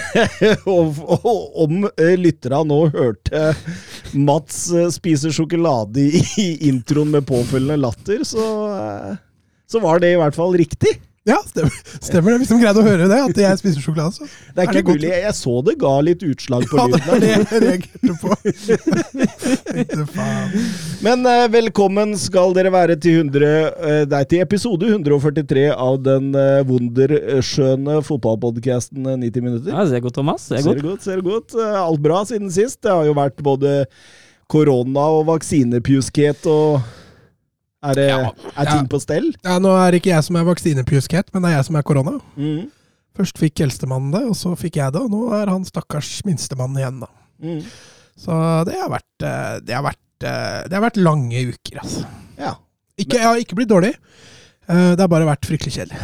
Og- og- Om eh, lytterne nå hørte Mats eh, spise sjokolade i introen med påfølgende latter, så, eh, så var det i hvert fall riktig. Ja, stemmer, stemmer det. Hvis de greide å høre det, at jeg spiser sjokolade, så Det er ikke godt. mulig. Jeg så det ga litt utslag på Ja, det er det jeg reagerte på. Tenkte, faen. Men eh, velkommen skal dere være til, 100, eh, nei, til episode 143 av den uh, wunderskjønne fotballpodkasten 90 minutter. Ja, det er godt, Thomas. Det er Ser godt. godt, ser godt. Eh, Alt bra siden sist. Det har jo vært både korona og vaksinepjuskhet og Er, det, Ja. er ting Ja. på stell? Ja, Nå er det ikke jeg som er vaksinepjuskhet, men det er jeg som er korona. Mm. Først fikk eldstemannen det, og så fikk jeg det, og nå er han stakkars minstemann igjen, da. Mm. Så det har vært, eh, det har vært, eh, det har vært lange uker, altså. Ja. Ikke, jeg har ikke blitt dårlig. Eh, Det har bare vært fryktelig kjedelig.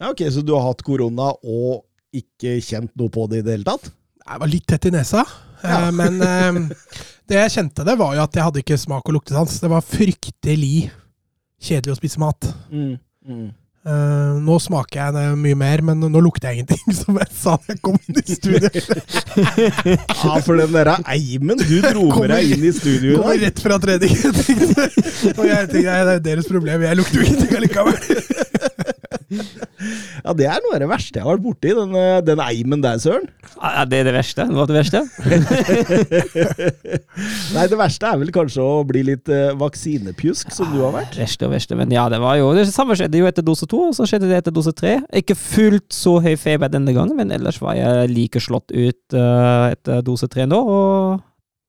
ja. Ok, så du har hatt korona og ikke kjent noe på det i det hele tatt? Jeg var litt tett i nesa, Ja. men det jeg kjente det, var jo at jeg hadde ikke smak- og luktesans. Det var fryktelig kjedelig å spise mat. Mm. Mm. Uh, nå smaker jeg det mye mer, men nå lukter jeg ingenting, som jeg sa da jeg kom inn i studio. Ja, for den derre eimen du dro med deg inn i studio Kommer rett fra trening. Og jeg tenkte nei, det er deres problem, jeg lukter jo ingenting allikevel. Ja, det er noe av det verste jeg har vært borti, den, eh, den eimen der, søren. Ja, det er det verste. Det var det verste. Nei, det verste er vel kanskje å bli litt uh, vaksinepjusk, som du har vært. Verste og verste. Men ja, det var jo Det samme skjedde jo etter dose to, og så skjedde det etter dose tre. Ikke fullt så høy feber denne gangen, men ellers var jeg like slått ut uh, etter dose tre nå. Og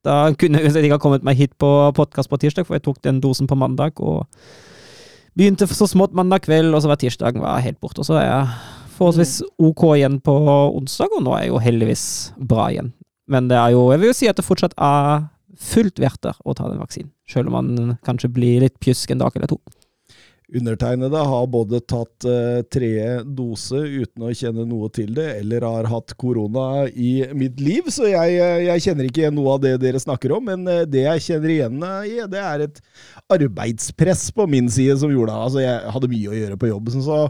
da kunne jeg ikke ha kommet meg hit på podkast på tirsdag, for jeg tok den dosen på mandag. og Begynte så smått mandag kveld, og så var tirsdagen var helt borte. Og så er jeg forholdsvis ok igjen på onsdag, og nå er jeg jo heldigvis bra igjen. Men det er jo, jeg vil jo si at det fortsatt er fullt verdt det å ta den vaksinen. Selv om man kanskje blir litt pjusk en dag eller to. Undertegnede har både tatt uh, tredje dose uten å kjenne noe til det, eller har hatt korona i mitt liv, så jeg, eh, jeg kjenner ikke noe av det dere snakker om. Men eh, det jeg kjenner igjen eh, i, det er et arbeidspress på min side som gjorde det. Altså, jeg hadde mye å gjøre på jobben, så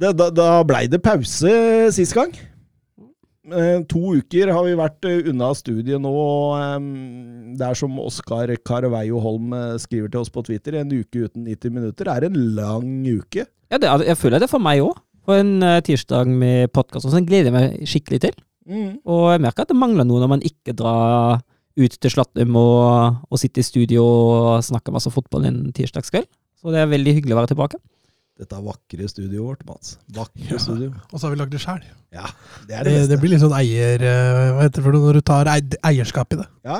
det, da, da blei det pause sist gang. Eh, to uker har vi vært eh, unna studiet nå. og, det er som Oskar Carveio Holm eh, skriver til oss på Twitter, en uke uten 90 minutter er en lang uke. Ja, det, er- jeg føler det for meg òg. På en tirsdag med podkast sånn gleder jeg meg skikkelig til. Og jeg merker at det mangler noe når man ikke drar ut til Slattum og, og sitter i studio og snakker masse fotball en tirsdagskveld. Så det er veldig hyggelig å være tilbake. Dette vakre studioet vårt, Mats. Vakre Ja. studio. Og så har vi lagd det sjæl. Ja, det det Det, det blir litt sånn eier... eh, Hva heter det når du tar eierskap i det? Ja,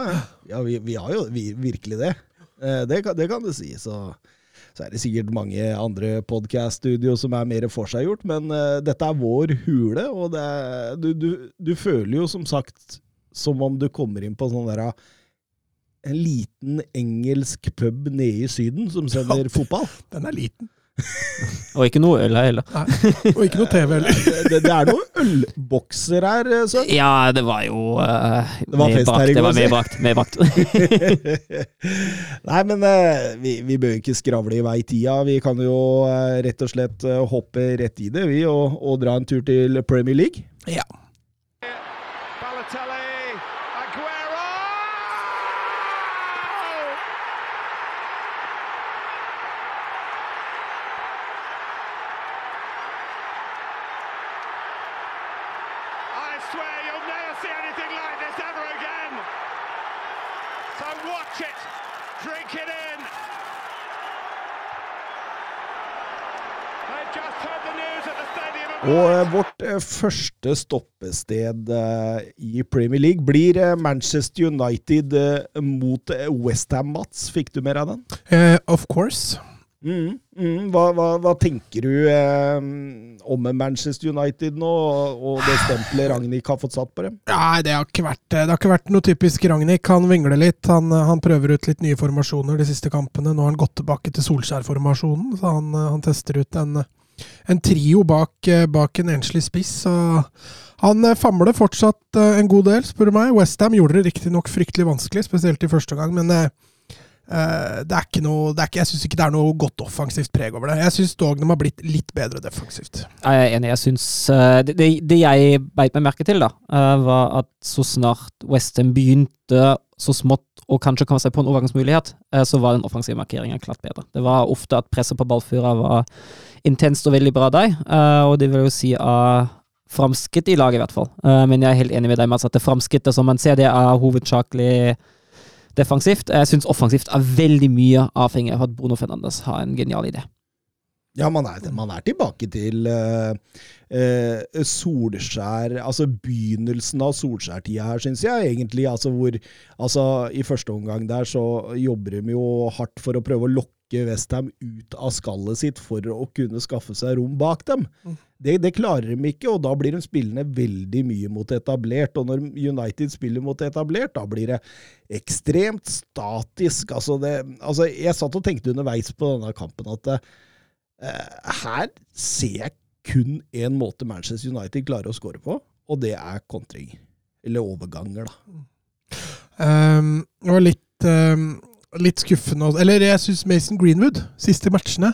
ja. vi, vi har jo vi, virkelig det. Eh, Det kan, det kan du si. Så, så er det sikkert mange andre podkast-studio som er mer forseggjort, men eh, dette er vår hule, og det du, du, du føler jo som sagt som om du kommer inn på sånn der en liten engelsk pub nede i Syden som sender fotball. Den er liten. Og ikke noe øl her heller. Nei. Og ikke noe TV heller. Det, det er noen ølbokser her, Søren. Ja, det var jo uh, Det var fest her i Det går, var si. medbrakt. Nei, men uh, vi, vi bør ikke skravle i vei tida. Vi kan jo uh, rett og slett eh, hoppe rett i det, vi, og, og dra en tur til Premier League. Ja. Swear you'll never see anything like this ever again. So watch it, drink it in. They've just heard the news at the stadium. Og eh, vårt eh, første stoppested eh, i Premier League blir Manchester United mot Westham, Mats. Fikk du mer av den? Uh, of course. Mm, mm. Hva, hva, hva tenker du eh, om Manchester United nå, og, og det stempelet Ragnhild har fått satt på dem? Nei, det har ikke vært, det har ikke vært noe typisk Ragnhild. Han vingler litt. Han, han, prøver ut litt nye formasjoner de siste kampene. Nå har han gått tilbake til Solskjær-formasjonen, så han, han, tester ut en, en trio bak, bak en enslig spiss. Så han famler fortsatt en god del, spør du meg. Westham gjorde det riktignok fryktelig vanskelig, spesielt i første gang, men Uh, det er ikke noe, er ikke, jeg syns ikke det er noe godt offensivt preg over det. Jeg syns dog har blitt litt bedre defensivt. Jeg er enig. Jeg synes, det, det, det, jeg beit meg merke til, da, uh, var at så snart Westham begynte så smått å kanskje komme seg på en overgangsmulighet, så var den offensive markeringen klart bedre. Det var ofte at presset på ballfører var intenst og veldig bra der, og det vil jo si av framskritt i laget, i hvert fall. men jeg er helt enig med deg, Mats, at det framskrittet som man ser, det er hovedsakelig defensivt. Jeg syns offensivt er veldig mye avhengig av at Bruno Fernandes har en genial idé. Ja, man er, man er tilbake til uh, uh, Solskjær Altså begynnelsen av Solskjær-tida her, syns jeg egentlig. Altså hvor altså I første omgang der så jobber de jo hardt for å prøve å lokke lokke Westham ut av skallet sitt for å kunne skaffe seg rom bak dem. Mm. Det, det, klarer de ikke, og da blir de spillende veldig mye mot etablert. Og når United spiller mot etablert, da blir det ekstremt statisk. Altså, det, altså jeg satt og tenkte underveis på denne kampen at uh, her ser jeg kun én måte Manchester United klarer å score på, og det er kontring. Eller overganger, da. Um, det var litt um litt skuffende Eller jeg syns Mason Greenwood, siste matchene,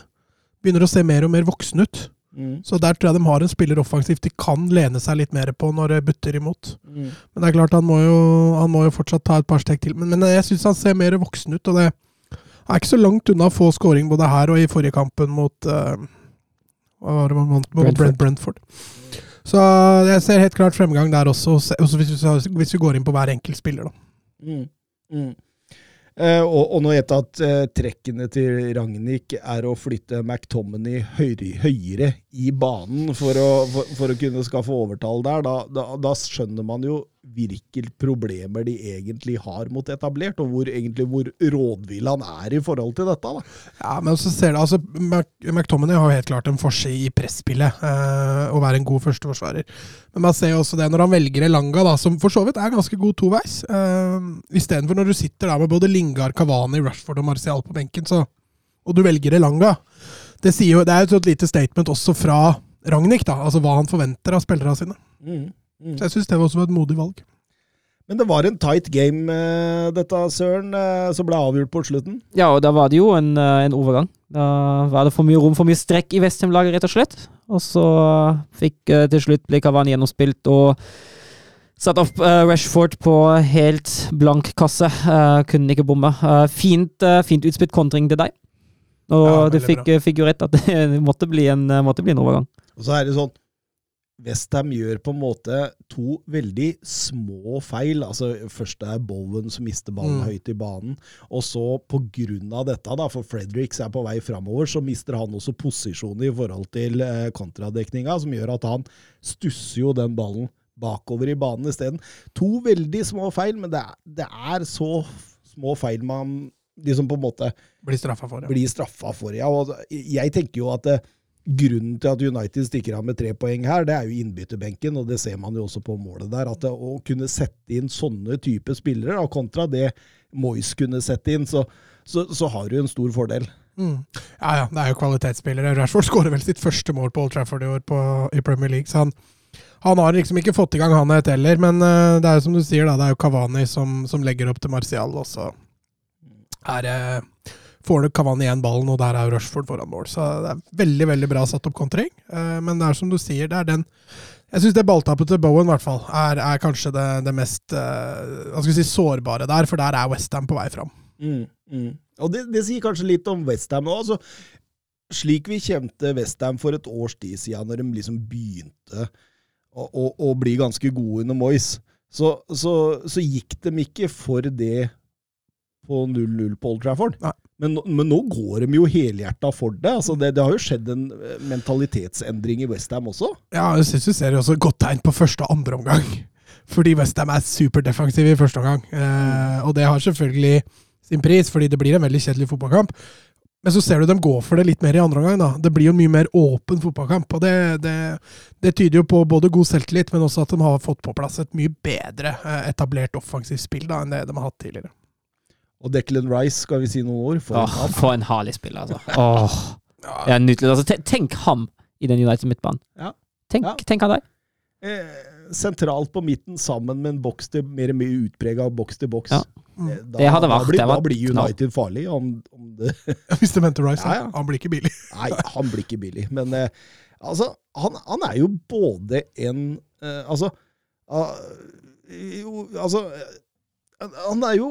begynner å se mer og mer voksen ut. Mm. Så der tror jeg de har en spiller offensivt de kan lene seg litt mer på når det butter imot. Mm. Men det er klart, han må jo, han må jo fortsatt ta et par steg til. Men, men jeg syns han ser mer voksen ut, og det er ikke så langt unna å få scoring både her og i forrige kampen mot uh, hva var det man vant mot? Brentford. Brentford. Så jeg ser helt klart fremgang der også, også hvis, vi, hvis, vi, går inn på hver enkelt spiller, da. Mm. Uh, og, og, nå jeg at uh, trekkene til Ragnhild er å flytte McTominay høyere, høyere i banen for å, for, for å, kunne skaffe overtall der. Da, da, da, skjønner man jo hvilke problemer de egentlig har mot etablert, og hvor, egentlig, hvor rådvill han er i forhold til dette. Da. Ja, men så ser du, altså, McTominay har jo helt klart en forse i presspillet, eh, å være en god førsteforsvarer. Men man ser jo også det når han velger Elanga, da, som for så vidt er ganske god toveis. Eh, Istedenfor når du sitter der med både Lingard, Kavani, Rushford og Martial på benken, så, og du velger Elanga. Det, jo, det er jo et lite statement også fra Ragnhild, altså hva han forventer av spillerne sine. Mm, mm. Så jeg syns det var også et modig valg. Men det var en tight game, uh, dette, Søren, uh, som ble avgjort på slutten. Ja, og da var det jo en, uh, en overgang. Da var det for mye rom, for mye strekk i Vestheim-laget, rett og slett. Og så fikk til slutt ble Kavani gjennomspilt og satt opp Rashford på helt blank kasse. kunne ikke bomme. fint, fint utspilt kontring til deg. Og ja, du fikk, fikk, jo rett at det måtte bli en, måtte bli en overgang. Og så er det sånn Westham gjør på en måte to veldig små feil. altså Først er Bowen som mister ballen mm. høyt i banen. Og så på grunn av dette, da, for Fredericks er på vei framover, så mister han også posisjonen i forhold til eh, kontradekninga, som gjør at han stusser jo den ballen bakover i banen isteden. To veldig små feil, men det er, det er, så små feil man liksom på en måte Blir straffa for. Ja. Blir straffa for, ja. Og jeg tenker jo at det, eh, grunnen til at United stikker av med tre poeng her, det er jo innbytterbenken, og det ser man jo også på målet der. at det, Å kunne sette inn sånne type spillere, da, kontra det Moyes kunne sette inn, så, så, så har du en stor fordel. Mm. Ja, ja, det er jo kvalitetsspillere. Rashford skårer vel sitt første mål på Old Trafford i år på, i Premier League, så han, han har liksom ikke fått i gang han et heller, men uh, det er jo som du sier, da, det er jo Kavani som, som legger opp til Martial, og så er det uh, får du Kavani igjen ballen, og der er Rushford foran mål. Så det er veldig veldig bra satt opp kontring. Uh, men det er som du sier, det er den Jeg syns det balltappet til Bowen hvert fall, er, er kanskje det, det mest uh, hva skal vi si, sårbare der, for der er Westham på vei fram. Mm, mm. Og det, det, sier kanskje litt om Westham òg. Altså, slik vi kjente Westham for et års tid siden, når de liksom begynte å, å, å bli ganske gode under Moyes, så, så, så gikk de ikke for det på 0-0 på Old Trafford. Men, men, nå går de jo helhjerta for det. Altså det. det. har jo skjedd en eh, mentalitetsendring i Westham også. Ja, jeg syns du ser også et godt tegn på første og andre omgang. Fordi Westham er superdefensive i første omgang. Eh, og det har selvfølgelig sin pris, fordi det blir en veldig kjedelig fotballkamp. Men så ser du dem gå for det litt mer i andre omgang. da. Det blir jo en mye mer åpen fotballkamp. og det, det, det, tyder jo på både god selvtillit, men også at de har fått på plass et mye bedre eh, etablert offensivt spill da, enn det de har hatt tidligere. Og Declan Rice, skal vi si noen ord? For, oh, en, for en herlig spiller, altså. Åh, ja. nydelig. Altså, tenk ham i den United midtbanen. Ja. Tenk, ja. tenk han der. Eh, sentralt på midten sammen med en boks til, mer, mer utprega boks til boks. Ja. Mm. Da, det hadde vært, da, blir, da blir United farlig. Om, om det. Hvis det venter Rice, ja, ja. han blir ikke billig. Nei, han blir ikke billig. Men eh, altså, han, han, er jo både en eh, Altså ah, jo, Altså Han er jo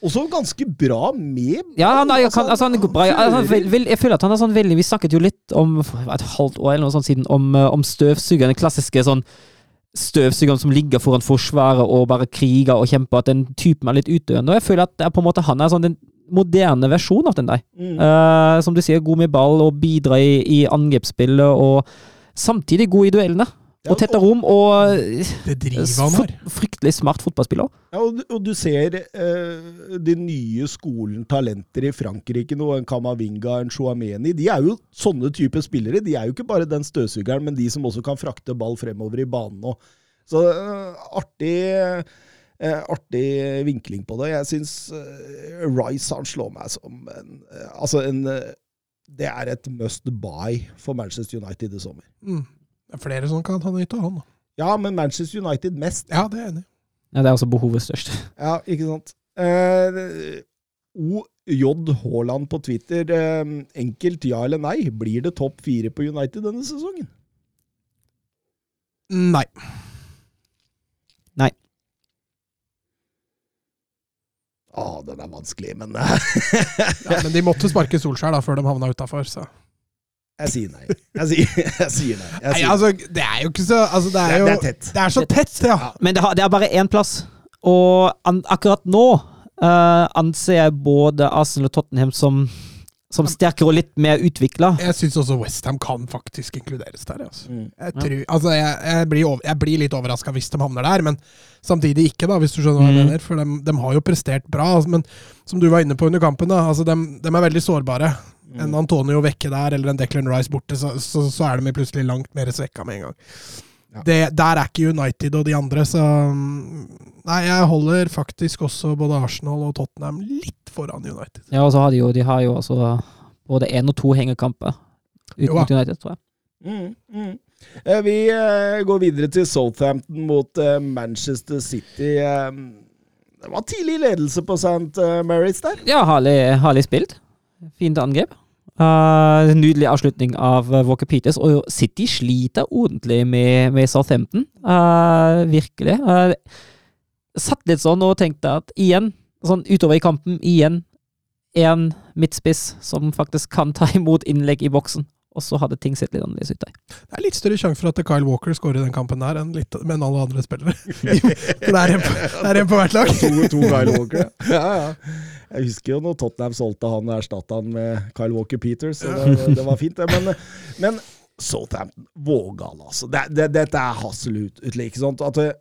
også ganske bra med Ja, han er, kan, altså, han er bra. Altså, vel, vel, jeg føler at han er sånn veldig Vi snakket jo litt om et halvt år eller noe sånt siden om, eh, om støvsugeren. Den klassiske sånn støvsugeren som ligger foran forsvaret og bare kriger og kjemper, at den typen er litt utdøende. Og jeg føler at det på en måte han er sånn den moderne versjonen av den der. Mm. Uh, som du sier, god med ball og bidrar i, i angrepsspillet, og samtidig god i duellene. Og tette rom, og Det han her. Fryktelig smart fotballspiller. Ja, og, og du ser eh, de nye skolen talenter i Frankrike nå, en Kamavinga, en Chouameni. De er jo sånne typer spillere. De er jo ikke bare den støvsugeren, men de som også kan frakte ball fremover i banen. Og. Så eh, artig, eh, artig vinkling på det. Jeg syns eh, Rice han slår meg som en eh, Altså en eh, Det er et must buy for Manchester United i sommer. Mm. Det er flere som kan ha nytte av han. Da. Ja, men Manchester United mest. Ja, det er jeg enig i. Ja, Det er altså behovet størst. Ja, ikke sant. Eh, OJ Haaland på Twitter. Eh, enkelt ja eller nei. Blir det topp fire på United denne sesongen? Nei. Nei. Å, den er vanskelig, men ja, Men de måtte sparke Solskjær da, før de havna utafor, så jeg sier nei. Jeg sier, jeg sier nei. Jeg sier. nei. Altså, det er jo ikke så altså, det, er jo, det, er tett. Det er så tett, ja. ja. Men det, har, det, er bare én plass. Og an, akkurat nå uh, anser jeg både Arsenal og Tottenham som, som sterkere og litt mer utvikla. Jeg syns også Westham kan faktisk inkluderes der. Altså. Mm. Jeg, tror, altså, jeg, jeg, blir over, jeg, blir litt overraska hvis de havner der, men samtidig ikke, da, hvis du skjønner hva jeg mm. mener. For de, de, har jo prestert bra. Altså, men som du var inne på under kampen, da, altså, de, de er veldig sårbare. Mm. En Antonio vekke der, eller en Declan Rice borte, så, så, så er de plutselig langt mer svekka med en gang. Ja. Det, der er ikke United og de andre, så Nei, jeg holder faktisk også både Arsenal og Tottenham litt foran United. Ja, og så har de jo, de har jo altså både én og to hengekamper ut mot United, tror jeg. Mm, mm. Eh, vi eh, går videre til Southampton mot eh, Manchester City. Det var tidlig ledelse på St. Mary's der. Ja, herlig, herlig spilt. Fint angrep. Uh, nydelig avslutning av uh, Walker Peters. Og City sliter ordentlig med, med Southampton. Uh, virkelig. Uh, satt litt sånn og tenkte at igjen, sånn utover i kampen, igjen en midtspiss som faktisk kan ta imot innlegg i boksen. Og så hadde ting sett litt annerledes ut der. Det er litt større sjanse for at Kyle Walker skårer i den kampen der enn, litt, enn alle andre spillere. det er en på, det er en på hvert lag. to, to Kyle Walker. Ja, ja. Jeg husker jo når Tottenham solgte han og erstatta han med Kyle Walker Peters, så det, det var fint, det. Men, men Southampton, vågal, altså. Det, det, dette er Hasselhut-utlegg. ikke sant? At eh,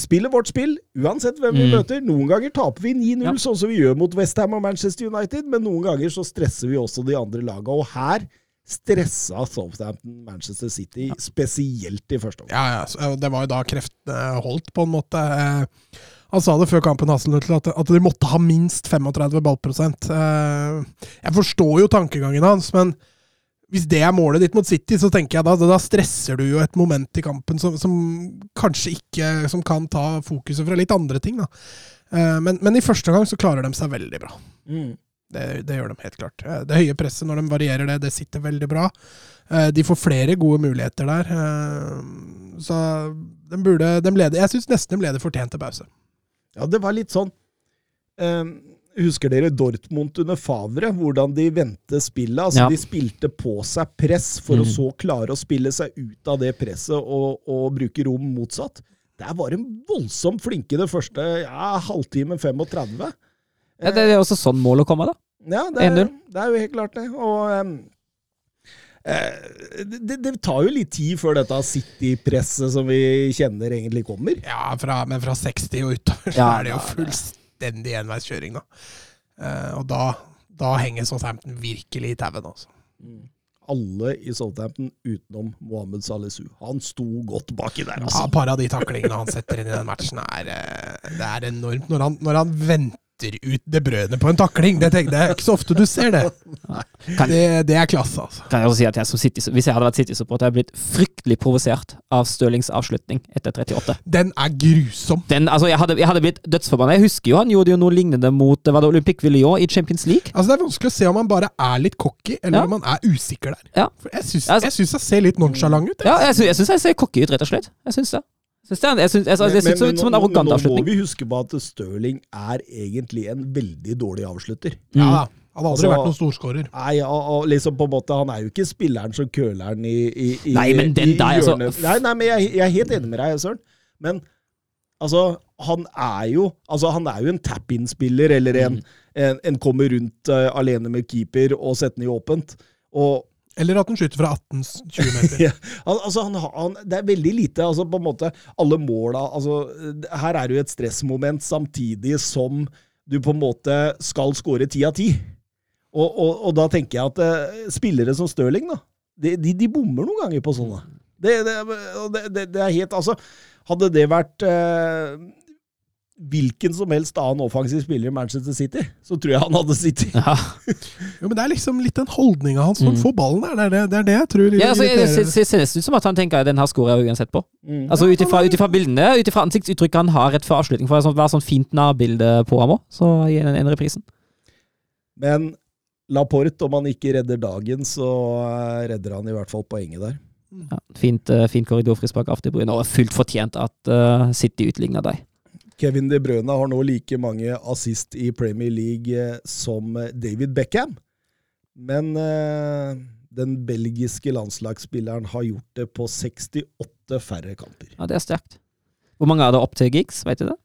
spiller vårt spill, uansett hvem vi mm. møter. Noen ganger taper vi 9-0, ja. sånn som vi gjør mot Westham og Manchester United, men noen ganger så stresser vi også de andre laga. Og her stressa Southampton Manchester City, ja. spesielt i første omgang. Ja, ja, det var jo da kreftene holdt, på en måte. Eh, han sa det før kampen Hasselnøttel, at, at de måtte ha minst 35 ballprosent. Eh, jeg forstår jo tankegangen hans, men hvis det er målet ditt mot City, så tenker jeg da, da stresser du jo et moment i kampen som, som kanskje ikke som kan ta fokuset fra litt andre ting. da. Eh, men, men, i første gang så klarer de seg veldig bra. Mm. Det, det, gjør de helt klart. Eh, det høye presset, når de varierer det, det sitter veldig bra. De får flere gode muligheter der. Så de burde de leder, Jeg syns nesten de leder fortjent til pause. Ja, det var litt sånn eh, Husker dere Dortmund under Favre? Hvordan de vendte spillet? Altså, ja. De spilte på seg press for mm. å så klare å spille seg ut av det presset og, og bruke rom motsatt. Der var de voldsomt flinke det første ja, halvtime 35. Ja, det er også sånn målet kommer, da. Ja, det er, det er jo helt klart det. Og um, Eh, det, det, tar jo litt tid før dette City-presset som vi kjenner, egentlig kommer. Ja, fra, men fra 60 og utover så ja, er det jo fullstendig enveiskjøring, da. Uh, og da, da henger Southampton virkelig i tauen. Altså. Alle i Southampton utenom Mohammed Salisu. Han sto godt baki der, Ja, altså. Et par av de taklingene han setter inn i den matchen, er, eh, det er enormt. Når han, når han venter ut det brødet på en takling, det, det er ikke så ofte du ser det. Det, det er klasse, altså. Kan jeg også si at jeg som City, Hvis jeg hadde vært City-supporter, hadde jeg blitt fryktelig provosert av Stølings avslutning etter 38. Den er grusom. Den, altså, jeg, hadde, jeg hadde blitt dødsforbanna. Jeg husker jo han gjorde jo noe lignende mot var det Olympic Villon i Champions League. Altså Det er vanskelig å se om han bare er litt cocky, eller Ja. om han er usikker der. Ja. For jeg syns Altså- jeg, ser litt nonchalant ut. jeg. Ja, jeg, jeg syns jeg ser cocky ut, rett og slett. Jeg syns det. Jeg syns det, jeg syns, altså, det ser ut som en arrogant avslutning. nå må vi huske på at Stirling er egentlig en veldig dårlig avslutter. Ja, Mm. Ja, Han har aldri Altså- vært noen storskårer. Nei, og, og liksom på en måte Han er jo ikke spilleren som køler den i, i, i Nei, men den der, altså- Nei, nei, men jeg, jeg er helt enig med deg, Søren. Men altså, han er jo Altså, han er jo en tap-in-spiller, eller en, Mm. en, en kommer rundt uh, alene med keeper og setter den i åpent. Og Eller at han skyter fra 18-20 meter. ja, al- altså han, han, Det er veldig lite altså på en måte Alle måla altså, Her er det jo et stressmoment samtidig som du på en måte skal score ti av ti. Og, og, og da tenker jeg at eh, spillere som Stirling, da, de, de, de bommer noen ganger på sånne. Det, det, det, det er helt Altså, hadde det vært eh, hvilken som helst annen offensiv spiller i Manchester City, så tror jeg han hadde City. Ja. Jo, men Det er liksom litt den holdninga hans som Mm. får ballen der. Det er det, det, er det jeg tror Ja, altså, det ser- ser nesten ut som at han tenker at den her scorer jeg uansett på. Mm. Altså Ut ifra ut ifra bildene, ut ifra ansiktsuttrykket han har rett før avslutning, for det være sånn fint nærbilde på ham òg, så gir den en reprisen. Men Laporte, om han ikke redder dagen, så eh, redder han i hvert fall poenget der. Ja, fint, eh, fint korridorfrispark av De Bruyne, og fullt fortjent at uh, City utligna deg. Kevin De Bruyne har nå like mange assist i Premier League eh, som eh, David Beckham. Men eh, den belgiske landslagsspilleren har gjort det på 68 færre kamper. Ja, Det er sterkt. Hvor mange er det opp til gigs, vet du det?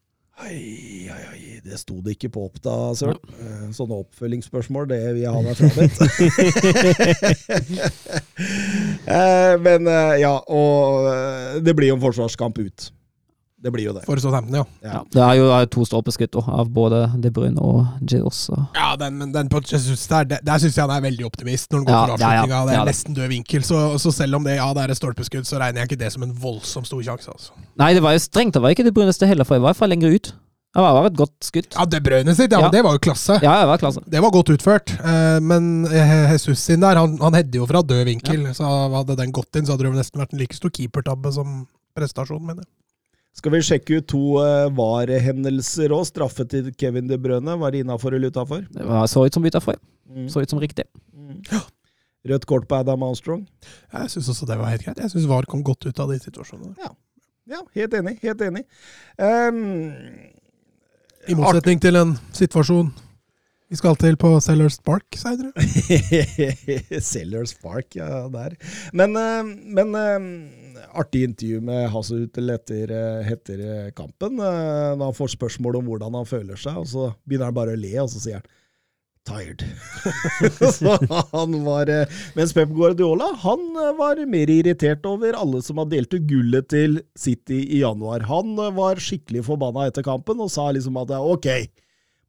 Oi, oi, oi, det sto det ikke på opp da, Søren. Ja. Sånne oppfølgingsspørsmål, det vil jeg ha meg frabedt. Eh, Men eh, ja, og eh, det blir jo en forsvarskamp ut. Det blir jo det. For Southampton, ja. Ja. Ja. Det er jo er to stolpeskudd av både De Bruyne og Gilles. og- Ja, den, men den på Jesus der, der, der syns jeg han er veldig optimist når han går Ja, for ja, ja. Det er Ja, nesten død vinkel. Så, så selv om det ja, det er et stolpeskudd, så regner jeg ikke det som en voldsomt stor sjanse. Altså. Nei, det var jo strengt. Det var ikke det bruneste heller, for jeg var fra lenger ut. Det var et godt skudd. Ja, det brødet sitt, ja, Ja. det var jo klasse. Ja, det var klasse. Det var godt utført. Eh, men eh, Jesus sin der, han, han header jo fra død vinkel. Så hadde den gått inn, så hadde det jo nesten vært en like stor keepertabbe som prestasjonen, mener jeg. Skal vi sjekke ut to uh, VAR-hendelser òg? Straffe til Kevin De Brøne. Var det innafor eller utafor? Det så ut som utafor. Mm. Så ut som riktig. Mm. Rødt kort på Adam Armstrong. Jeg syns også det var helt greit. Jeg syns VAR kom godt ut av de situasjonene. Ja, ja helt enig. Helt enig. Um, I motsetning til en situasjon vi skal til på Sellers Park seinere. Sellers Park, ja, der. Men, eh, men eh, artig intervju med Hassehuttel etter, eh, etter eh, kampen. Da Når han får spørsmål om hvordan han føler seg, og så begynner han bare å le, og så sier han Tired. så han var eh, Mens Pep Guardiola han eh, var mer irritert over alle som har delt ut gullet til City i januar. Han eh, var skikkelig forbanna etter kampen og sa liksom at ok,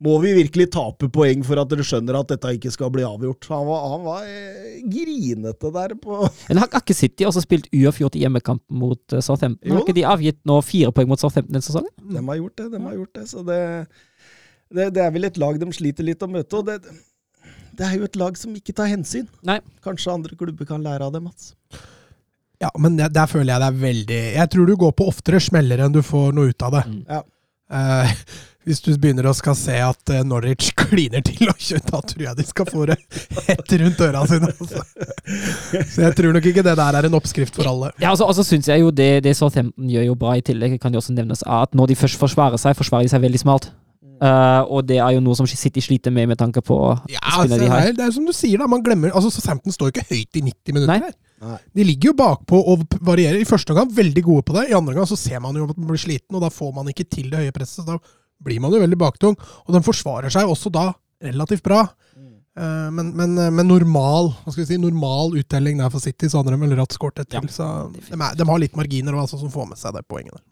må vi virkelig tape poeng for at dere skjønner at dette ikke skal bli avgjort? Han var, han var eh, grinete der på Men har har ikke City også spilt uavgjort i hjemmekampen mot eh, Southampton? Har ikke de avgitt nå fire poeng mot Southampton denne sesongen? De har gjort det, de har gjort det. Så det, det, det er vel et lag de sliter litt å møte. Og det, det er jo et lag som ikke tar hensyn. Nei. Kanskje andre klubber kan lære av det, Mats. Ja, men der føler jeg det er veldig Jeg tror du går på oftere smeller enn du får noe ut av det. Mm. Ja. Eh, hvis du begynner å skal se at eh, Norwich kliner til, og da tror jeg de skal få det hett rundt øra sine. Altså. Så jeg tror nok ikke det der er en oppskrift for alle. Ja, altså, altså synes jeg jo det, det Southampton gjør jo bra i tillegg, kan jo også nevnes, at når de først forsvarer seg, forsvarer de seg veldig smalt. Uh, og det er jo noe som City sliter med med tanke på Ja, altså, de det, har. er, det er som du sier, da. Man glemmer altså Southampton står ikke høyt i 90 minutter. Nei. her. Nei. De ligger jo bakpå og varierer. I første omgang veldig gode på det, i andre omgang så ser man jo at man blir sliten, og da får man ikke til det høye presset. Så da blir man jo veldig baktung. Og de forsvarer seg også da relativt bra. Eh, Men, men, men normal hva skal vi si, normal uttelling der for City, så hadde de vel ratt skåret et til. Ja, så de, de har litt marginer og altså, som får med seg det poenget der.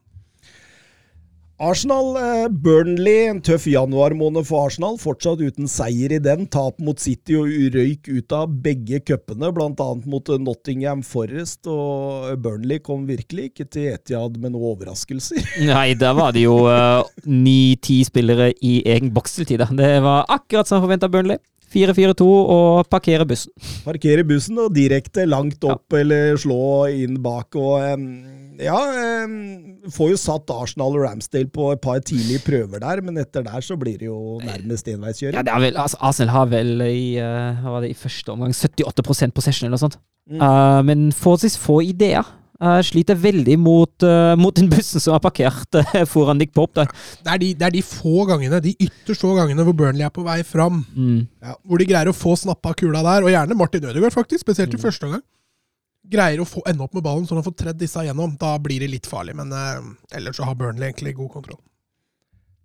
Arsenal, eh, Burnley, en tøff januarmåned for Arsenal. Fortsatt uten seier i den. Tap mot City og røyk ut av begge cupene, bl.a. mot Nottingham Forest. Og Burnley kom virkelig ikke til Etiad med noen overraskelser. Nei, der var det jo ni-ti uh, spillere i egen boks til tider. Det var akkurat som forventa Burnley. 4-4-2 og parkere bussen. Parkere bussen og direkte langt opp ja. eller slå inn bak. og Ja, får jo satt Arsenal og Ramsdale på et par tidlige prøver der, men etter der så blir det jo nærmest enveiskjøring. Ja, det vel, altså, Arsenal har vel i, uh, i første omgang 78% possession eller noe sånt. Mm. Uh, men forholdsvis få ideer. Uh, sliter veldig mot, uh, mot den bussen som er parkert uh, foran Nick Pope. Det er, de, det, er de, få gangene, de ytterst få gangene hvor Burnley er på vei fram. Mm. Ja, hvor de greier å få snappa kula der, og gjerne Martin Ødegaard, faktisk, spesielt mm. i første omgang. Greier å få ende opp med ballen så han får tredd disse igjennom. Da blir det litt farlig, men ellers så har Burnley egentlig god kontroll.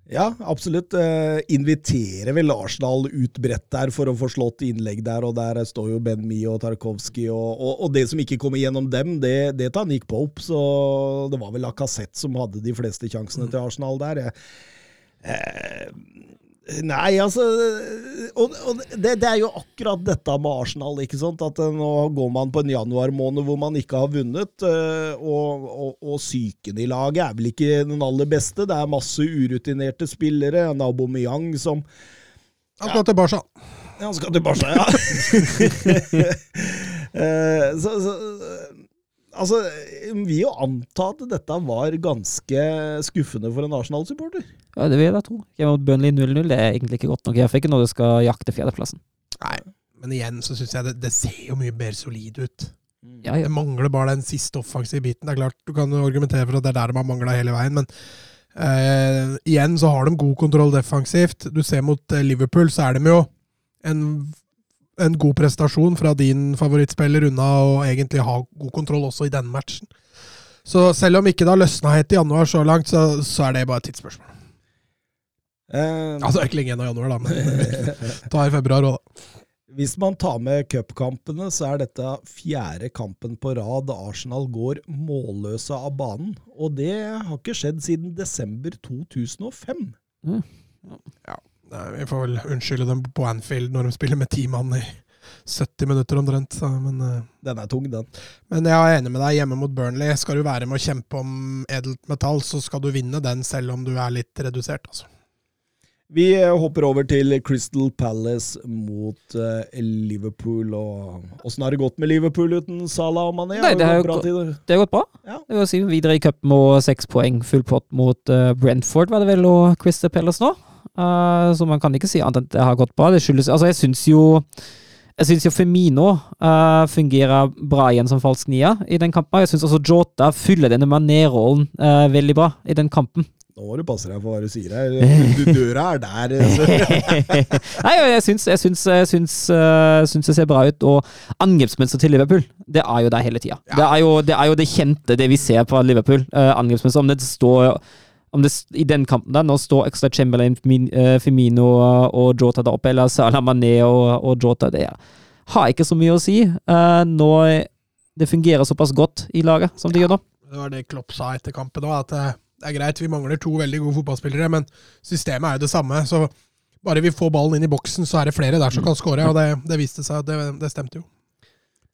Ja, absolutt. Uh, inviterer vel Arsenal ut bredt der for å få slått innlegg der, og der står jo Ben Mee og Tarkovskij, og, og, og, det som ikke kommer gjennom dem, det, det tar Nick Pope, så det var vel Lacassette som hadde de fleste sjansene til Arsenal der. Uh, Nei, altså Og, og det, det, er jo akkurat dette med Arsenal. ikke sant? At eh, Nå går man på en januarmåned hvor man ikke har vunnet. Eh, og, og, og psyken i laget er vel ikke den aller beste. Det er masse urutinerte spillere. Nabo Myang som Han skal ja. til Barca. Han skal til Barca, ja. Eh, så, så Altså, Vi jo anta at dette var ganske skuffende for en Arsenal-supporter. Ja, det vil jeg da Hjemme Mot Burnley 0-0 det er egentlig ikke godt nok. Jeg fikk ikke når det skal jakte fjerdeplassen. Nei, men igjen så syns jeg det, det, ser jo mye mer solid ut. Mm. Ja, ja. Det mangler bare den siste offensive biten. Det er klart, Du kan argumentere for at det er der de har mangla hele veien, men eh, igjen så har de god kontroll defensivt. Du ser mot uh, Liverpool, så er de jo en en god prestasjon fra din favorittspiller unna og egentlig ha god kontroll også i denne matchen. Så selv om ikke det har løsna helt i januar så langt, så, så er det bare et tidsspørsmål. Um, altså ikke lenge igjen av januar, da, men ta i februar òg, da. Hvis man tar med cupkampene, så er dette fjerde kampen på rad Arsenal går målløse av banen. Og det har ikke skjedd siden desember 2005. Mm. Ja. Vi får vel unnskylde dem på Anfield når de spiller med ti mann i 70 minutter omtrent. Men, uh, den er tung, den. Men jeg er enig med deg. Hjemme mot Burnley skal du være med å kjempe om edelt metall, så skal du vinne den selv om du er litt redusert. altså. Vi eh, hopper over til Crystal Palace mot uh, Liverpool. og Åssen har det gått med Liverpool uten Salah og Mané? Nei, det, har gått, det har gått bra. Ja. Det vil si Videre i cupen med seks poeng, full pott mot uh, Brentford, var det vel, og Crystal Palace nå? Uh, så man kan ikke si annet enn at det har gått bra. Det skyldes Altså, jeg syns jo jeg syns jo Femino uh, fungerer bra igjen som falsk nier i den kampen. Jeg syns også Jota fyller denne manerrollen uh, veldig bra i den kampen. Nå må du passe deg for hva du sier her. Døra er der. Nei, jeg syns, jeg, syns, jeg syns, uh, syns, det ser bra ut. Og angrepsmønsteret til Liverpool, det er jo der hele tida. Ja. Det, det, er jo det kjente, det vi ser på Liverpool. Uh. Om det står om det, I den kampen da, nå står ekstra Chamberlain, eh, Femino og Jota der oppe, eller Salah Mané og, og Jota det har ikke så mye å si uh, når det fungerer såpass godt i laget som det ja, gjør nå. Det var det Klopp sa etter kampen òg, at eh, det er greit, vi mangler to veldig gode fotballspillere, men systemet er jo det samme. så bare vi får ballen inn i boksen, så er det flere der som kan skåre. Og det, det viste seg, det, det stemte jo.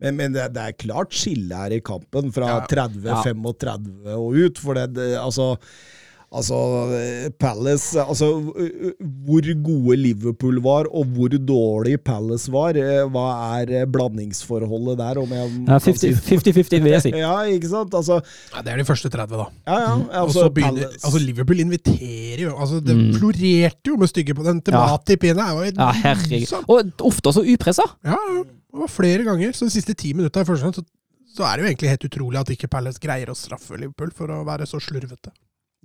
Men, men det, det, er klart skille her i kampen, fra ja. 30-35 ja. og ut. For det, det altså Altså, Palace altså, Hvor gode Liverpool var, og hvor dårlig Palace var, eh, hva er eh, blandingsforholdet der? 50-50, vil jeg si. ja, ikke sant? Altså, ja, det er de første 30, da. Ja, ja, altså, begynner, altså, Liverpool inviterer jo altså, Det mm. florerte jo med stygge på den til Matip-ene. Ja, herregud. Og ofte også upressa. Ja, det var flere ganger. Så de siste ti minutta i første så, så er det jo egentlig helt utrolig at ikke Palace greier å straffe Liverpool for å være så slurvete.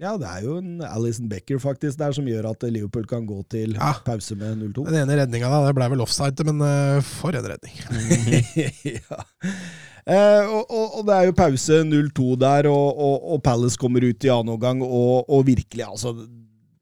Ja, det er jo en Alison Becker faktisk der som gjør at Liverpool kan gå til ja. pause med 0-2. Den ene redninga da, det ble vel offside, men uh, for en redning. ja. Eh, og, og, og, det er jo pause 0-2 der, og, og, Palace kommer ut i annen omgang, og, virkelig, altså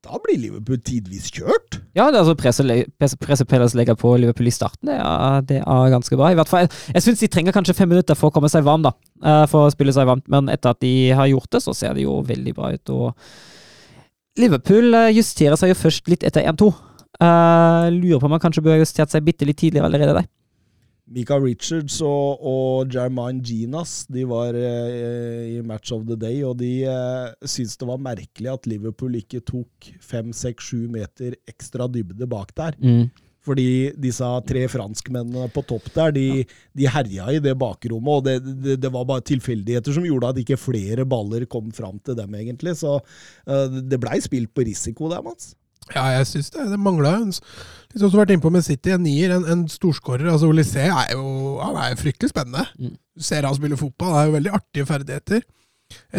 da blir Liverpool tidvis kjørt. Ja, det er altså presset presse Pellers legger på Liverpool i starten, det er, det er, ganske bra. I hvert fall, Jeg, jeg syns de trenger kanskje fem minutter for å komme seg varm, da. Eh, for å spille seg varmt, men etter at de har gjort det, så ser det jo veldig bra ut. og Liverpool eh, justerer seg jo først litt etter 1-2. Uh, lurer på om han kanskje ha justert seg bitte litt tidligere allerede der. Mika Richards og, og Jermaine Ginas de var eh, i Match of the Day, og de eh, syntes det var merkelig at Liverpool ikke tok fem, seks, sju meter ekstra dybde bak der. Mm. Fordi disse tre franskmennene på topp der, de, de herja i det bakrommet, og det, det, det var bare tilfeldigheter som gjorde at ikke flere baller kom fram til dem, egentlig. Så eh, det blei spilt på risiko der, Mats. Ja, jeg syns det. Det mangla en Litt som du har vært innpå med City, en nier, en, en storskårer. Altså, Olysé er jo han er fryktelig spennende. Mm. Du ser han spille fotball, han er jo veldig artige ferdigheter.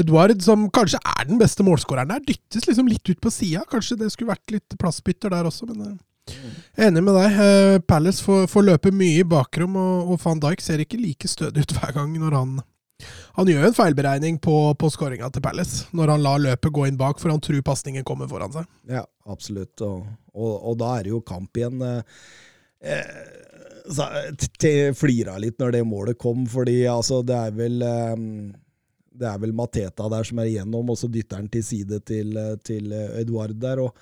Edward, som kanskje er den beste målskåreren der, dyttes liksom litt ut på sida. Kanskje det skulle vært litt plassbytter der også, men eh, jeg er enig med deg. Eh, Palace får, får løpe mye i bakrom, og, og van Dijk ser ikke like stødig ut hver gang når han Han gjør en feilberegning på, på skåringa til Palace, når han lar løpet gå inn bak, for han tror pasningen kommer foran seg. Ja, absolutt. Og, og, og da er det jo kamp igjen. eh, eh, jeg flira litt når det målet kom, fordi altså, det er vel eh, det er vel Mateta der som er igjennom, og så dytter han til side til, eh, til eh, Eduard der. og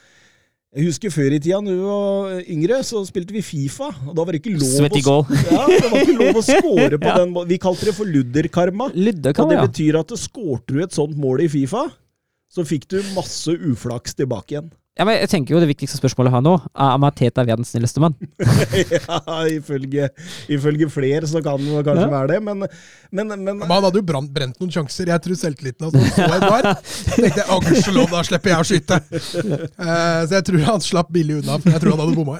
jeg husker før i tida, når vi var yngre, så spilte vi Fifa. og Da var det ikke lov, å, ja, det var ikke lov å score på Ja. den. Vi kalte det for ludderkarma. Ludderkarma, Og det ja. betyr at skårte du et sånt mål i Fifa, så fikk du masse uflaks tilbake igjen. Ja. Men jeg tenker jo det viktigste spørsmålet å ha nå er om Teta er verdens snilleste mann. ja, ifølge, ifølge flere så kan det kanskje Ja. være det, men, men, men Men han hadde jo brent, brent noen sjanser. Jeg tror selvtilliten hans så Edvard. tenkte jeg, å gudskjelov, da slipper jeg å skyte. Uh, så jeg tror han slapp billig unna, for jeg tror han hadde bomma.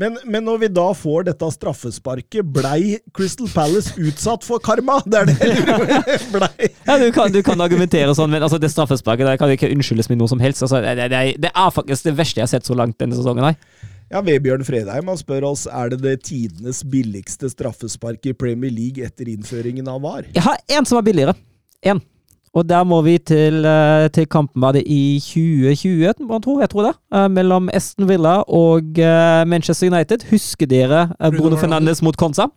Men, men når vi da får dette straffesparket, blei Crystal Palace utsatt for karma? Det er det jeg. Blei. Ja, du kan, du kan argumentere sånn, men altså, det straffesparket der kan ikke unnskyldes med noe som helst. Altså, det, det, det er faktisk det verste jeg har sett så langt denne sesongen. her. Ja, Vebjørn Fredheim han spør oss er det det tidenes billigste straffespark i Premier League etter innføringen av VAR. Jeg har én som er billigere. Én. Og der må vi til, eh, til kampen var det i 2020, jeg tror, jeg tror det. eh, Mellom Aston Villa og eh, Manchester United. Husker dere Bruno Bruno Fernandes mot Konsa?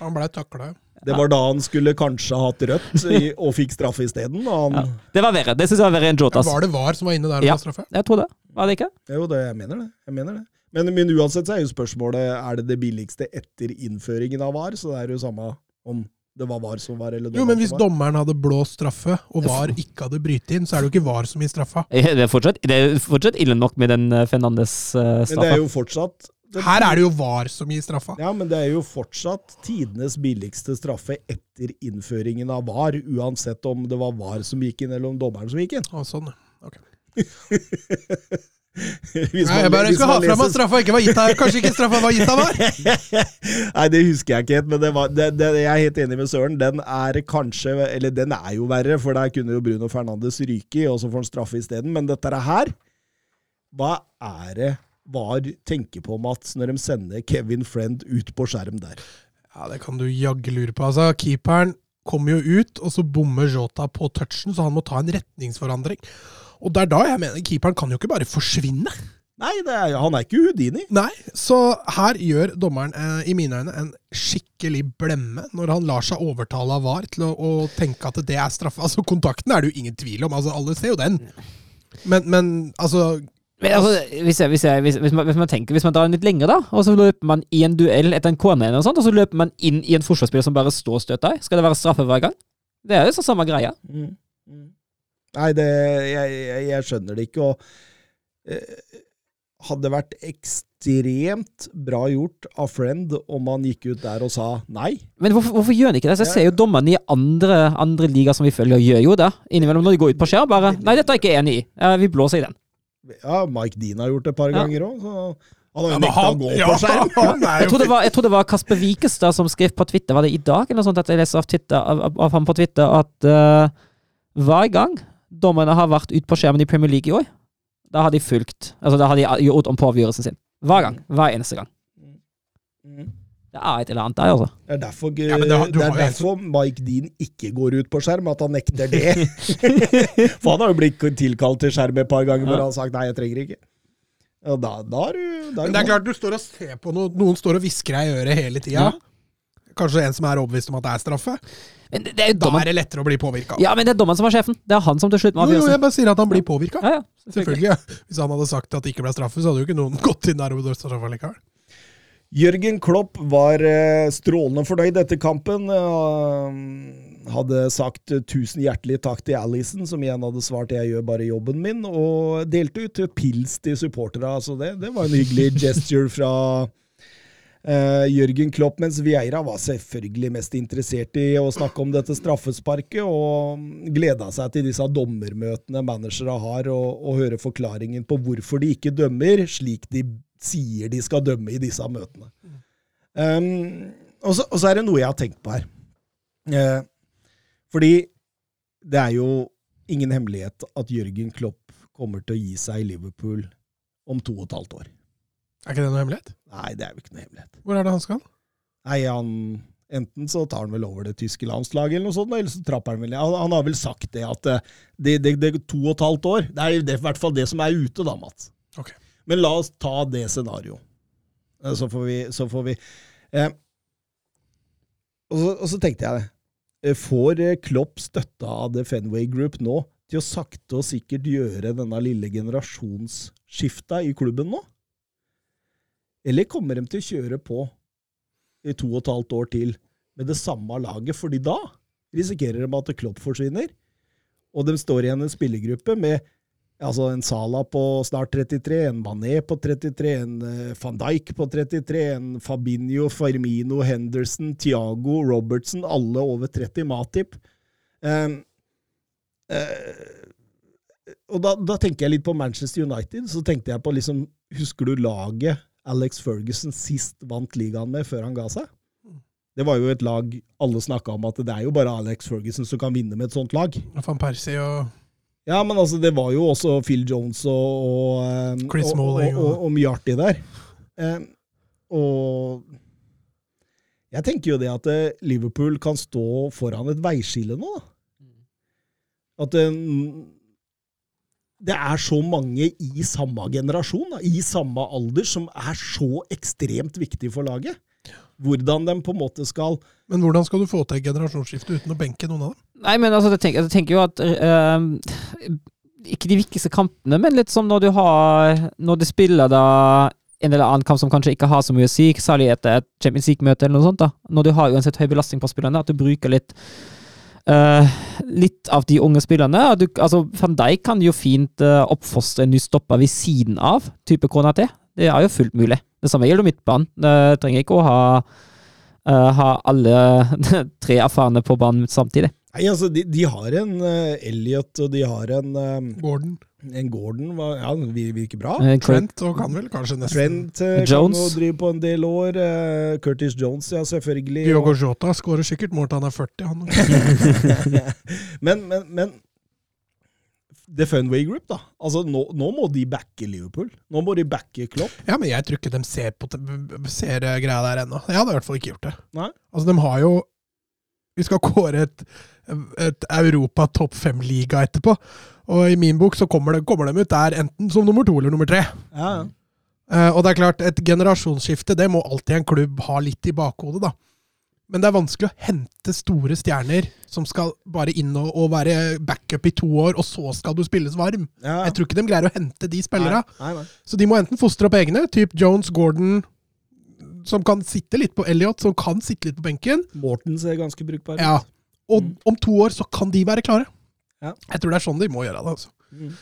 Han blei takla. Det var da han skulle kanskje hatt rødt i, og fikk straffe isteden. Ja. Det var verre. Det syns jeg var verre enn Jotas. Var det VAR som var inne der og Ja. straffe? Jeg tror det. Var det ikke? Jo, det, jeg mener det. Jeg mener det. Men, men uansett så er jo spørsmålet er det det billigste etter innføringen av VAR, så det er jo samme om det var VAR som var eller Jo, men hvis var. dommeren hadde blåst straffe, og VAR ikke hadde brytet inn, så er det jo ikke VAR som gir straffa. Eh, Det er fortsatt, det er fortsatt ille nok med den eh, Men det Fernandes-straffa. er jo fortsatt det- Her er det jo VAR som gir straffa. Ja, men det er jo fortsatt tidenes billigste straffe etter innføringen av VAR, uansett om det var VAR som gikk inn, eller om dommeren som gikk inn. Å, sånn. Ok. Hvis Nei, jeg bare skal man ha fram at straffa ikke var gitt her. Kanskje ikke straffa var gitt av VAR? Nei, det husker jeg ikke helt, men det var, det, det, jeg er helt enig med Søren. Den er kanskje Eller den er jo verre, for der kunne jo Bruno Fernandes ryke i, og så får han straffe isteden. Men dette her Hva er det VAR tenker på, Mats, når de sender Kevin Friend ut på skjerm der? Ja, det kan du jaggu lure på. Altså, keeperen kommer jo ut, og så bommer Jota på touchen, så han må ta en retningsforandring. Og det er da jeg mener keeperen kan jo ikke bare forsvinne. Nei, det er, han er ikke Houdini. Nei, så her gjør dommeren eh, i mine øyne en skikkelig blemme når han lar seg overtale av VAR til å, å tenke at det er straffe. Altså, kontakten er det jo ingen tvil om, altså, alle ser jo den. Men, men altså Men altså, hvis, jeg, hvis, jeg, hvis, hvis, man, hvis man tenker, hvis man drar den litt lenger, da, og så løper man i en duell etter en kone, eller noe sånt, og så løper man inn i en forsvarsspiller som bare står og støter deg, skal det være straffe hver gang? Det er jo så samme greia. Mm. Mm. Nei, det, jeg, jeg, jeg skjønner det ikke. Og eh, hadde vært ekstremt bra gjort av Friend om han gikk ut der og sa nei. Men hvorfor, hvorfor gjør han ikke det? Så jeg ser jo dommerne i andre, andre ligaer som vi følger, gjør jo det. Innimellom når de går ut på skjerm, bare Nei, dette er jeg ikke enig i. Eh, vi blåser i den. Ja, Mike Dean har gjort det et par ganger òg. Han har jo Ja, nekta å gå ja, på skjerm. er Jeg tror det var, jeg tror det var Kasper Wikestad som skrev på Twitter, var det i dag, eller noe sånt, at jeg leser av, av, av, ham på Twitter, at eh, hver gang dommerne har vært ute på skjermen i Premier League i år, da har de fulgt Altså, da har de gjort om på avgjørelsen sin. Hver gang. Hver eneste gang. Mm. Det er et eller annet der, altså. Det er derfor, Ja, det har- det er derfor Mike Dean ikke går ut på skjerm, at han nekter det. For han har jo blitt tilkalt til skjerm et par ganger hvor han har sagt nei, jeg trenger ikke. Og da, da er du da Men det er klart, du står og ser på noe, noen står og hvisker deg i øret hele tida. Ja. Kanskje en som er overbevist om at det er straffe. Men det, det er jo Da er det lettere å bli påvirka. Ja, men det er dommeren som er sjefen. Det er han som til slutt må Jo, jo, avgjøre. jeg bare sier at han blir påvirka. Ja, ja, Selvfølgelig. ja. Hvis han hadde sagt at det ikke ble straffe, så hadde jo ikke noen gått inn der og bedømt straffa likevel. Jørgen Klopp var eh, strålende fornøyd etter kampen. eh, hadde sagt tusen hjertelig takk til Alison, som igjen hadde svart 'jeg gjør bare jobben min', og delte ut pils til supporterne. Altså det, det var en hyggelig gesture fra eh, Jørgen Klopp, mens Vieira var selvfølgelig mest interessert i å snakke om dette straffesparket, og gleda seg til disse dommermøtene managere har, og, og høre forklaringen på hvorfor de ikke dømmer slik de sier de skal dømme i disse møtene. Um, og, så, og så er det noe jeg har tenkt på her. Uh, fordi det er jo ingen hemmelighet at Jørgen Klopp kommer til å gi seg i Liverpool om to og et halvt år. Er ikke det noe hemmelighet? Nei, det er jo ikke noe hemmelighet. Hvor er det han skal? Nei, han Enten så tar han vel over det tyske landslaget, eller noe sånt, eller så trapper han vel ned. Han, han har vel sagt det at eh, det, det, det er to og et halvt år. Det er i hvert fall det som er ute, da, Mats. Ok. Men la oss ta det scenarioet. Eh, Så får vi, så får vi eh, og, så, og så tenkte jeg det. Eh, Får Klopp støtta av The Fenway Group nå til å sakte og sikkert gjøre denne lille generasjonsskifta i klubben nå? Eller kommer de til å kjøre på i to og et halvt år til med det samme laget? Fordi da risikerer de at Klopp forsvinner, og de står igjen en spillergruppe med altså en Sala på snart 33, en Mané på 33, en eh, van Dijk på 33, en Fabinho, Firmino, Henderson, Thiago, Robertson, alle over 30, Matip. Um, uh, og da, da tenker jeg litt på Manchester United. Så tenkte jeg på liksom Husker du laget Alex Ferguson sist vant ligaen med før han ga seg? Det var jo et lag alle snakka om at det er jo bare Alex Ferguson som kan vinne med et sånt lag. Van Persie og Ja, men altså, det var jo også Phil Jones og, og, Chris Chris og, og, og, og mye artig der. Eh, og jeg tenker jo det at eh, Liverpool kan stå foran et veiskille nå. At eh, det er så mange i samme generasjon, da, i samme alder, som er så ekstremt viktig for laget. Hvordan de på en måte skal Men hvordan skal du få til generasjonsskifte uten å benke noen av dem? Nei, men altså, jeg tenker, jeg tenker jo at øh, Ikke de viktigste kampene, men litt som når du har Når du spiller da en eller annen kamp som kanskje ikke har så mye å si, særlig etter et Champions League-møte eller noe sånt. da. Når du har uansett høy belastning på spillerne, at du bruker litt eh, litt av de unge spillerne. Du, altså, Van Dijk kan jo fint uh, oppfostre en ny stopper ved siden av type KNT. Det er jo fullt mulig. Det samme gjelder midtbanen. Uh, trenger ikke å ha, uh, ha alle tre erfarne på banen samtidig. Nei, altså, de, de har en uh, Elliot, og de har en, Gordon, Gordon. var, Ja, virker bra. Eh, Trent og kan vel kanskje nesten Trent eh, Jones. kan jo drive på en del år. eh, Curtis Jones, ja, selvfølgelig. Diogo Jota skårer sikkert mål til han er 40. Han. men, men, men The Funway Group, da. Altså, nå, nå må de backe Liverpool. Nå må de backe Klopp. Ja, men jeg tror ikke de ser, på, ser eh, greia der ennå. Jeg hadde i hvert fall ikke gjort det. Nei. Altså, de har jo Vi skal kåre et, et Europa topp fem-liga etterpå. Og i min bok så kommer, de, kommer de ut der enten som nummer to eller nummer tre. Ja, ja. Eh, og det er klart, et generasjonsskifte det må alltid en klubb ha litt i bakhodet, da. Men det er vanskelig å hente store stjerner som skal bare inn og, og være backup i to år, og så skal du spilles varm. ja. Jeg tror ikke de greier å hente de spillerne. Nei, nei, nei. Så de må enten fostre opp egne, typ Jones, Gordon, som kan sitte litt på Elliot, som kan sitte litt på benken. Mortens er ganske brukbar. Ja. Og Mm. om to år så kan de være klare. Ja. Jeg tror det er sånn de må gjøre det. altså. Mm.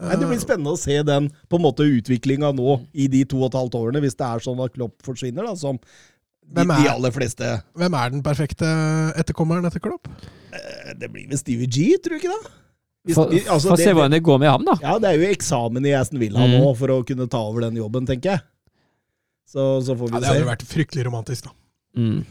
Nei, det blir spennende å se den på en måte utviklinga nå i de to og et halvt årene, hvis det er sånn at Klopp forsvinner, da, som de, Hvem er- de aller fleste Hvem er den perfekte etterkommeren etter Klopp? Eh, Det blir vel Stevie G, tror du ikke det? Hvis- Få altså, det- se hvordan det går med ham, da. Ja, det er jo eksamen i Aston Villa Mm. nå for å kunne ta over den jobben, tenker jeg. Så, så får vi Ja, Det se. hadde jo vært fryktelig romantisk, da. Mm.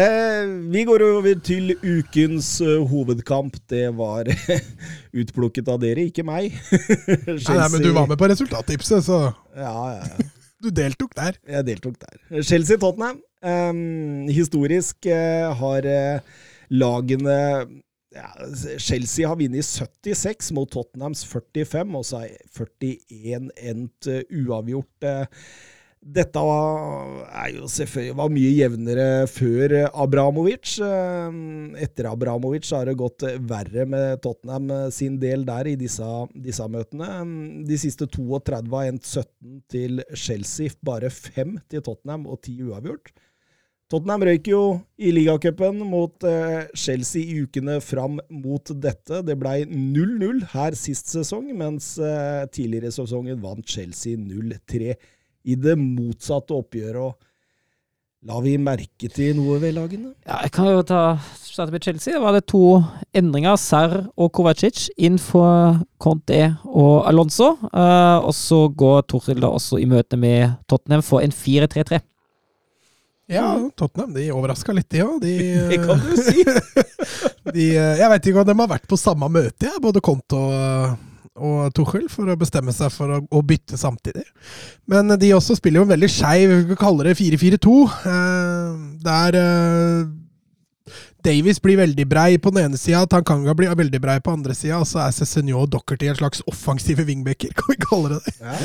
eh, vi går over til ukens eh, hovedkamp. Det var utplukket av dere, ikke meg. Nei, nei, Men du var med på resultattipset, så Ja, ja, ja. du deltok der. Jeg deltok der. Chelsea-Tottenham. Um, historisk uh, har uh, lagene ja, Chelsea har vunnet 76 mot Tottenhams 45, og så er 41 endt uavgjort. eh. Dette var, jo selvfølgelig var mye jevnere før Abramovic. Eh, etter Abramovic har det gått verre med Tottenham sin del der i disse, disse møtene. De siste 32 har endt 17 til Chelsea, bare 5 til Tottenham og 10 uavgjort. Tottenham røyk jo i ligacupen mot eh, Chelsea i ukene fram mot dette. Det blei 0-0 her sist sesong, mens eh, tidligere sesongen vant Chelsea 0-3 i det motsatte oppgjøret. og La vi merke til noe ved lagene? Ja, jeg kan jo ta starte med Chelsea. Da var det to endringer. Serr og Kovacic inn for Conte og Alonso. Uh, og så går Torhild da også i møte med Tottenham for en 4-3-3. Ja, Tottenham de overraska litt, de òg. De, det kan du si! de, eh, jeg vet ikke om de har vært på samme møte, ja, både Conte og og Tuchel for å bestemme seg for å, å, bytte samtidig. Men de også spiller jo en veldig skeiv, vi kaller det 4-4-2. Eh, der eh, Davies blir veldig brei på den ene sida, Tankanga blir veldig brei på den andre sida, og så er Cézinho og Dockerty en slags offensive wingbacker, kan vi kalle det det. Ja.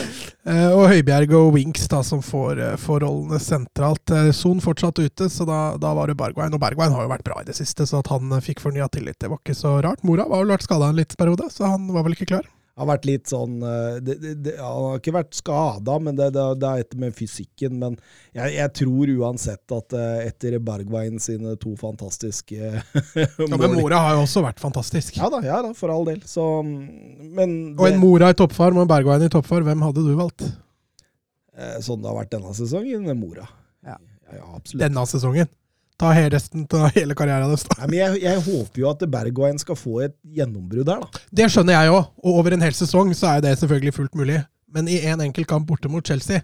Uh, og Høibjerg og Winks da, som får, uh, får rollene sentralt. Son Son fortsatt ute, så da, da, var det Bergwijn. Og Bergwijn har jo vært bra i det siste, så at han eh, fikk fornya tillit, det var ikke så rart. Mora var vel vært skada en liten periode, så han var vel ikke klar har vært litt sånn eh, det, det, det, Han har ikke vært skada, men det, er etter med fysikken. Men jeg, jeg, tror uansett at eh, etter Bergwijn sine to fantastiske mål ja, Men Mora har jo også vært fantastisk. Ja da, ja da for all del. Så, men Og en Mora i toppfar og en Bergveien i toppfar, hvem hadde du valgt? Eh, sånn det har vært denne sesongen, Mora. Ja. ja absolutt. Denne sesongen? Ta resten av hele karrieren deres. Men jeg, jeg, håper jo at Bergwijn skal få et gjennombrudd her, da. Det skjønner jeg òg, og over en hel sesong så er det selvfølgelig fullt mulig. Men i en enkelt kamp borte mot Chelsea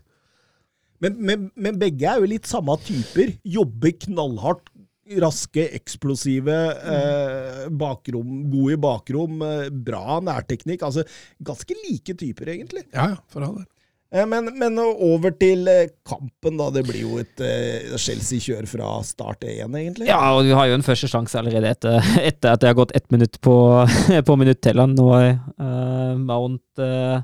men, men, men, begge er jo litt samme typer. Jobber knallhardt. Raske, eksplosive, eh, bakrom, gode i bakrom, eh, bra nærteknikk. Altså ganske like typer, egentlig. Ja, ja, for all del. Eh, men, men, over til eh, kampen, da. Det blir jo et uh, Chelsea-kjør fra start én, egentlig. Ja, og vi har jo en første sjanse allerede etter, etter, at det har gått ett minutt på, på minuttelleren. Nå uh, Mount uh,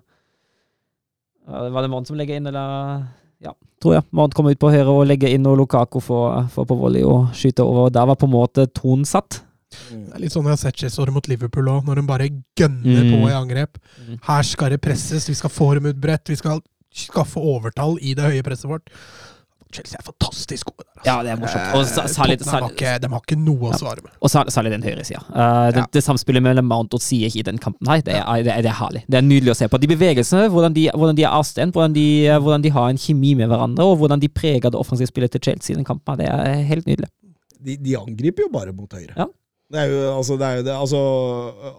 Var det Mount som legger inn, eller? Ja, tror jeg. Mount kommer ut på høyre og legger inn, og Lukaku får, får på volley og skyter over. Der var på en måte tonen satt. Mm. Det er litt sånn jeg har sett Chelsea mot Liverpool òg, når de bare gønner mm. på i angrep. Mm. Her skal det presses, vi skal få dem ut bredt, vi skal skaffe overtall i det høye presset vårt. Chelsea er fantastisk gode der. Altså. Ja, det er morsomt. Og eh, særlig, særlig, de, har ikke, noe å svare med. Og særlig den høyre sida. Uh, det, ja. det, samspillet mellom Mount og Siech i den kampen her, det er, det, er, det er, herlig. Det er nydelig å se på. De bevegelsene, hvordan de, hvordan de er avstemt, hvordan, uh, hvordan, de har en kjemi med hverandre, og hvordan de preger det offensive spillet til Chelsea i den kampen, det er helt nydelig. De, de angriper jo bare mot høyre. Ja. Det er jo, altså, det er jo det, altså,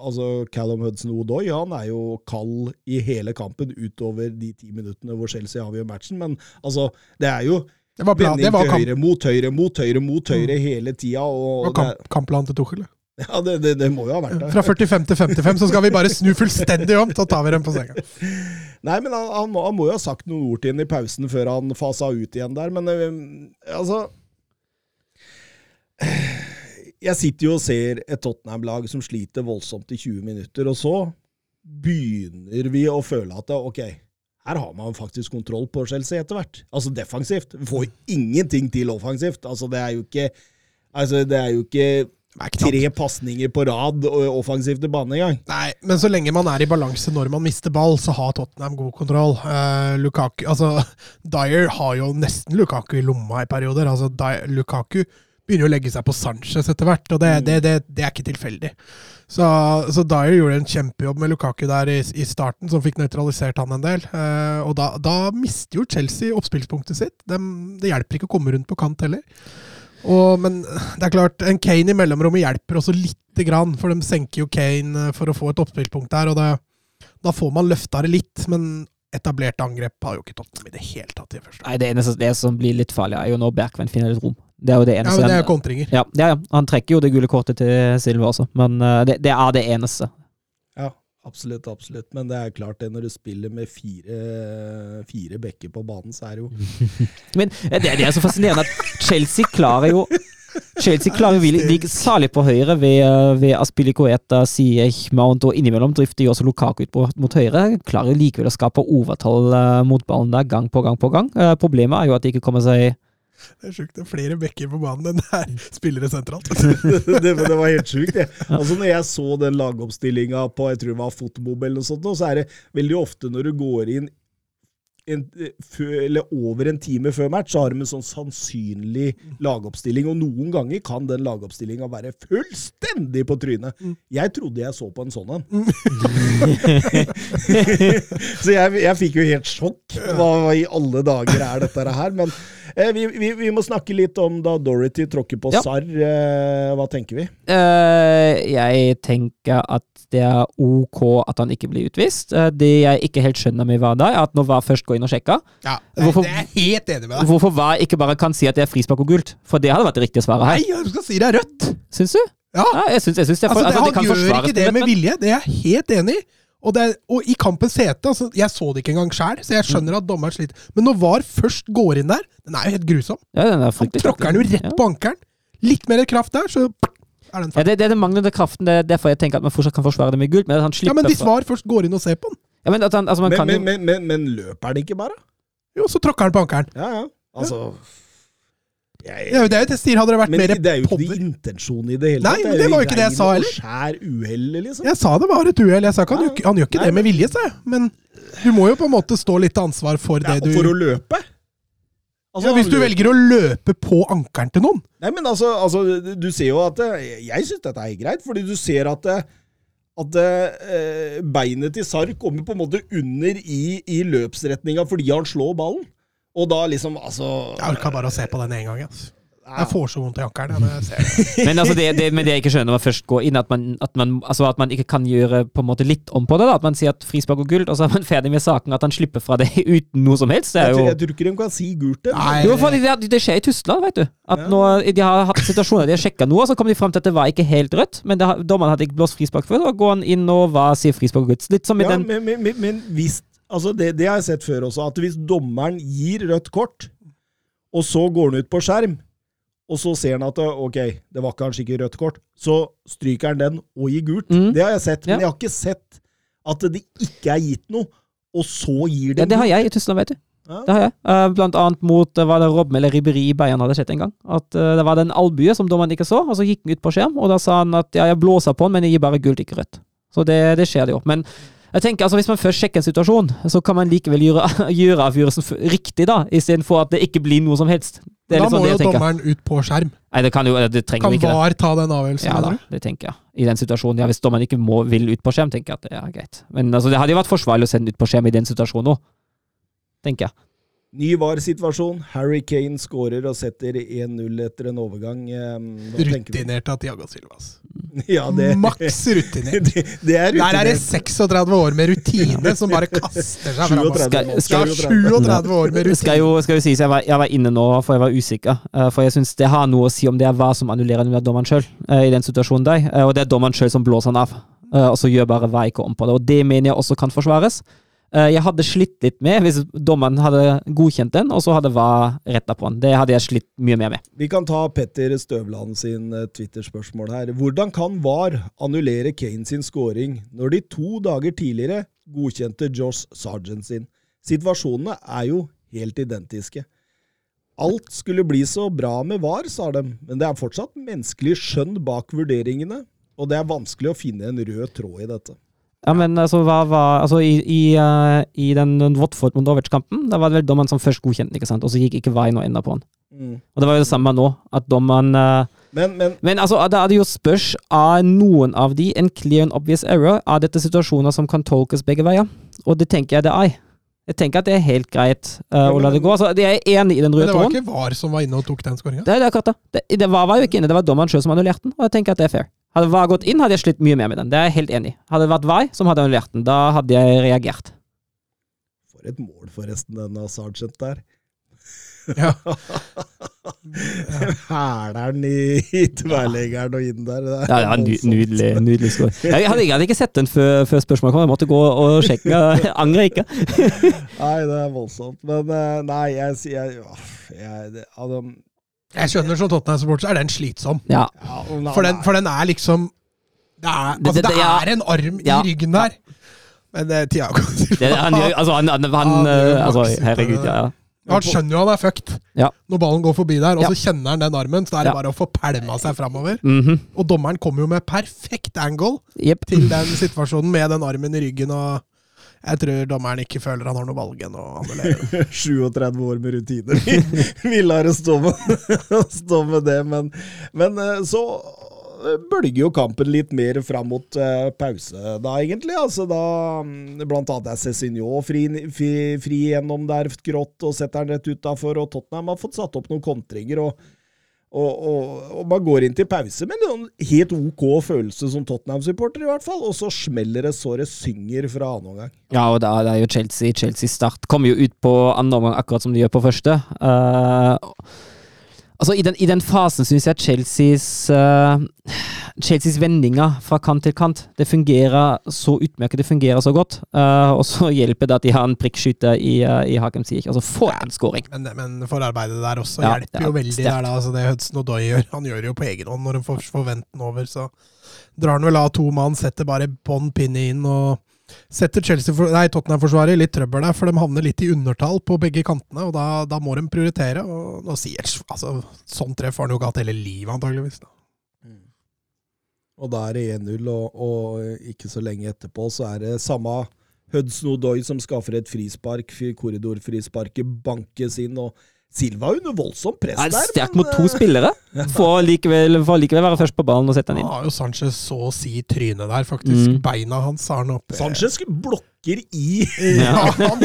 altså Callum Hudson-Odoi han er jo kald i hele kampen utover de ti minuttene hvor Chelsea avgjør matchen, men altså, det er jo det var bra. det var kamp... høyre, mot høyre, mot høyre, mot høyre mm. hele tida. Det var kamp, kampplanen til Tuchel, Ja, det, det, det, må jo ha vært det. Fra 45 til 55 så skal vi bare snu fullstendig om, så tar vi dem på senga. Nei, men han, han, må, han, må, jo ha sagt noen ord til henne i pausen før han fasa ut igjen der, men øh, altså jeg sitter jo og ser et Tottenham-lag som sliter voldsomt i 20 minutter, og så begynner vi å føle at ok, her har man faktisk kontroll på Chelsea etter hvert. Altså defensivt. Vi får ingenting til offensivt. Altså, det er jo ikke Altså, det er jo ikke tre pasninger på rad og offensivt til bane engang. Nei, men så lenge man er i balanse når man mister ball, så har Tottenham god kontroll. Uh, Lukaku Altså, Dyer har jo nesten Lukaku i lomma i perioder. Altså, Dyer, Lukaku begynner å legge seg på Sanchez etter hvert, og det, mm. det, det, det er ikke tilfeldig. Så, så, Dyer gjorde en kjempejobb med Lukaku der i, i starten, som fikk nøytralisert han en del. Uh, og da, da, mister jo Chelsea oppspillspunktet sitt. De, det hjelper ikke å komme rundt på kant heller. Og, men det er klart, en Kane i mellomrommet hjelper også lite grann, for de senker jo Kane eh, for å få et oppspillspunkt der, og det, da får man løfta det litt. Men etablerte angrep har jo ikke Tottenham i det hele tatt. i første. Nei, Det eneste det som blir litt farlig, er jo når Berkven finner litt rom. Det er jo det eneste. Ja, men det er kontringer. Ja, ja, ja, han trekker jo det gule kortet til Silva også, men uh, det, det, er det eneste. Ja, absolutt, absolutt. Men det er klart det, når du spiller med fire, fire bekker på banen, så er det jo Men det, det, er så fascinerende at Chelsea klarer jo Chelsea klarer jo virkelig, særlig på høyre, ved, eh, ved Aspilicueta, Siech, Mount og innimellom drifter jo også Lukaku ut mot høyre. Klarer jo likevel å skape overtall eh, mot ballen der gang på gang på gang. Eh, problemet er jo at de ikke kommer seg Det er sjukt. Det er flere bekker på banen enn det er spillere sentralt. det, det var helt sjukt. det. Altså Når jeg så den lagoppstillinga på jeg tror det var Fotmob, eller noe sånt, så er det veldig ofte når du går inn en, eller over en time før match, så har de en sånn sannsynlig lagoppstilling. Og noen ganger kan den lagoppstillinga være fullstendig på trynet. Jeg trodde jeg så på en sånn en. så jeg, jeg fikk jo helt sjokk. Hva, hva i alle dager er dette her? Men eh, vi, vi, vi må snakke litt om da Dorothy tråkker på Ja. Sarr. Eh, hva tenker vi? Uh, jeg tenker at det er ok at han ikke blir utvist. Uh, det jeg ikke helt skjønner med Wada, er at når VAR først går inn og sjekke. Ja, Hvorfor- det er jeg helt enig med deg. hvorfor VAR ikke bare kan si at det er frispark og gult? For det hadde vært det riktige svaret Nei, du skal si det er rødt! Syns du? Ja, Ja, jeg synes, jeg synes det, for, altså, det, altså, det Han gjør ikke det men- med vilje, det er jeg helt enig i. Og, det og i kampens hete altså, Jeg så det ikke engang sjæl, så jeg skjønner at dommeren sliter. Men når VAR først går inn der, den er jo helt grusom. Ja, den Han tråkker den jo rett Ja. på ankelen. Litt mer kraft der, så er den Ja, ferdig. det, det er den manglende kraften. Det er derfor jeg tenker at man fortsatt kan forsvare det med gult. Men Ja, men hvis VAR først går inn og ser på den, ja, men at han, altså, man Men, kan jo men, men, men, men løper han ikke bare? jo, så tråkker han på ankelen. Ja, ja. Altså jeg, Ja, det er jo det jeg sier, hadde det vært Men mer det er jo ikke power intensjonen i det hele Nei, det, det var jo ikke det jeg sa heller. Skjær uhell, liksom. Jeg sa det var et uhell. Jeg sa ikke han, Ja. ikke- han gjør ikke Nei, det med vilje, sa jeg. Men du må jo på en måte stå litt til ansvar for Ja, det du for å løpe? Altså, ja, Hvis du løper- velger å løpe på ankelen til noen Nei, men altså, altså du ser jo at eh, Jeg syns dette er greit, fordi du ser at eh, at eh, beinet til Sarr kommer på en måte under i, i løpsretninga fordi han slår ballen. Og da liksom, altså Jeg orka bare å se på den en gang. Altså. Jeg får så vondt i ankelen. jeg det. Men altså det, det, men det jeg ikke skjønner når man først går inn, at man, at man, altså at man ikke kan gjøre på en måte litt om på det. da, At man sier at frispark og gult, og så er man ferdig med saken. At han slipper fra det uten noe som helst. Det er jeg, tror, jo jeg tror ikke de kan si gult Nei. det, det skjer i Tyskland, vet du. At Ja. nå, De har hatt situasjoner de har sjekka noe, og så kom de fram til at det var ikke helt rødt. Men det dommeren hadde ikke blåst frispark før. Så går han inn og hva sier frispark og gult. Litt som i Ja, den men, men, men, men hvis altså det, det har jeg sett før også, at hvis dommeren gir rødt kort, og så går han ut på skjerm, og så ser han at ok, det var kanskje ikke rødt kort, så stryker han den og gir gult. Mm. Det har jeg sett, men jeg har ikke sett at det ikke er gitt noe, og så gir det Ja, det har jeg i Tyskland, vet du. Ja. Det har jeg. Eh, Blant annet mot eh, var det Robben eller Ribberi i Bayern hadde skjedd en gang. At eh, Det var den albue som dommeren ikke så, og så gikk han ut på skjerm, og da sa han at ja, jeg blåser på den, men jeg gir bare gult, ikke rødt. Så det, det skjer det jo. Men jeg tenker altså hvis man først sjekker en situasjon, så kan man likevel gjøre, gjøre avgjørelsen riktig, da, istedenfor at det ikke blir noe som helst. Det Da sånn må jo dommeren ut på skjerm. Nei, det kan jo Det trenger Kan ikke. VAR ta den avgjørelsen? Ja da, mener du? det tenker jeg. I den situasjonen. Ja, hvis dommeren ikke må, vil ut på skjerm, tenker jeg at det er greit. Men altså, det hadde jo vært forsvarlig å sende ut på skjerm i den situasjonen òg, tenker jeg. Ny VAR-situasjon. Harry Kane skårer og setter 1-0 etter en overgang. Eh, Hva? Rutinert av Tiago Silvas. Ja, det, Maks rutinert. det, det er Der er det 36 år med rutine som bare kaster seg fram. 37 nå. Skal- Ja, 37 år med skal jo, skal jo sies, jeg var, jeg var inne nå, for jeg var usikker. Eh, for jeg syns det har noe å si om det er hva som annullerer den dommeren sjøl, i den situasjonen der. Eh, og det er dommeren sjøl som blåser han av, eh, og så gjør bare hva ikke om på det. Og det mener jeg også kan forsvares. Eh, jeg hadde slitt litt med hvis dommeren hadde godkjent den, og så hadde hva retta på den. Det hadde jeg slitt mye mer med. Vi kan ta Petter Støvland sin eh, Twitter-spørsmål her. Hvordan kan VAR annullere Kane sin scoring når de to dager tidligere godkjente Josh Sargent sin? Situasjonene er jo helt identiske. Alt skulle bli så bra med VAR, sa de, men det er fortsatt menneskelig skjønn bak vurderingene, og det er vanskelig å finne en rød tråd i dette. Ja, men altså, hva var Altså, i, i, uh, i den Watford mot Norwich-kampen, da var det vel dommeren som først godkjente den, ikke sant, og så gikk ikke veien og enda på den. Og det var jo det samme nå, at dommeren uh, Men, men Men altså, da er det jo spørs er noen av de en clear and obvious error. Er dette situasjoner som kan tolkes begge veier? Og det tenker jeg det er. Jeg tenker at det er helt greit eh, å la det gå. Altså, jeg er enig i den røde tråden. Men det var tråden. ikke VAR som var inne og tok den skåringa? Det det. Det, det var, var jo ikke inne, det var dommeren sjøl som annullerte den, og jeg tenker at det er fair. Hadde VAR gått inn, hadde jeg slitt mye mer med den. Det er jeg helt enig i. Hadde det vært VAR som hadde annullert den, da hadde jeg reagert. For et mål, forresten, denne sergeant der. Ja. Hæleren i, i tverrleggeren og inn der. Det er Ja, ja, nydelig, nydelig score. Jeg hadde, jeg hadde ikke sett den før, før spørsmålet kom, jeg måtte gå og sjekke. Jeg angrer ikke. Nei, det er voldsomt. Men eh, nei, jeg sier jeg, jeg, jeg, altså, Jeg skjønner som Tottenham-supporter, så er den slitsom. Ja. Ja, For den, for den er liksom Det er, altså, det- det ja. er en arm Ja. i ryggen der. Men uh, Tiago Det, han, altså, han, han, han eh, altså, Herregud, ja. ja. Han skjønner jo han er fucked Ja. når ballen går forbi der, og Ja. så kjenner han den armen. Så da er det Ja. bare å få pælma seg framover. Mhm. Og dommeren kommer jo med perfekt angle yep. til den situasjonen med den armen i ryggen. og jeg tror dommeren ikke føler han har noe valg enn å annullere. 37 år med rutiner. Vi, lar det stå med, stå med det, men, men eh, så eh, bølger jo kampen litt mer fram mot eh, pause da, egentlig. Altså da mm, Blant annet er Cézinho fri, fri, fri gjennom der grått og setter han rett utafor, og Tottenham har fått satt opp noen kontringer. og og, og, og man går inn til pause med en helt OK følelse som Tottenham-supporter, i hvert fall. Og så smeller det så det synger fra annen omgang. Ja, og da det er jo Chelsea. Chelsea start kommer jo ut på annen omgang akkurat som de gjør på første. Eh, altså, i den, i den fasen syns jeg Chelseas uh, Chelseas vendinger fra kant til kant, det fungerer så utmerket, det fungerer så godt. Uh, og så hjelper det at de har en prikkskyter i, uh, i Hakem Ziyech. Altså, for en scoring! Men, men forarbeidet der også Ja, hjelper jo veldig. Der, da. Altså, det Hudson Odoi gjør, han gjør det jo på egen hånd når han får, forventen over. Så drar han vel av to mann, setter bare bånn pinne inn og setter Tottenham-forsvaret i litt trøbbel der, for de havner litt i undertall på begge kantene, og da, da må de prioritere. Og nå sier altså, Sånn treff har han jo ikke hatt hele livet, antageligvis. Da. Og da er det 1-0, og, og ikke så lenge etterpå så er det samme Hudson Odoi som skaffer et frispark, korridorfrisparket bankes inn, og Silva er under voldsomt press Er der. sterk mot to eh, spillere. Får likevel, får likevel være først på ballen og sette den inn. har jo Sanchez så å si trynet der, faktisk. Mm. Beina hans har han oppe. Sanchez blokker i Ja, han,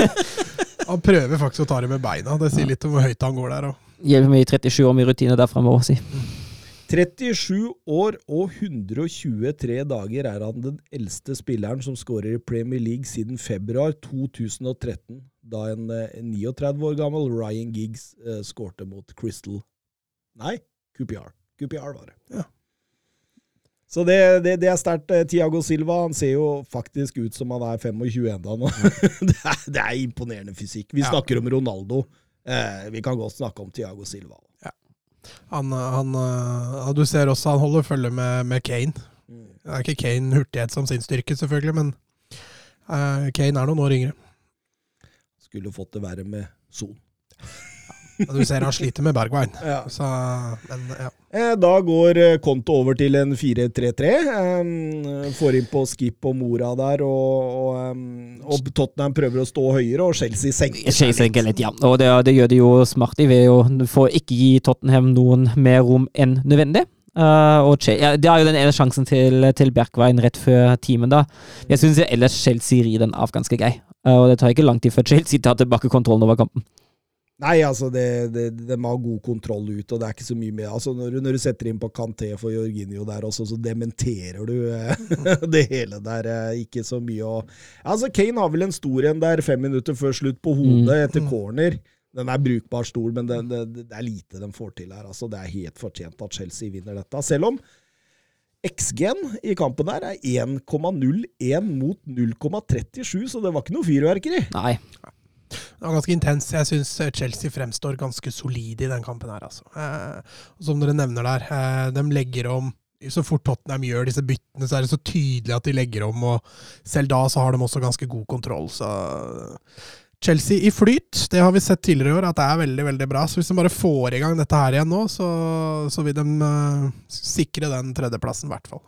han prøver faktisk å ta det med beina. Det sier litt om hvor høyt han går der. Og. Hjelper mye i 37 år med rutine derfra, må jeg si. 37 år og 123 dager er han den eldste spilleren som skårer i Premier League siden februar 2013, da en, eh, 39 år gammel Ryan Giggs eh, skårte mot Crystal Nei, QPR. QPR var det. Ja. Så det, det, det er sterkt. Tiago Silva han ser jo faktisk ut som han er 25 enda nå. det, er, det er imponerende fysikk. Vi Ja. snakker om Ronaldo. Eh, vi kan godt snakke om Tiago Silva. Han, han, øh, du ser også han holder følge med, med Kane. Det er ikke Kane hurtighet som sin styrke, selvfølgelig, men uh, Kane er noen år yngre. Skulle fått det verre med Son. Du ser han sliter med Bergwijn. Ja. Så, men ja. Eh, Da går eh, konto over til en 4-3-3. Eh, Får inn på Skip og Mora der, og, og, og Tottenham prøver å stå høyere, og Chelsea senker seg Chase senker litt, ja. Og det, det gjør de jo smart i ved å ikke gi Tottenham noen mer rom enn nødvendig. Uh, ja, Det er jo den ene sjansen til, til Bjerkveien rett før timen, da. Jeg syns ellers Chelsea rir den av ganske grei. Uh, og det tar ikke lang tid før Chelsea tar tilbake kontrollen over kampen. Nei, altså, det, det, de har god kontroll ut, og det er ikke så mye mer altså, når, du- når du setter inn på Canté for Jorginho der også, så dementerer du eh, det hele der. Ikke så mye å Altså, Kane har vel en stor en der fem minutter før slutt på hodet etter corner. Den er brukbar stor, men det, det, det er lite de får til her. Altså, det er helt fortjent at Chelsea vinner dette. Selv om XG-en i kampen her er 1,01 mot 0,37, så det var ikke noe fyrverkeri. Nei. Det var ganske intens. Jeg syns Chelsea fremstår ganske solide i den kampen her, altså. Eh, som dere nevner der, eh, de legger om så fort Tottenham gjør disse byttene, så er det så tydelig at de legger om, og selv da så har de også ganske god kontroll. Så Chelsea i flyt, det har vi sett tidligere i år, at det er veldig veldig bra. Så hvis de bare får i gang dette her igjen nå, så, så vil de uh, sikre den tredjeplassen, i hvert fall.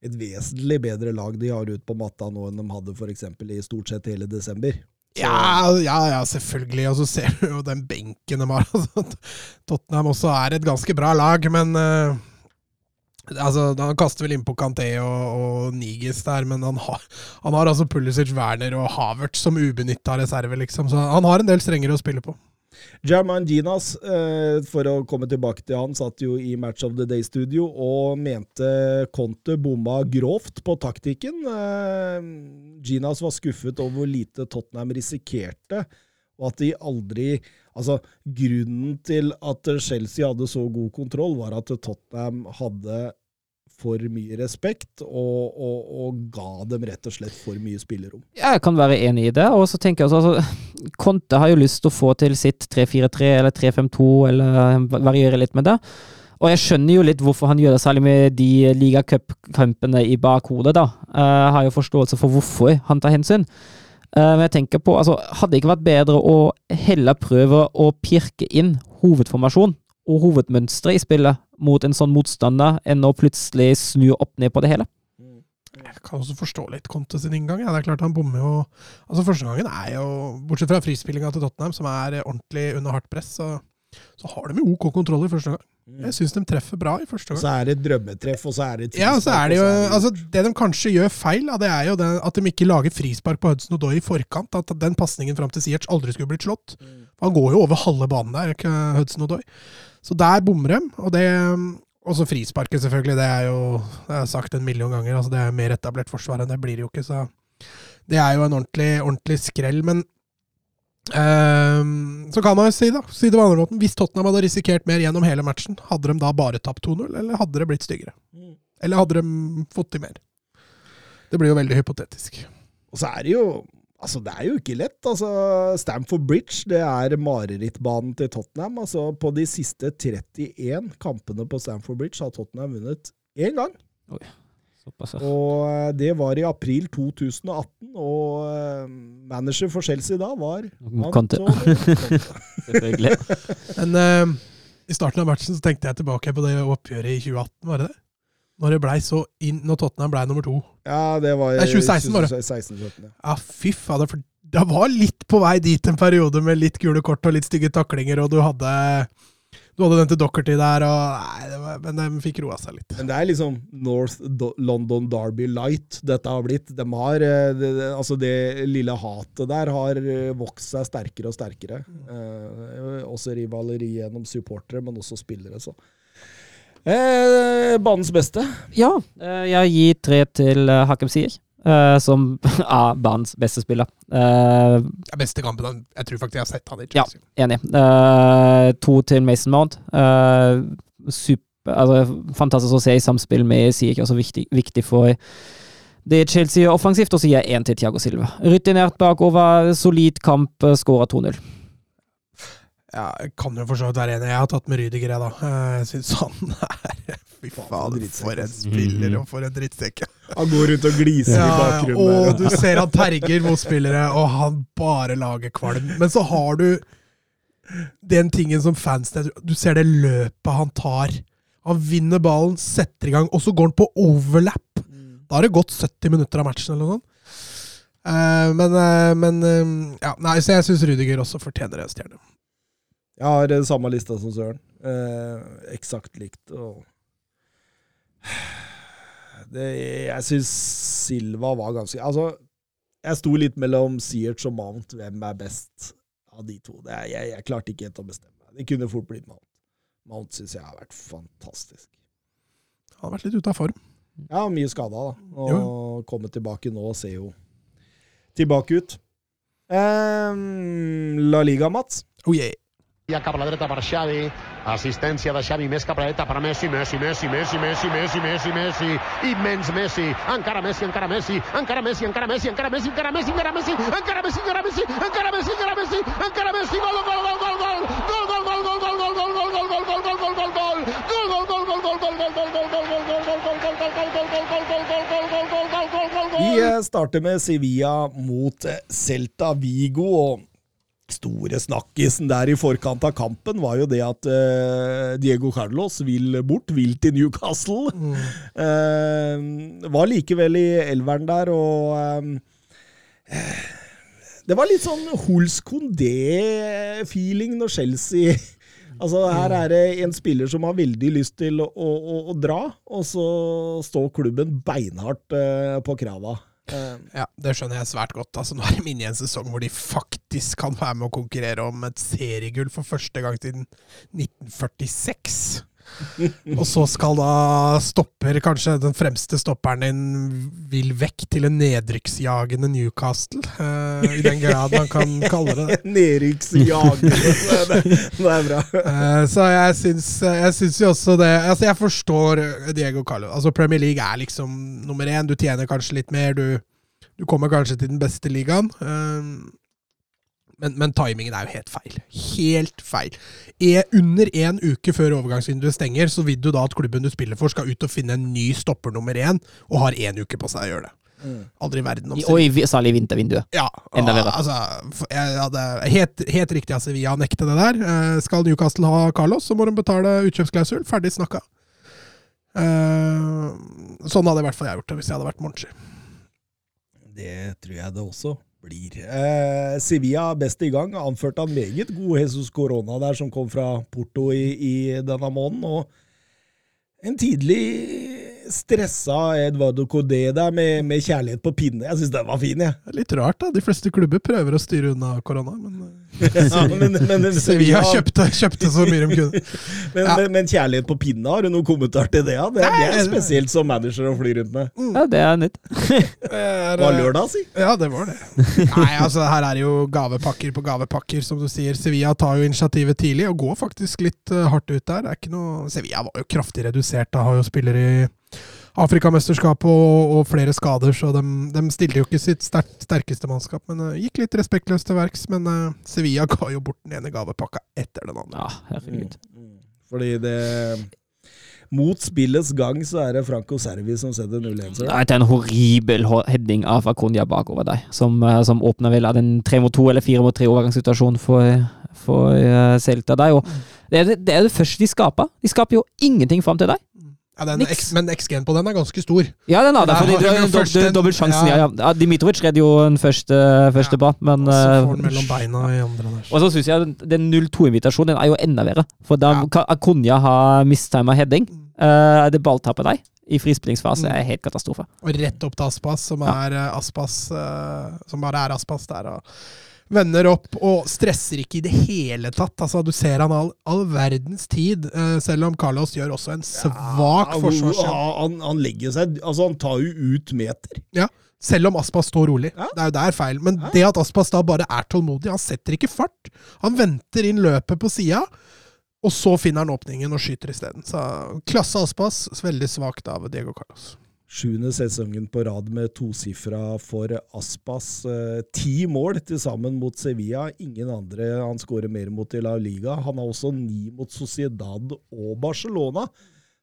et vesentlig bedre lag de har ut på matta nå enn de hadde for eksempel i stort sett hele desember. Ja, ja, ja, selvfølgelig. Og så ser du jo den benken de har. Altså, Tottenham også er et ganske bra lag, men eh, altså, Han kaster vel innpå Kanté og, og Nigis der, men han har, han har altså Pulisic, Werner og Havert som ubenytta reserve, liksom. Så han har en del strengere å spille på. German Ginas, eh, for å komme tilbake til han, satt jo i Match of the Day-studio og mente Conte bomma grovt på taktikken. Eh, Ginas var skuffet over hvor lite Tottenham risikerte, og at de aldri Altså, grunnen til at Chelsea hadde så god kontroll, var at Tottenham hadde for mye respekt, og, og, og ga dem rett og slett for mye spillerom. Jeg kan være enig i det. Og så tenker jeg også altså, Conte har jo lyst til å få til sitt 3-4-3 eller 3-5-2, eller variere litt med det. Og jeg skjønner jo litt hvorfor han gjør det, særlig med de ligacupkampene i bakhodet. da. Jeg har jo forståelse for hvorfor han tar hensyn. Men jeg tenker på, altså, Hadde det ikke vært bedre å heller prøve å pirke inn hovedformasjon og hovedmønstre i spillet mot en sånn motstander, enn å plutselig snu opp ned på det hele? Jeg kan også forstå litt Conte sin inngang. Ja. Det er klart han bommer jo Altså Første gangen er jo, bortsett fra frispillinga til Tottenham, som er ordentlig under hardt press, så, så har de jo OK kontroll i første gang. Jeg syns de treffer bra i første gang. Så er det et drømmetreff, og så er det Ja, så er det jo altså, Det de kanskje gjør feil, det er jo det, at de ikke lager frispark på Hudson Odoi i forkant. At den pasningen fram til Siertz aldri skulle blitt slått. Han går jo over halve banen der, ikke Hudson Odoi. Så der bommer de. Og det også frisparket, selvfølgelig. Det er jo det er sagt en million ganger. altså Det er mer etablert forsvar enn det blir det jo ikke. Så det er jo en ordentlig, ordentlig skrell. Men Um, så kan man jo si da, si det på andre måten, hvis Tottenham hadde risikert mer gjennom hele matchen, hadde de da bare tapt 2-0, eller hadde det blitt styggere? Eller hadde de fått til mer? Det blir jo veldig hypotetisk. Og så er det jo Altså, det er jo ikke lett. Altså, Stamford Bridge det er marerittbanen til Tottenham. Altså, På de siste 31 kampene på Stamford Bridge har Tottenham vunnet én gang. Oi, såpass, ja. Og eh, det var i april 2018, og eh, manager for Chelsea da var Conte. Selvfølgelig. Men uh, i starten av matchen så tenkte jeg tilbake på det oppgjøret i 2018, var det det? Når, det ble så inn, når Tottenham ble nummer to. Ja, det var Nei, 2016 var det. 2016, ja. Ja, fy fader. For det var litt på vei dit en periode med litt gule kort og litt stygge taklinger, og du hadde du hadde den til Dockerty der, og, nei, det var, men de fikk roa seg litt. Men det er liksom North Do London Derby Light dette har blitt. De har, eh, det, altså det lille hatet der har eh, vokst seg sterkere og sterkere. Eh, også rivaleri gjennom supportere, men også spillere. Så. Eh, banens beste. Ja, eh, jeg gir tre til eh, Hakem Sier, Uh, som er banens beste spiller. Uh, Det er beste kampen han- jeg tror faktisk jeg har sett han i Chelsea. Ja. Enig. Uh, to til Mason Mount. Eh, super, altså, fantastisk å se i samspill med Sier, også viktig, viktig for det Chelsea gjør offensivt. Og så gir jeg én til Thiago Silva. Rutinert bakover, solid kamp, skåra 2-0. Ja, jeg kan jo for så vidt være enig. Jeg har tatt med Rydiger, jeg, da. Eh, Jeg syns han er Fy faen, for en spiller, og for en drittsekk. Han går rundt og gliser i bakgrunnen. og der. du ser han terger mot spillere, og han bare lager kvalm. Men så har du den tingen som fans Du ser det løpet han tar. Han vinner ballen, setter i gang, og så går han på overlap. Da har det gått 70 minutter av matchen, eller noe sånt. Uh, men uh, men uh, ja, nei, så jeg syns Rudiger også fortjener en stjerne. Jeg har eh, samme lista som Søren. Eh, Eksakt likt. Og det, jeg syns Silva var ganske Altså, jeg sto litt mellom Search og Mount. Hvem er best av de to? Det, jeg, jeg klarte ikke helt å bestemme meg. Det kunne fort blitt Mount. Mount syns jeg har vært fantastisk. Han har vært litt ute av form. Ja, mye skada, da. Og komme tilbake nå ser jo tilbake ut. Ehm, La Liga, Mats. Oh yeah. Ja cap a la dreta per Xavi, assistència de Xavi més cap a la dreta per Messi, Messi, Messi, Messi, Messi, Messi, Messi, Messi, immens Messi, encara Messi, encara Messi, encara Messi, encara Messi, encara Messi, encara Messi, encara Messi, encara Messi, encara Messi, encara Messi, encara Messi, encara Messi, gol, gol, gol, gol, gol, gol, gol, gol, gol, gol, gol, gol, gol, gol, gol, gol, gol, gol, gol, Vi eh, starter med Sevilla mot eh, Celta Vigo. og Store snakkisen der i forkant av kampen var jo det at uh, Diego Carlos vil bort, vil til Newcastle. Eh, var likevel i elveren der, og uh, Det var litt sånn Hols Condé-feeling når Chelsea Altså Her er det en spiller som har veldig lyst til å, å, å dra, og så står klubben beinhardt på krava. Eh, Ja, det skjønner jeg svært godt. Altså, nå er de inne i en sesong hvor de faktisk kan være med å konkurrere om et seriegull for første gang siden 1946. Og så skal da stopper, kanskje den fremste stopperen din, vil vekk til en nedrykksjagende Newcastle. Uh, I den grad man kan kalle det det. Nedrykksjagende. Det, det er bra. Uh, så jeg syns, jeg syns jo også det Altså, jeg forstår Diego Carlo. Altså, Premier League er liksom nummer én. Du tjener kanskje litt mer. Du, du kommer kanskje til den beste ligaen. Eh, men, men timingen er jo helt feil. Helt feil. Er under én uke før overgangsvinduet stenger, så vil du da at klubben du spiller for, skal ut og finne en ny stopper nummer én, og har én uke på seg å gjøre det. Aldri i verden. om I- Og i, særlig i vintervinduet. ja, Enda bedre. altså, jeg hadde helt, helt riktig av Sevilla å nekte det der. Eh, skal Newcastle ha Carlos, så må de betale utkjøpsklausul. Ferdig snakka. Eh, sånn hadde i hvert fall jeg gjort det hvis jeg hadde vært Monchi. Det tror jeg det også blir. Eh, Sevilla best i gang. Anført av meget god Jesus Corona der, som kom fra Porto i, i denne måneden. Og en tidlig stressa Eduardo Codé der med, med kjærlighet på pinne. Jeg syns den var fin, jeg. Er Litt rart, da. De fleste klubber prøver å styre unna korona, men eh, Ja, men, men, men, Sevilla kjøpte, kjøpte så mye de kunne. men, Ja. men, men kjærlighet på pinne, har du noen kommentar til det? Ja? Det, det er spesielt som manager å fly rundt med. Ja, det er nytt. Det var lørdag, si. Ja, det var det. Nei, altså her er det jo gavepakker på gavepakker, som du sier. Sevilla tar jo initiativet tidlig og går faktisk litt uh, hardt ut der. Det er ikke noe Sevilla var jo kraftig redusert, da har jo spillere i Afrikamesterskap og, og flere skader, så de, de stilte jo ikke sitt sterk, sterkeste mannskap. Men uh, gikk litt respektløst til verks. Men uh, Sevilla ga jo bort den ene gavepakka etter den andre. Ja, herregud. Fordi det Mot spillets gang så er det Franco Servi som setter 0-1. Det er en horribel ho- heading av Akunya bakover deg, som, eh, som åpner vel av den tre mot to eller fire mot tre overgangssituasjonen for, for uh, Celta. Det er, det, det er det første de skaper. De skaper jo ingenting fram til deg. Ja, den, X- men XG-en på den er ganske stor. Ja, den er det, Der fordi har det vi er jo jo først dob- en- dobbelt sjansen. ja. Ja, Dimitrovic redder jo den første, første Ja. bra, men Og så får den eh, mellom beina i andre der. Og så syns jeg den- den 0-2-invitasjonen den er jo enda verre. For da Ja. kan Akonya ha mistima heading. Uh, det balltapet deg i frispillingsfase Mm. er helt katastrofe. Og rett opp til Aspas, som er eh, Aspas uh, Som bare er Aspas der. Og vender opp og stresser ikke i det hele tatt. Altså, du ser han all, all verdens tid, uh, selv om Carlos gjør også en svak Ja, forsvarsjobb. ja, han, han legger seg Altså, han tar jo ut meter. Ja. Selv om Aspas står rolig. Ja. Det er jo der feil. Men Ja. det at Aspas da bare er tålmodig, han setter ikke fart. Han venter inn løpet på sida, og så finner han åpningen og skyter isteden. Så klasse Aspas, veldig svakt av Diego Carlos. Sjuende sesongen på rad med tosifra for Aspas. Eh, ti mål til sammen mot Sevilla. Ingen andre han skårer mer mot i La Liga. Han har også ni mot Sociedad og Barcelona.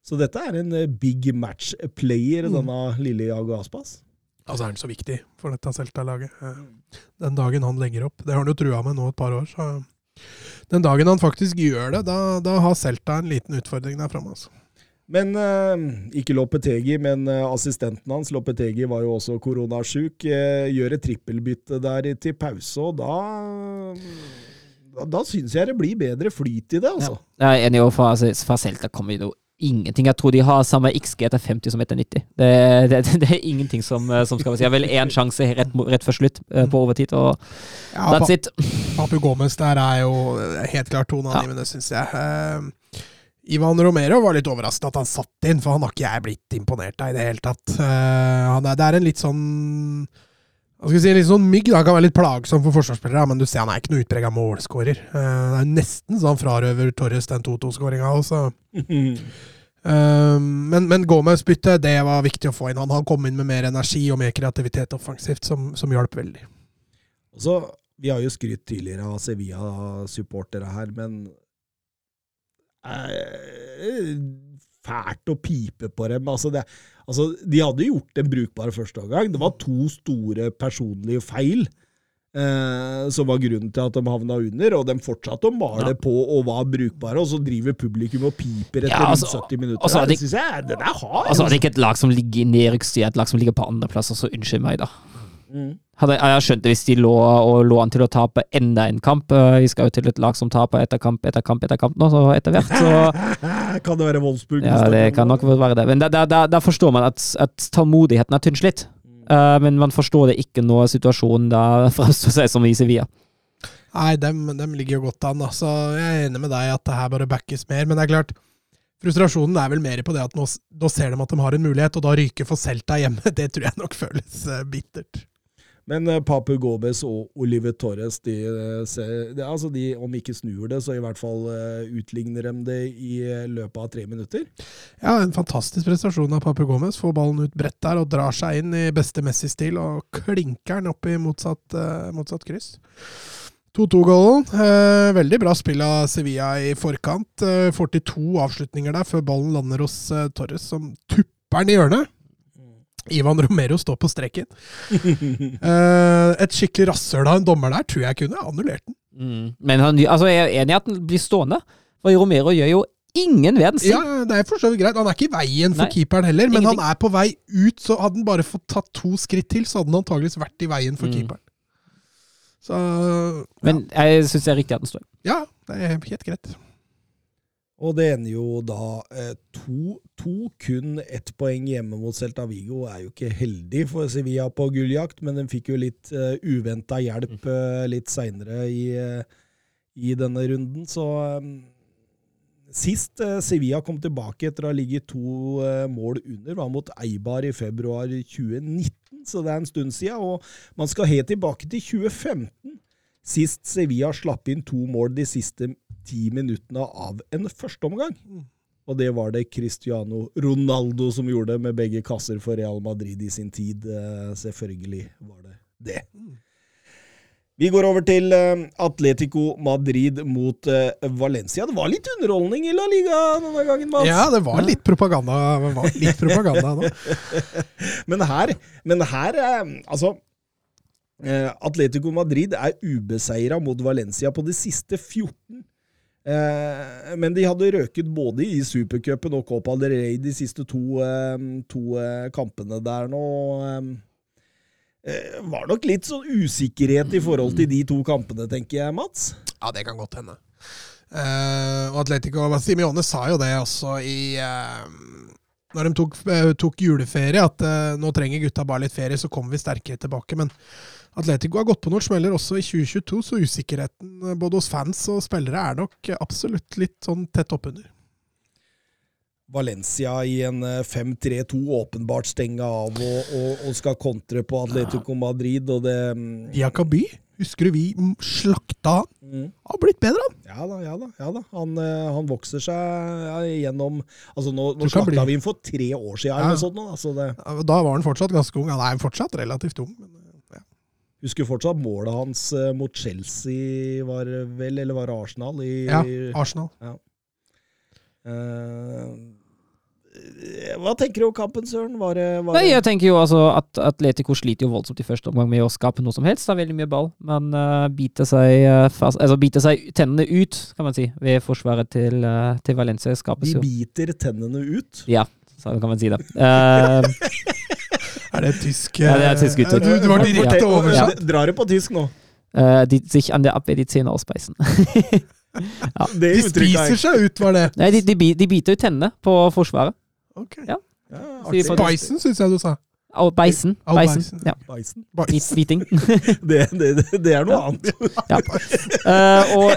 Så dette er en eh, big match player, Mm. denne lille Jago Aspas. Altså er han så viktig for dette Celta-laget. Den dagen han legger opp. Det har han jo trua med nå et par år. så Den dagen han faktisk gjør det, da, da har Celta en liten utfordring der framme. Altså. Men eh, ikke Lopetegi, men eh, assistenten hans, Lopetegi, var jo også koronasjuk. Eh, gjør et trippelbytte der til pause, og da Da, da syns jeg det blir bedre flyt i det, altså. Jeg er enig, og fra, altså, fra Celta kommer det jo ingenting. Jeg tror de har samme XG etter 50 som etter 90. Det, det, det er ingenting som, som skal si. Jeg har vel én sjanse rett, rett før slutt på overtid, og Ja, that's it. Papu Gomez der er jo helt klart toneangivende, ja. syns jeg. Eh, Ivan Romero var litt overrasket at han satt inn, for han har ikke jeg blitt imponert av i det hele tatt. Uh, han er, det er en litt sånn hva skal si, litt sånn mygg. da, kan være litt plagsom for forsvarsspillere, men du ser han er ikke noe utprega målskårer. Uh, det er nesten så han frarøver Torres den 2-2-skåringa også. Eh, men, men Gomez-byttet, det var viktig å få inn. Han, han kom inn med mer energi og mer kreativitet offensivt, som, som hjalp veldig. Og så, Vi har jo skrytt tidligere av Sevilla-supportere her, men eh, Fælt å pipe på dem. Altså, det, altså, de hadde gjort en brukbar førsteomgang. Det var to store personlige feil eh, som var grunnen til at de havna under, og de fortsatte å male Ja. på og var brukbare, og så driver publikum og piper etter Ja, altså, 70 minutter. altså, det det- jeg, Den er hard! Altså, det er ikke et lag som ligger i nedrykkstid, et lag som ligger på andreplass, så unnskyld meg, da. Mm. Hadde, jeg skjønt det hvis de lå, og lå an til å tape enda en kamp. Eh, Vi skal jo til et lag som taper etter kamp etter kamp etter kamp nå, så etter hvert så kan det være Wolfsburg? Ja, det kan nok være det. Men da, da, da, da forstår man at, at tålmodigheten er tynnslitt. Uh, men man forstår det ikke når situasjonen da fremstår seg som i Sevilla. Nei, dem, dem ligger jo godt an. da. Så jeg er enig med deg at det her bare backes mer. Men det er klart, Frustrasjonen er vel mer på det at nå, nå ser de at de har en mulighet, og da ryker for Celta hjemme. Det tror jeg nok føles eh, bittert. Men eh, Papu Gomez og Oliver Torres, de, de, ser- altså de, om ikke snur det, så i hvert fall eh, utligner de det i eh, løpet av tre minutter. Ja, en fantastisk prestasjon av Papu Gomez. Får ballen ut bredt der og drar seg inn i beste Messi-stil og klinker den opp i motsatt, eh, motsatt kryss. 2-2-gålen. Eh, veldig bra spill av Sevilla i forkant. Eh, får til to avslutninger der før ballen lander hos eh, Torres, som tupper den i hjørnet. Ivan Romero står på streken. uh, et skikkelig rasshøl av en dommer der tror jeg kunne annullert den. Mm. Men han, altså, jeg er enig i at den blir stående, for Romero gjør jo ingen verdens ting. Ja, det er for så vidt greit. Han er ikke i veien for Nei, keeperen heller, men ingenting. han er på vei ut. Så hadde han bare fått tatt to skritt til, så hadde han antageligvis vært i veien for Mm. keeperen. Så Men jeg syns det er riktig at den står. ja, det er helt greit. Og det ender jo da eh, to, to, kun ett poeng hjemme mot Celta Vigo. Er jo ikke heldig for Sevilla på gulljakt, men den fikk jo litt uh, uventa hjelp eh, litt seinere i, eh, i denne runden. Så eh, sist eh, Sevilla kom tilbake etter å ha ligget to eh, mål under, var mot Eibar i februar 2019, så det er en stund siden. Og man skal helt tilbake til 2015. Sist Sevilla slapp inn to mål de siste ti minuttene av en førsteomgang. Og det var det Cristiano Ronaldo som gjorde med begge kasser for Real Madrid i sin tid. Eh, Selvfølgelig var det det. Vi går over til eh, Atletico Madrid mot eh, Valencia. Det var litt underholdning i La Liga denne gangen, Mats. Ja, det var litt propaganda, det var litt propaganda nå. Men her, men her altså Atletico Madrid er ubeseira mot Valencia på de siste 14. Eh, men de hadde røket både i Supercupen og Copa del Rey de siste to, eh, to eh, kampene der nå. Eh, var nok litt sånn usikkerhet i forhold til de to kampene, tenker jeg, Mats. Ja, det kan godt hende. Og Atletico Simione sa jo det også i Når de tok, tok juleferie, at nå trenger gutta bare litt ferie, så kommer vi sterkere tilbake. Men Atletico har gått på noen smeller også i 2022, så usikkerheten eh, både hos fans og spillere er nok absolutt litt sånn tett oppunder. Valencia i en eh, 5-3-2 åpenbart stenge av og, og, og skal kontre på Atletico Madrid, og det mm, Diakaby, husker du vi slakta han? mm. Har blitt bedre, han. Ja da, ja da. ja da. Han, eh, han vokser seg ja, gjennom Altså, nå, nå slakta bli- vi ham for tre år siden, Ja. eller noe sånt. nå, Altså, det, Da var han fortsatt ganske ung. Han er fortsatt relativt ung. Men, eh. Husker fortsatt målet hans eh, mot Chelsea, var vel, eller var det Arsenal? I, ja, Arsenal. eh, hva tenker du om kampen, Søren? Var det, var Nei, jeg tenker jo altså at Atletico sliter jo voldsomt i første omgang med å skape noe som helst. Det er veldig mye ball, men uh, biter, seg, eh, fast, altså, biter seg tennene ut, kan man si, ved forsvaret til, uh, til Valencia. Skapes De jo biter tennene ut. Ja, så kan man si det. Eh, Er det tysk Ja, det er tysk uttrykk. Du, du var direkte Ja. oversatt. Drar det på tysk nå. eh, de sich an der Abwehr die Zähne ausbeißen. Det De uttrykket er- spiser seg ut, var det. Nei, de, de, bi- de biter ut tennene på forsvaret. Ok. Ja. Ja, Sier på- Bison, syns jeg du sa. Au, Beisen. Au, Beisen. beisen. Ja. Bison. Bit, Bison. biting. Det, det, det, det er noe annet. Ja. Eh, og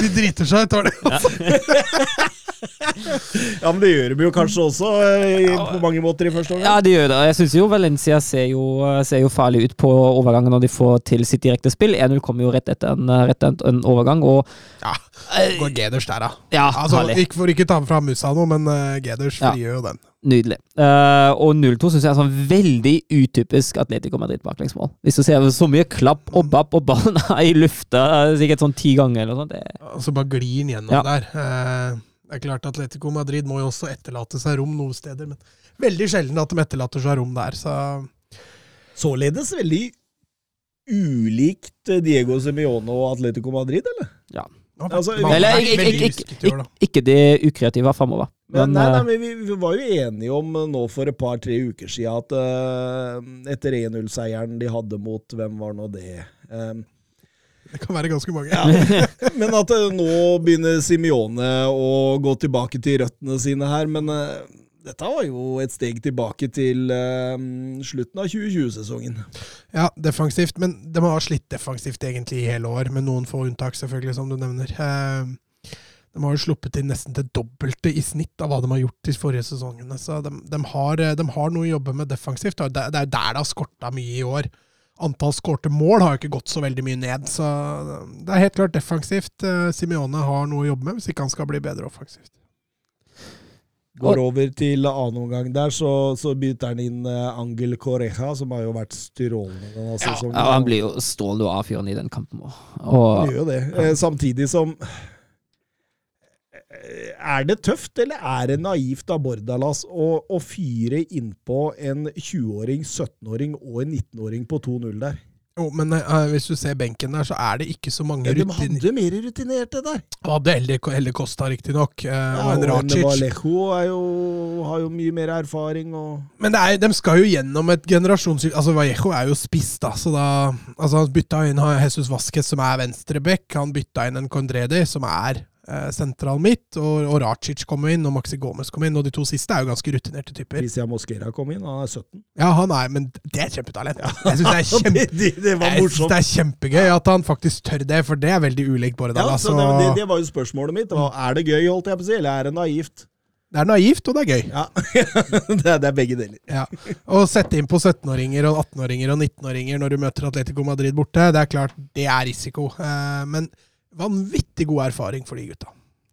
De driter seg ut, var det. Ja, men det gjør de jo kanskje også eh, i- på mange måter i første omgang. Ja, de gjør det. Jeg syns jo Valencia ser jo, ser jo farlig ut på overgangen når de får til sitt direkte spill. 1-0 kommer jo rett etter en, rett etter en overgang, og Ja, går Geders der, da. Ja, Altså, ikke For ikke ta fra Musa nå, men uh, Geders frigjør jo den. Nydelig. Uh, og 0-2 syns jeg er sånn veldig utypisk Atletico Madrid baklengsmål. Hvis du ser så mye klapp og bapp, og ballen er i lufta eh, sikkert sånn ti ganger eller noe sånt. Det, Altså bare glir den gjennom Ja. der. Eh, det er klart Atletico Madrid må jo også etterlate seg rom noen steder, men veldig sjelden at de etterlater seg rom der, så Således veldig ulikt eh, Diego Semione og Atletico Madrid, eller? ja, Altså, eller er ikke, ikke, ikke, ikke, de ukreative framover. Men, Men, nei, nei, eh, men vi, vi var jo enige om eh, nå for et par-tre uker siden at uh, etter 1-0-seieren de hadde mot Hvem var nå det? Eh, Det kan være ganske mange. ja. Men at eh, nå begynner Simione å gå tilbake til røttene sine her. Men uh, dette var jo et steg tilbake til uh, slutten av 2020-sesongen. Ja, defensivt, men de har slitt defensivt egentlig i hele år, med noen få unntak, selvfølgelig, som du nevner. Uh, De har jo sluppet inn nesten det dobbelte i snitt av hva de har gjort de forrige sesongene. Så de, de, har, de har noe å jobbe med defensivt. Det, det er der det har skorta mye i år. Antall skårte mål har jo ikke gått så veldig mye ned, så det er helt klart defensivt. Eh, Simione har noe å jobbe med hvis ikke han skal bli bedre offensivt. Går over til annen omgang der, så, så bytter han inn eh, Angel Correja, som har jo vært strålende denne sesongen. Ja, han blir jo strålende av fyren i den kampen. også. Han gjør jo det. Eh, Samtidig som Er det tøft, eller er det naivt av Bordalas å, å fyre innpå en 20-åring, 17-åring og en 19-åring på 2-0 der? Jo, men uh, hvis du ser benken der, så er det ikke så mange Ja, de hadde mer rutinerte der. Hadde Helle, Helle Costa, riktignok, Uh, Ja, og en Racic. Vallejo jo, har jo mye mer erfaring og Men det er, de skal jo gjennom et generasjonsskifte. Altså, Vallejo er jo spiss, da. Så da altså, han bytta inn Jesus Vasquez, som er venstreback. Han bytta inn en Condredi, som er eh, sentral midt. Og, og Racic kom inn, og Maxi Gomez kom inn. Og de to siste er jo ganske rutinerte typer. Christian Mosquera kom inn, han er 17. Ja, han er, men det er kjempetalent. Jeg syns det kjempe... det, det, det var er kjempegøy at han faktisk tør det, for det er veldig ulikt Bordal. Ja, så altså. det, det, var jo spørsmålet mitt. Hva- Er det gøy, holdt jeg på å si, eller er det naivt? det er naivt, og det er gøy. Ja, det, er, det er begge deler. Ja. Å sette inn på 17-åringer og 18-åringer og 19-åringer når du møter Atletico Madrid borte, det er klart, det er risiko. Eh, Men vanvittig god erfaring for de gutta.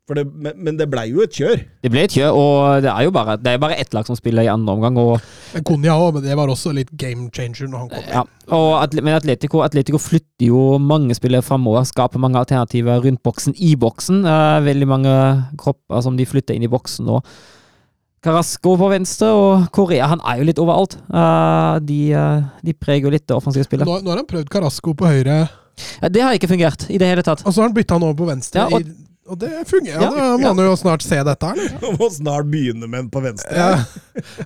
For det, men, men det blei jo et kjør. det ble et kjør, og det er jo bare, det er bare ett lag som spiller i andre omgang. og Men Konya òg, men det var også litt game changer når han kom. Ja, og Atle- men Atletico, Atletico flytter jo mange spillere framover, skaper mange alternativer rundt boksen, i boksen. Eh, veldig mange kropper som de flytter inn i boksen nå. Carasco på venstre og Korea, han er jo litt overalt. Eh, de, eh, de preger jo litt det offensive spillet. Nå, nå har han prøvd Carasco på høyre, Ja, det har ikke fungert i det hele tatt. og så har han bytta han over på venstre. Ja, og- i, og det fungerer. Ja, Ja, da må han jo snart se dette her, eller? Man må snart begynne med en på venstre. Ja.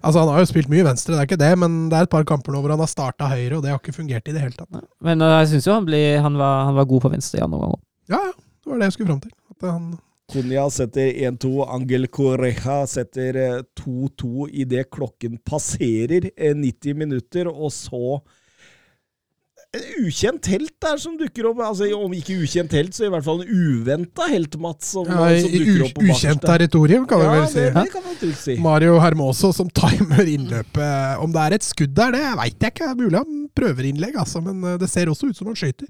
Altså, han har jo spilt mye venstre, det er ikke det, men det er et par kamper nå hvor han har starta høyre, og det har ikke fungert i det hele tatt. Men eh, jeg syns jo han, ble, han, var, han var god på venstre i andre omgang. Ja, ja. Det var det jeg skulle fram til. At han Konya setter 1-2. Angel Correja setter eh, 2-2 idet klokken passerer eh, 90 minutter, og så en ukjent helt der som dukker opp. Altså, Om ikke ukjent helt, så i hvert fall en uventa helt, Mats. Som, ja, som dukker opp på ukjent territorium, kan vi Ja, vel si. det, det kan man trygt si. Mario Hermoso som timer innløpet. Om det er et skudd der, det veit jeg ikke. Det er mulig han prøver innlegg, altså, men eh, det ser også ut som han skyter.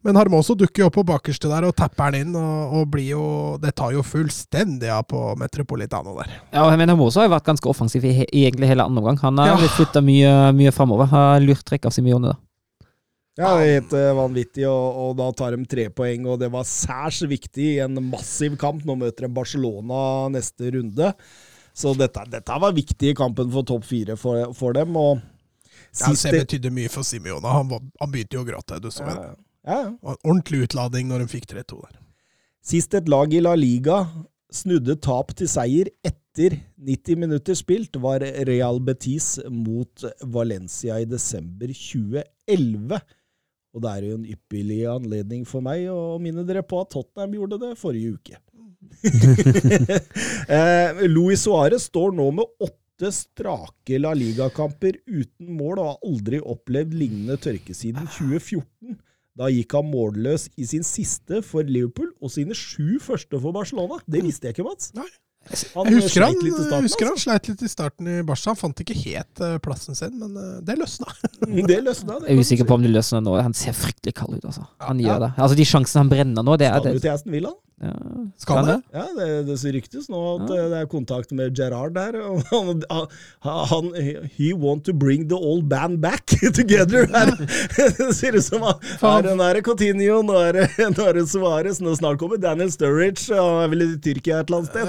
Men Hermoso dukker jo opp på bakerste der og tapper den inn, og, og blir jo Det tar jo fullstendig av på Metropolitano der. Ja, men Hermoso har jo vært ganske offensiv i, i egentlig hele andre omgang. Han har Ja. flytta mye, mye framover. Har lurt trekk av Simione, da. Ja, det er helt eh, vanvittig, og, og da tar de tre poeng, og det var særs viktig i en massiv kamp. Nå møter de Barcelona neste runde. Så dette, dette var viktig i kampen for topp fire for, for dem. Og Ja, det betydde mye for Simione. Han, var- han begynte jo å gråte. Du så ja, det. ja, ja. Ordentlig utlading når de fikk 3-2 der. Sist et lag i La Liga snudde tap til seier etter 90 minutter spilt, var Real Betis mot Valencia i desember 2011. Og det er jo en ypperlig anledning for meg å minne dere på at Tottenham gjorde det forrige uke. eh, Luis Suárez står nå med åtte strake La Liga-kamper uten mål og har aldri opplevd lignende tørke siden 2014. Da gikk han målløs i sin siste for Liverpool og sine sju første for Barcelona. Det visste jeg ikke, Mats. Nei. Han Jeg husker han, sleit litt i starten, husker han altså. sleit litt i starten i Barca. Han fant ikke helt eh, plassen sin, men eh, det løsna. Det løsna. Jeg er usikker på om det løsner nå. Han ser fryktelig kald ut, altså. Han Ja. gjør det. Altså, de sjansene han brenner nå, det er Skal det. du til Aston Villa? Ja. Skal det? Ja, det, det ryktes nå at Ja. eh, det er kontakt med Gerard der. Og han, han, he want to bring the old band back together. Her. Det ser ut som han her, Nå er det Coutinho, nå er det, nå er det Suárez, nå snart kommer Daniel Sturridge. Han er vel i Tyrkia et eller annet sted.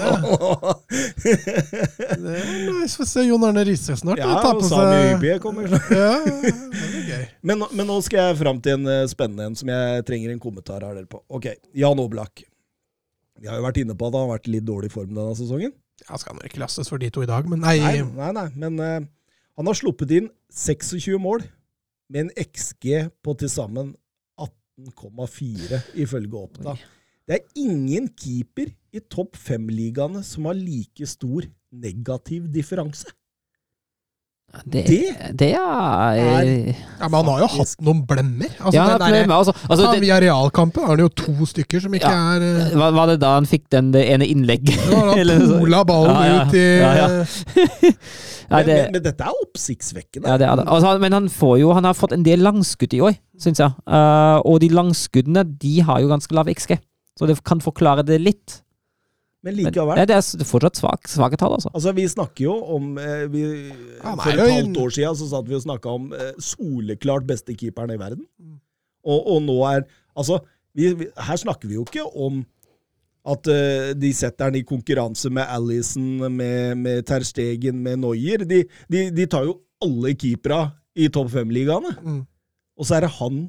Det er nice. å se Jon Arne Riise snart. ja, og Sami seg kommer snart. Ja. Men, men nå skal jeg fram til en eh, spennende en som jeg trenger en kommentar av dere på. Ok, Jan Oblak. Vi har jo vært inne på at han har vært i litt dårlig form denne sesongen. Ja, skal han ikke lastes for de to i dag, men nei. Nei, nei, nei. men uh, han har sluppet inn 26 mål med en XG på til sammen 18,4 ifølge Oppda. Det er ingen keeper i topp fem-ligaene som har like stor negativ differanse. Det, Det det er Ja, Men han har jo hatt noen blemmer. Altså, Ja, den der, altså, altså, det, via realkampen har han jo to stykker som ikke Ja. er eh, var, var det da han fikk den det ene innlegget? Ja, pola ballen Ja, ut i Ja, ja. Nei, men, men, men dette er oppsiktsvekkende. ja, det er det. Altså, men han får jo Han har fått en del langskudd i år, syns jeg. Uh, og de langskuddene, de har jo ganske lav XG. Så det kan forklare det litt. Men likevel. Men, det er fortsatt svak, svake tall, altså. Altså, Vi snakker jo om eh, vi, er For et halvt år siden så satt vi og snakka om eh, soleklart beste keeperen i verden. Og, og nå er Altså, vi, vi, her snakker vi jo ikke om at uh, de setter den i konkurranse med Alison, med, med Ter Stegen, med Noyer. De, de, de tar jo alle keepera i topp fem-ligaene. Mm. Og så er det han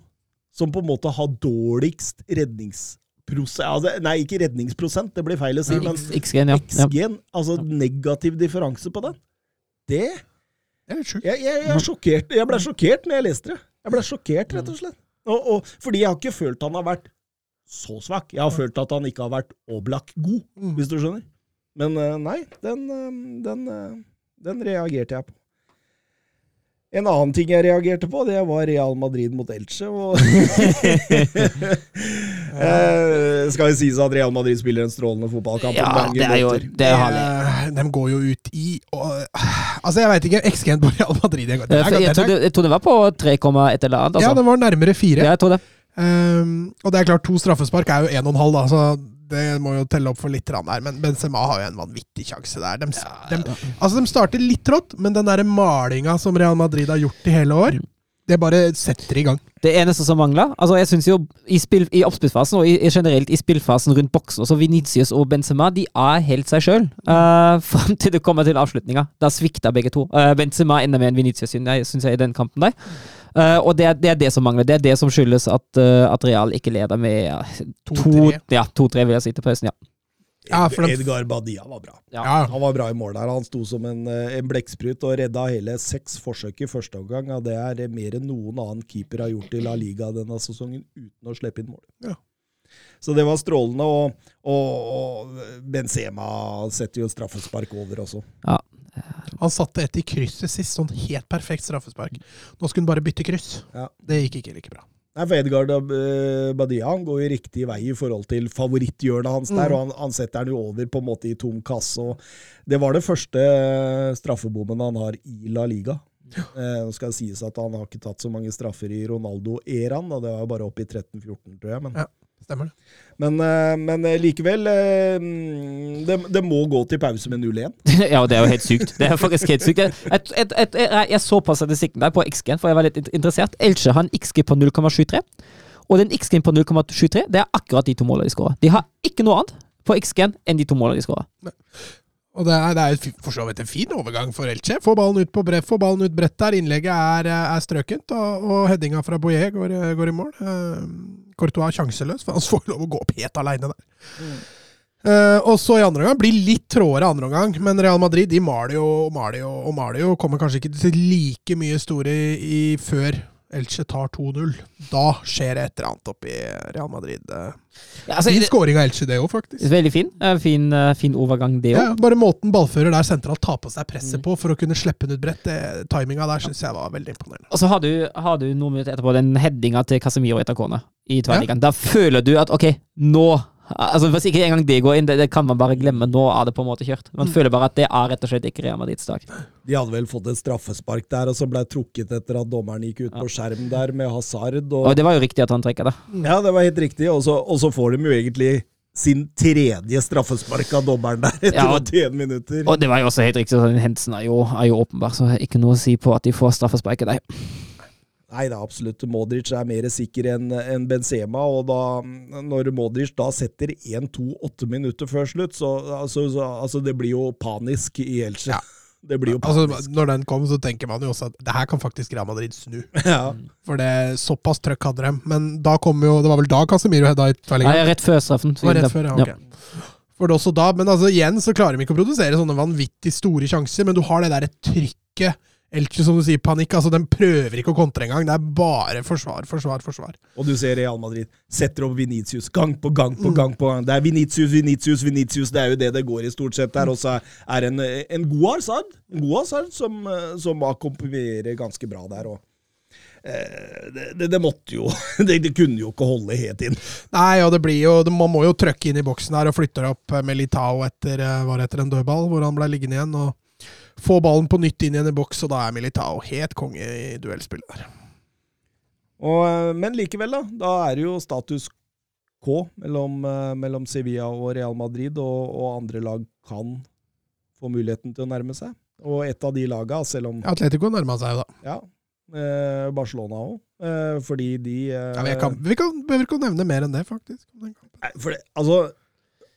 som på en måte har dårligst redningsprosent altså, Nei, ikke redningsprosent, det blir feil å si, men X-gen, ja. XG-en, altså negativ differanse på den. Det jeg, jeg, jeg, sjokkert. jeg ble sjokkert når jeg leste det. Jeg ble sjokkert, rett og slett. Og, og, fordi jeg har ikke følt han har vært så svak. Jeg har følt at han ikke har vært Oblak god, Mm. hvis du skjønner. Men eh, nei, den, eh, den, eh, den reagerte jeg på. En annen ting jeg reagerte på, det var Real Madrid mot Elche. Og eh, skal jo sies at Real Madrid spiller en strålende fotballkamp Ja, mange det er jo det er. Eh, De går jo ut i og, Altså, jeg veit ikke. XG-en på Real Madrid gangen. Jeg, tror det, jeg tror det var på 3, et eller annet. Ja, det den var nærmere fire. Ja, jeg tror det. Um, og det er klart, to straffespark er jo en og en halv, da, så det må jo telle opp for litt der. Men Benzema har jo en vanvittig sjanse der. De, de, altså, de starter litt trått, men den der malinga som Real Madrid har gjort i hele år, det bare setter i gang. Det eneste som mangler altså Jeg synes jo i, spill, i oppspillsfasen og i, generelt i spillfasen rundt boksen også Vinicius og Benzema de er helt seg sjøl uh, fram til det kommer til avslutninga. Da svikter begge to. Uh, Benzema ender med en Vinicius, syns jeg, i den kampen der. Uh, og det er, det er det som mangler. Det er det som skyldes at, uh, at Real ikke leder med ja, to- 2-3. Ja, 2-3 vil jeg si til pausen, ja. Ja, Edgar Badia var bra. Ja. Ja, Han var bra i mål der. Han sto som en, eh, en blekksprut og redda hele seks forsøk i første omgang. Ja, det er mer enn noen annen keeper har gjort i La Liga denne sesongen uten å slippe inn mål. Ja. Så det var strålende, og, og, og Benzema setter jo straffespark over også. Han satte et i krysset sist, sånn helt perfekt straffespark. Nå skulle han bare bytte kryss. Ja. Det gikk ikke like bra. Nei, for Edgar eh, Badia han går jo riktig vei i forhold til favoritthjørnet hans der, Mm. og han, han setter den jo over på en måte i tom kasse. og Det var det første eh, straffebommen han har i La Liga. Eh, Nå skal det sies at han har ikke tatt så mange straffer i Ronaldo-æraen, det var jo bare oppe i 13-14, tror jeg. Men, Ja. Stemmer det. men, eh, men eh, likevel, eh, mm, det, det må gå til pause med 0-1. ja, det er jo helt sykt. Det er faktisk helt sykt. Jeg, jeg, jeg, jeg, jeg, jeg så på statistikken der på XG-en, for jeg var litt interessert. Elche har en XG på 0,73. Og den XG-en på 0,73, det er akkurat de to målene de skårer. De har ikke noe annet på XG-en enn de to målene de skårer. Og det er, det er for så vidt en fin overgang for Elche. Få ballen ut på brett, få ballen ut brett der. Innlegget er, er strøkent, og, og headinga fra Boyer går, går i mål. Uh, Courtois er sjanseløs, for han får lov å gå opp helt aleine der. Eh, og så i andre omgang blir litt tråere andre omgang, men Real Madrid de maler jo og maler jo og maler jo. Kommer kanskje ikke til like mye store i, i før Elche tar 2-0. Da skjer det et eller annet oppi Real Madrid. eh. Ja, altså, Fin scoring av Elche, det òg, faktisk. veldig fin. Eh, Fin, eh, fin overgang, det òg. Ja, bare måten ballfører der sentralt tar på seg presset på for å kunne slippe den ut bredt, timinga der syns jeg var veldig imponerende. Og så har du, har du noen minutter etterpå den headinga til Casemiro etter kona i tverrligaen. Da føler du at ok, nå Altså Hvis ikke engang det går inn, det, det kan man bare glemme. Nå er det på en måte kjørt. Man føler bare at det er rett og slett ikke Real Madrids dag. De hadde vel fått et straffespark der, og som ble trukket etter at dommeren gikk ut på skjerm der med Hazard. Og, Og det var jo riktig at han trekker det. Ja, det var helt riktig. Og så, og så får de jo egentlig sin tredje straffespark av dommeren der etter Ja, og- 81 minutter. Og det var jo også helt riktig. så Hensen er jo, er jo åpenbar, så ikke noe å si på at de får straffesparket der. Nei, det er absolutt. Modric er mer sikker enn Benzema, og da, når Modric da setter 1-2-8 minutter før slutt, så altså, så, altså det blir jo panisk i Elche. Ja. Det blir jo Altså, panisk. når den kom, så tenker man jo også at det her kan faktisk Real Madrid snu. ja. For det såpass trøkk hadde de. Men da kom jo Det var vel da Casemiro hedda i Nei, rett før straffen. Det var rett før, ja. ok. For det også da, Men altså igjen så klarer de ikke å produsere sånne vanvittig store sjanser, men du har det derre trykket Elche, som du sier, panikk. Altså, Den prøver ikke å kontre engang. Det er bare forsvar, forsvar, forsvar. Og du ser Real Madrid setter opp Venitius gang på gang på Mm. gang. på gang. Det er Venitius, Venitius, Venitius. Det er jo det det går i stort sett der. Og så er en, en god Hazard, en god Hazard som, eh, som akkompagnerer ganske bra der òg. Det, det, det måtte jo det, det kunne jo ikke holde helt inn. Nei, og det blir jo Man må jo trøkke inn i boksen her og flytter opp med Litao etter, eh, var etter en dødball, hvor han ble liggende igjen. og Få ballen på nytt inn igjen i boks, og da er Militao helt konge i duellspillet der. Og, eh, men likevel, da. Da er det jo status K mellom, eh, mellom Sevilla og Real Madrid, og, og andre lag kan få muligheten til å nærme seg. Og et av de laga, selv om Atletico nærma seg da. Ja. Eh, Barcelona òg. Eh, fordi de eh, Ja, kan, vi kan, behøver ikke å nevne mer enn det, faktisk. Nei, for det, altså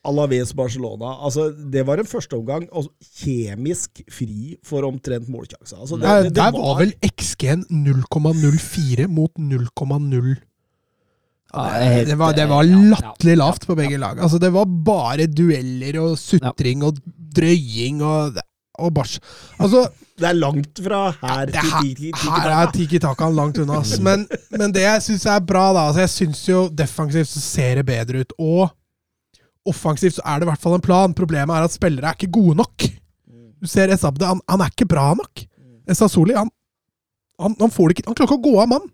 Alaves Barcelona altså, Det var en førsteomgang altså, kjemisk fri for omtrent målsjanse. Altså, det, Nei, det, det der var vel XG-en 0,04 mot 0,0. Ja, det var, det var ja, ja, latterlig lavt på begge lag. Altså, det var bare dueller og sutring og drøying og, og bars. Altså, det er langt fra her til Tiki ti- ti- ti- her er Tiki Takan langt unna. Men, men det jeg syns er bra, da altså Jeg syns jo defensivt så ser det bedre ut. Og offensivt så er det i hvert fall en plan. Problemet er at spillere er ikke gode nok. Du ser Esabde, han, han er ikke bra nok. Esasoli, han, han, han får det ikke Han klarer ikke å gå av mann.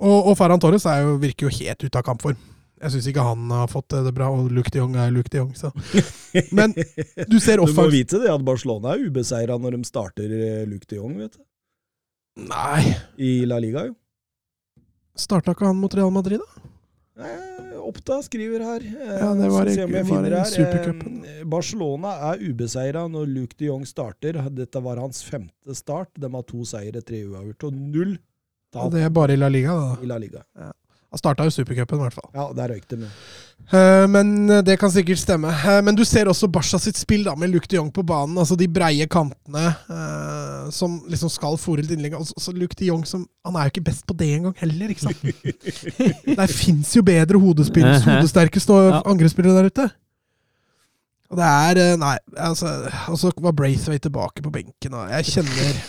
Og, og Ferran Torres jo, virker jo helt ute av kampform. Jeg syns ikke han har fått det bra, og Luke de Jong er Luke de Jong, så Men du ser offensivt Du må vite det at Barcelona er ubeseira når de starter Luke de Jong, vet du. Nei, I La Liga, jo. starta ikke han mot Real Madrid, da? Eh, Oppda skriver her. Eh, Ja, det var se om jeg finner her. Supercupen. Eh, Barcelona er ubeseira når Luke de Jong starter. Dette var hans femte start. De har to seire, tre uavgjort og null Ja, tap det er bare i La Liga, da. i La Liga. Han starta jo Supercupen, i hvert fall. Ja, der røyk det med. Eh, Men eh, det kan sikkert stemme. Eh, Men du ser også Barca sitt spill da, med Luke de Jong på banen. Altså de breie kantene eh, som liksom skal fòre litt innlegg. Og så- Luc Luke de Jong som Han er jo ikke best på det engang heller, ikke sant? Der fins jo bedre hodespill, hodesterke stå- Ja. angrepsspillere der ute. Og det er Nei, altså Og så var Braithwaite tilbake på benken, og jeg kjenner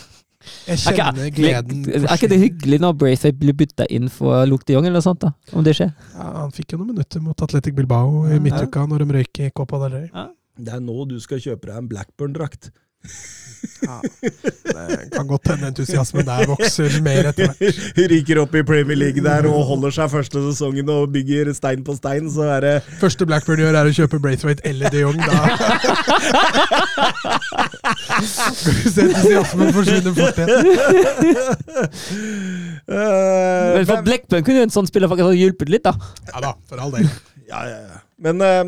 Jeg Er ikke, kjenner gleden er ikke det hyggelig når Braithwaite blir bytta inn for Luke de Jong, eller noe sånt? da? Om det skjer? Ja, han fikk jo noen minutter mot Atletic Bilbao i midtuka, når de røyk i Copa del Rey. Det er nå du skal kjøpe deg en Blackburn-drakt. Ja, det kan godt hende entusiasmen der vokser mer etter hvert. Ryker opp i Premier League der og holder seg første sesongen og bygger stein på stein, så er det Første Blackburn gjør, er å kjøpe Braithwaite eller de Jong. Da skal se entusiasmen forsvinne fort igjen. Uh, Men for Blackburn kunne jo en sånn spiller faktisk ha hjulpet litt, da. Ja da, for all del. Ja, ja, ja. Men, uh,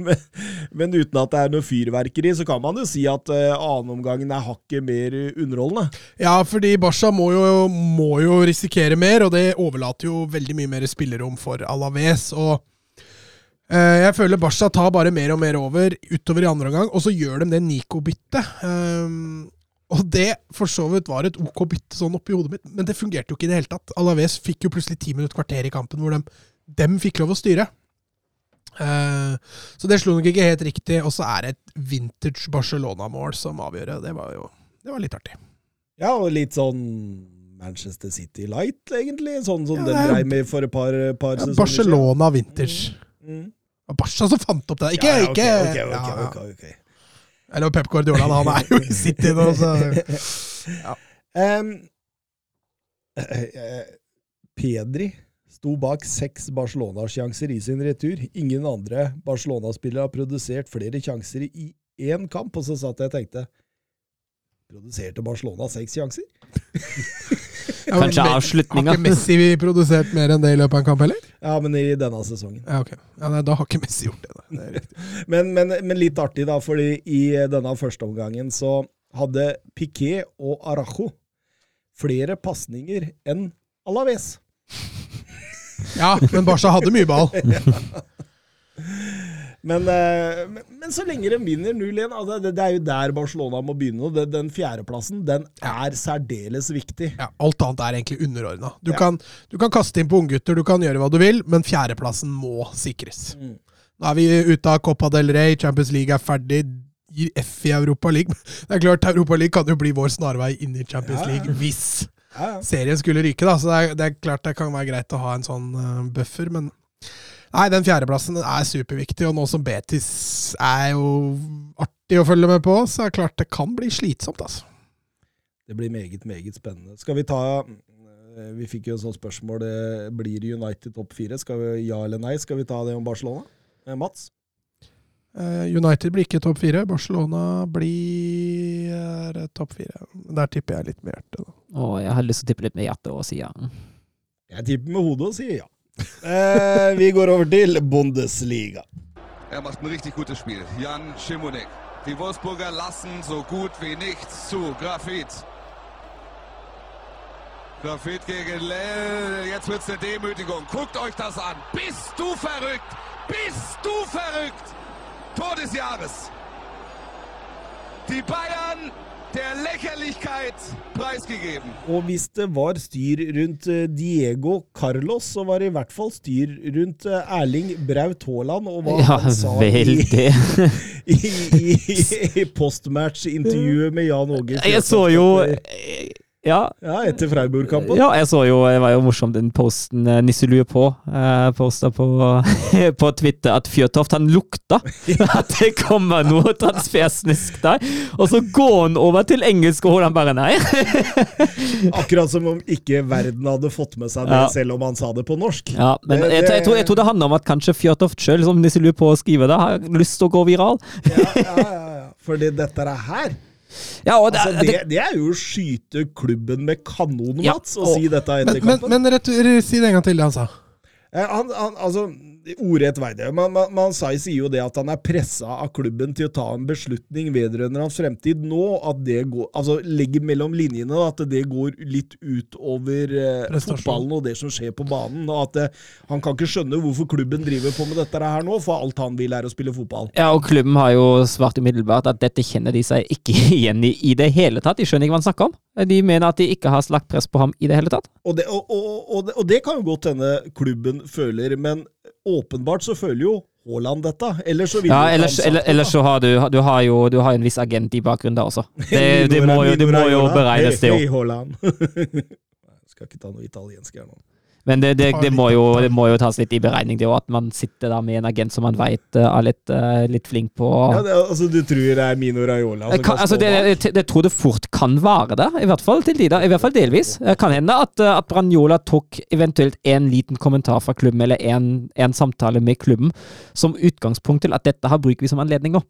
men, men uten at det er noe fyrverkeri, så kan man jo si at uh, annenomgangen er hakket mer underholdende. Ja, fordi Barca må jo, må jo risikere mer, og det overlater jo veldig mye mer spillerom for Alaves. Og eh, jeg føler Barca tar bare mer og mer over utover i andre omgang, og så gjør de det Nico-byttet. Um, og det for så vidt var et OK bytte sånn oppi hodet mitt, men det fungerte jo ikke i det hele tatt. Alaves fikk jo plutselig ti minutter kvarter i kampen hvor de, dem fikk lov å styre. Eh, så det slo nok ikke helt riktig, og så er det et vintage Barcelona-mål som avgjør det. Var jo det var litt artig. Ja, og litt sånn Manchester City Light, egentlig. Sånn som Ja, den dreiv med for et par, par Ja, sesonger Barcelona vintage. Mm. Mm. Det var Barca som fant opp det. Ikke, ja, ja, ok, ikke ok, ok, ja, ja. ok, ok. Eller Pep Guardiola, da. Han er jo i City nå, så ja. eh, Pedri sto bak seks Barcelona-sjanser i sin retur. Ingen andre Barcelona-spillere har produsert flere sjanser i én kamp. Og så satt jeg og tenkte Produserte Barcelona seks sjanser? Ja, Kanskje avslutninga. Har ikke Messi produsert mer enn det i løpet av en kamp, heller? Ja, men i denne sesongen. Ja, ok. Ja, nei, da har ikke Messi gjort det. da. det er. Men, men, men litt artig, da, fordi i denne første omgangen så hadde Piquet og Arajo flere pasninger enn Alaves. Ja, men Barca hadde mye ball. Men, eh, men, men så lenge de vinner 0-1 altså det, det er jo der Barcelona må begynne. og det- Den fjerdeplassen den er særdeles viktig. Ja, alt annet er egentlig underordna. Du, Ja. kan- du kan kaste inn på unggutter, du kan gjøre hva du vil, men fjerdeplassen må sikres. Mm. Nå er vi ute av Copa del Rey, Champions League er ferdig, gir F i Europa League. Det er klart, Europa League kan jo bli vår snarvei inn i Champions Ja. League hvis serien skulle ryke, da. Så det er, det er klart det kan være greit å ha en sånn uh, buffer, men Nei, den fjerdeplassen er superviktig, og nå som Betis er jo artig å følge med på, så er det klart det kan bli slitsomt, altså. Det blir meget, meget spennende. Skal vi ta eh, Vi fikk jo et sånt spørsmål. eh, Blir United topp fire? Skal vi, ja eller nei? Skal vi ta det om Barcelona? Eh, Mats? Eh, United blir ikke topp fire. Barcelona blir topp fire. Der tipper jeg litt med hjertet. Da. Å, jeg har lyst til å tippe litt med hjertet og si ja. Jeg tipper med hodet og sier ja. Eh, vi går over til Bundesliga. Er macht ein richtig gutes Spiel. Jan Schimonek. Die Wolfsburger lassen so gut wie nichts zu. Grafit. Grafit gegen Lell. Jetzt wird's eine Demütigung. Guckt euch das an. Bist du verrückt? Bist du verrückt? Tor des Jahres. Die Bayern der Lächerlichkeit preisgegeben. Og hvis det var styr rundt eh, Diego Carlos, så var det i hvert fall styr rundt eh, Erling Braut Haaland og hva Ja, han sa vel i, i, i, i postmatch-intervjuet med Jan Åge. Jeg så jo Fjørtoft Ja, Ja, etter Freiburg-kampen. Ja, jeg så jo, det var jo morsomt den posten eh, Nisselue på, eh, posta på, på Twitter at Fjørtoft han lukta at det kommer noe transfersnisk der. Og så går han over til engelsk, og han bare nei. Akkurat som om ikke verden hadde fått med seg det, Ja. selv om han sa det på norsk. Ja, men Det- jeg, tror- jeg, tror, det- jeg tror det handler om at kanskje Fjørtoft sjøl, som Nisselue på skriver skrive det, har lyst til å gå viral. Ja, ja, ja, ja. Fordi dette er her Ja, og det, altså, det, det, er jo å skyte klubben med kanon, Ja, Mats, og å si dette etter Men, men, men rett, si det en gang til, det han sa. Eh, Han, han, altså, Ordrett vei det. Man, men, man sier sier jo det at han er pressa av klubben til å ta en beslutning vedrørende hans fremtid nå. At det går, altså Legger mellom linjene da, at det går litt utover eh, fotballen og det som skjer på banen. og at eh, Han kan ikke skjønne hvorfor klubben driver på med dette her nå, for alt han vil er å spille fotball. ja, og klubben har jo svart umiddelbart at dette kjenner de seg ikke igjen i i det hele tatt. De skjønner ikke hva han snakker om. De mener at de ikke har slagt press på ham i det hele tatt. Og det, og, og, og, det, og det kan jo godt hende klubben føler, men åpenbart så føler jo Haaland dette. Ellers så Ja, ellers, eller, ellers så har du, du har jo du har en viss agent i bakgrunnen der også. Det, det, må, jo, det må jo beregnes, det òg. hei, Haaland. Jeg skal ikke ta noe italiensk her nå. Men det, det, det, må jo, det må jo tas litt i beregning, det òg. At man sitter der med en agent som man veit er litt, eh, litt flink på Ja, altså, du tror det er Mino Raiola som kan, kan altså det, tror det fort kan være det, i hvert fall til tider. I hvert fall delvis. Det kan hende at, eh, at Branjola tok eventuelt en liten kommentar fra klubben, eller en, en samtale med klubben, som utgangspunkt til at dette har bruker vi som anledning nå.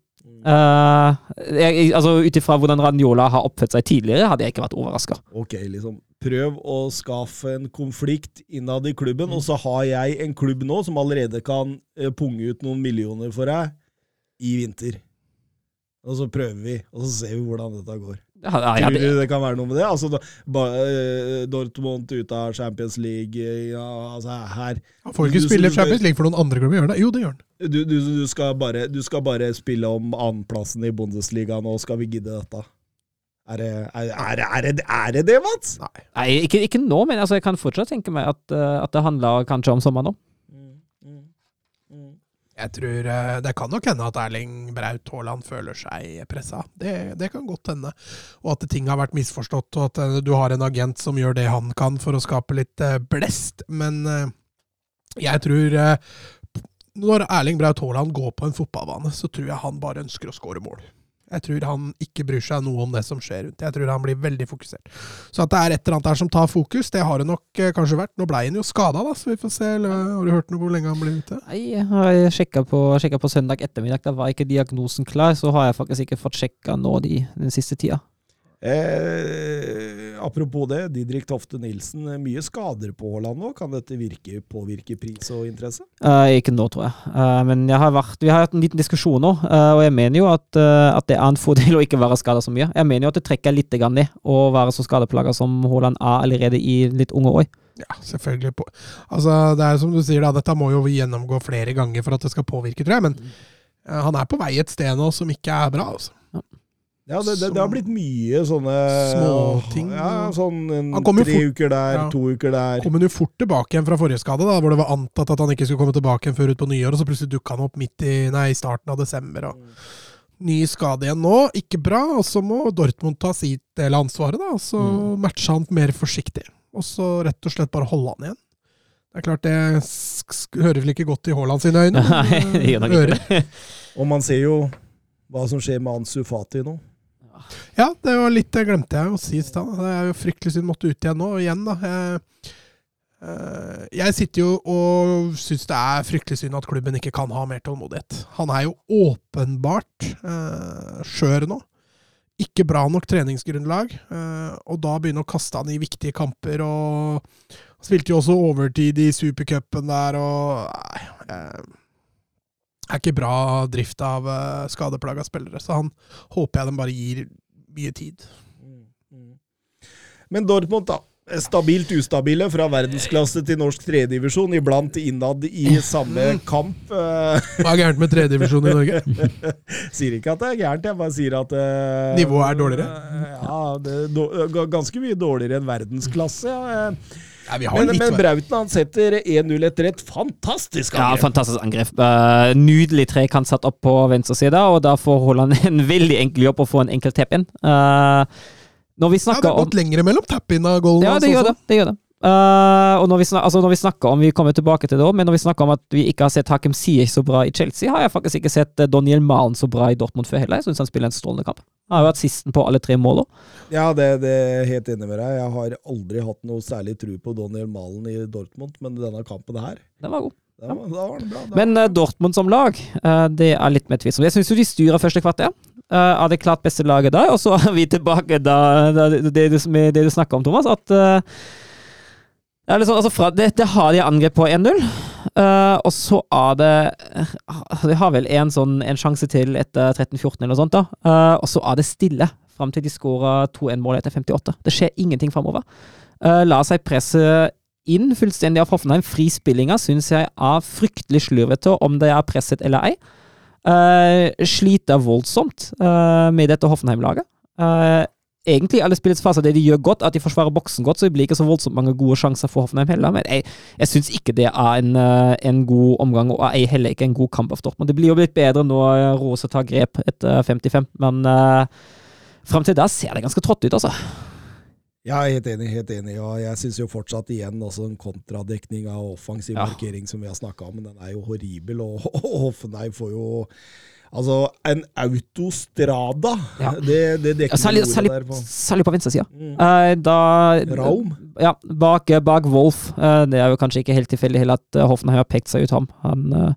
Uh, jeg, altså Ut ifra hvordan Ranjola har oppført seg tidligere, hadde jeg ikke vært overraska. Ok, liksom. Prøv å skaffe en konflikt innad i klubben, og så har jeg en klubb nå som allerede kan eh, punge ut noen millioner for deg i vinter. Og så prøver vi, og så ser vi hvordan dette går. Tror du det kan være noe med det? Altså, da, ba, eh, Dortmund ute av Champions League ja, altså her Han får ikke Du- spille du- Champions League for noen andre klubber, gjør det? Jo, det gjør han. du, du, du, skal bare, du skal bare spille om annenplassen i Bundesliga nå, skal vi gidde dette? Er det er, er, er, det, er det det, Mats? Nei. Nei, ikke, ikke nå, men altså, jeg kan fortsatt tenke meg at, eh, at det handler kanskje om sommeren nå. Jeg tror eh, Det kan nok hende at Erling Braut Haaland føler seg pressa. Det, det kan godt hende. Og at ting har vært misforstått, og at eh, du har en agent som gjør det han kan for å skape litt blest. Men jeg tror Når Erling Braut Haaland går på en fotballbane, så tror jeg han bare ønsker å skåre mål. Jeg tror han ikke bryr seg noe om det som skjer rundt. Jeg tror han blir veldig fokusert. Så at det er et eller annet der som tar fokus, det har det nok eh, kanskje vært. Nå ble han jo skada, da, så vi får se. Eller, har du hørt noe hvor lenge han ble ute? Nei, jeg har sjekka på, sjekket på søndag ettermiddag. Da var ikke diagnosen klar. Så har jeg faktisk ikke fått sjekka nå de, den siste tida. Eh, apropos det, Didrik Tofte Nilsen. Mye skader på Haaland nå. Kan dette virke, påvirke pris og interesse? Eh, ikke nå, tror jeg. Eh, men jeg har vært, vi har hatt en liten diskusjon nå, eh, og jeg mener jo at, eh, at det er en fordel å ikke være skada så mye. Jeg mener jo at det trekker litt ned å være så skadeplaga som Haaland er allerede i litt unge år. Ja, selvfølgelig. På. Altså, det er som du sier, da, dette må jo vi gjennomgå flere ganger for at det skal påvirke, tror jeg. Men eh, han er på vei et sted nå som ikke er bra. Altså. Ja, det, det, det har blitt mye sånne Småting. Ja, sånn en, tre fort- uker der, Ja. to uker der. Kom han jo fort tilbake igjen fra forrige skade, da, hvor det var antatt at han ikke skulle komme tilbake igjen før ut på nyår, og så plutselig dukka han opp midt i, nei, i starten av desember. Og ny skade igjen nå. Ikke bra. Og så må Dortmund ta sitt del av ansvaret, da. Og så matche han mer forsiktig. Og så rett og slett bare holde han igjen. Det er klart, det sk sk hører vel ikke godt i Haaland sine øyne. Nei, det gjør nok ikke det. Og man ser jo hva som skjer med Ansu Fati nå. Ja, det var litt det glemte jeg å si i stad. Det er jo fryktelig synd måtte ut igjen nå. Igjen, da. Jeg, eh, jeg sitter jo og syns det er fryktelig synd at klubben ikke kan ha mer tålmodighet. Han er jo åpenbart uh, skjør nå. Ikke bra nok treningsgrunnlag. eh, og da begynne å kaste han i viktige kamper. og Spilte jo også overtid i supercupen der, og Nei. eh, er ikke bra drift av uh, skadeplaga spillere, så han håper jeg de bare gir mye tid. Men Dortmund, da. Stabilt ustabile, fra verdensklasse til norsk tredjedivisjon, iblant innad i samme kamp. Eh, Hva er gærent med tredjedivisjon i Norge? sier ikke at det er gærent, jeg bare sier at uh, Nivået er dårligere? Ja, det ganske mye dårligere enn verdensklasse. Ja. Eh. Ja, vi har Men, litt men. Brauten han setter 1-0 etter et fantastisk Ja, fantastisk angrep. Uh, nydelig trekant satt opp på venstre side, og da får Haaland en veldig enkel jobb å få en enkel tap inn. Uh, når vi ja, det snakker har om gått lenger mellom tap-in av goalen Ja, det gjør det. det, gjør det. Uh, og når vi, snak, altså når vi snakker om Vi kommer tilbake til det men når vi snakker om at vi ikke har sett Hakem Ziyech så bra i Chelsea, har jeg faktisk ikke sett eh, Daniel Malen så bra i Dortmund før heller. Jeg syns han spiller en strålende kamp. Han har jo hatt sisten på alle tre måla. Ja, det, det er helt enig med deg. Jeg har aldri hatt noe særlig tro på Daniel Malen i Dortmund, men denne kampen her, Den var god. var- da var den bra. Da. Men uh, Dortmund som lag, uh, det er litt mer tvilsomt. Jeg syns jo de styrer første kvarter. Uh, av det klart beste laget der, og så er vi tilbake da, da det, du, det, det du snakka om, Thomas, at eh, litt sånn, altså fra, det, det har de angrep på 1-0, Uh, og så er det De har vel en, sånn, en sjanse til etter 13-14 eller noe sånt, da, Uh, og så er det stille fram til de skårer 2-1-målet etter 58. Det skjer ingenting framover. Uh, la seg presse inn fullstendig av Hoffenheim. Frispillinga syns jeg er fryktelig slurvete, om det er presset eller ei. Uh, sliter voldsomt med dette Hoffenheim-laget. Egentlig alle spillets faser det de gjør godt, at de forsvarer boksen godt, så det blir ikke så voldsomt mange gode sjanser for Hoffenheim heller. Men jeg, jeg syns ikke det er en, uh, en god omgang, og jeg heller ikke en god kamp av Dortmund. Det blir jo litt bedre når Rose tar grep etter 55, men uh, fram til da ser det ganske trått ut, altså. Ja, er helt enig. helt enig, og Jeg syns fortsatt igjen også en kontradekning av offensiv Ja. markering som vi har snakka om, men den er jo horribel. Og Hoffenheim får jo Altså, en autostrada! Ja. Det, det dekker Ja, særlig, særlig, der på. særlig på venstresida. Mm. Uh, da Raum? Ja, bak, bak Wolf. Uh, det er jo kanskje ikke helt tilfeldig heller at Hoffenheim har pekt seg ut ham. Han, uh,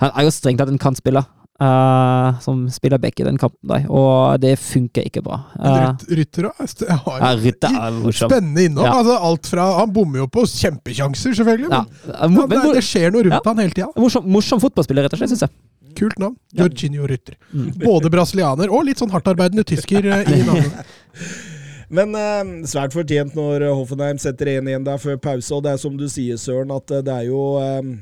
han er jo strengt tatt en kantspiller. uh, som spiller back i den kampen, der, og det funker ikke bra. Uh, Ryt- Rytter òg. Har ja, Rytter er morsom. Spennende innom. Ja. Altså, alt fra, han bommer jo på kjempekjanser, selvfølgelig. Ja, Men, men, men det, det skjer noe rundt Ja. han hele tida. morsom, morsom fotballspiller, rett og slett, syns jeg. Kult navn. Ja. Jorginho Rytter. Både brasilianer og litt sånn hardtarbeidende tysker eh, i navnet. Men eh, svært fortjent når Hoffenheim setter 1-1 der før pause, og det er som du sier, Søren, at eh, det er jo eh,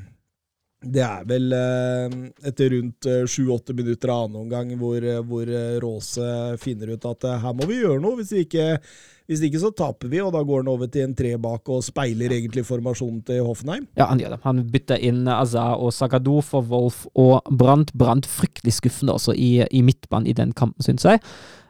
Det er vel eh, etter rundt eh, sju-åtte minutter av annen omgang hvor, eh, hvor Råse finner ut at her må vi gjøre noe. Hvis ikke, hvis ikke så taper vi, og da går han over til en tre bak og speiler egentlig formasjonen til Hoffenheim. Ja, han gjør det. Han bytter inn Azar og Sagadou for Wolf og Brandt. Brandt fryktelig skuffende også i, i midtbanen i den kampen, syns jeg.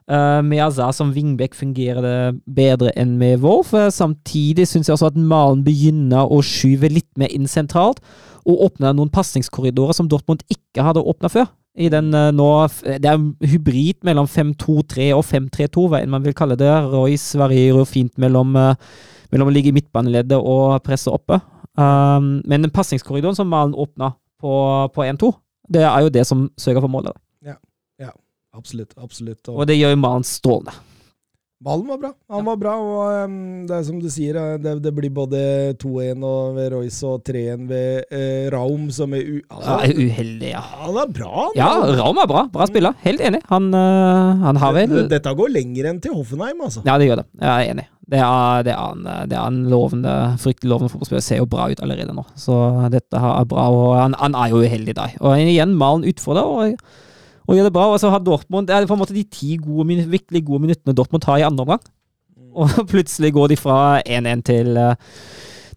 Uh, med Azar som vingbekk fungerer det bedre enn med Wolf. Uh, samtidig syns jeg også at Malen begynner å skyve litt mer inn sentralt, og åpner noen pasningskorridorer som Dortmund ikke hadde åpna før. I den uh, nå, det er en hybrid mellom 5-2-3 og 5-3-2, hva enn man vil kalle det. Royce varierer fint mellom, mellom å ligge i midtbaneleddet og presse oppe. Men den pasningskorridoren som Malen åpna på, på 1-2, det er jo det som sørger for målet. Absolutt. absolutt. Og Og det gjør jo Malen strålende. ballen var bra. Han var bra, og um, det er som du sier, eh, det, det blir både 2-1 ved Royce og 3-1 ved eh, Raum, som er u... Altså, ja, uheldig, ja. han er bra, han. Ja, Raum er bra. Bra spiller. Helt enig. Han, uh, han har vel Dette- Dette går lenger enn til Hoffenheim, altså. Ja, det gjør det. Jeg er enig. Det er, det er, en, det er en lovende, fryktelig lovende fotballspiller. Ser jo bra ut allerede nå. Så dette er bra, og han, han er jo uheldig da. Og igjen, Malen utfordrer og, og gjør det bra. Og så har Dortmund Det er på en måte de ti gode, virkelig gode minuttene Dortmund tar i andre omgang. Og plutselig går de fra 1-1 til eh,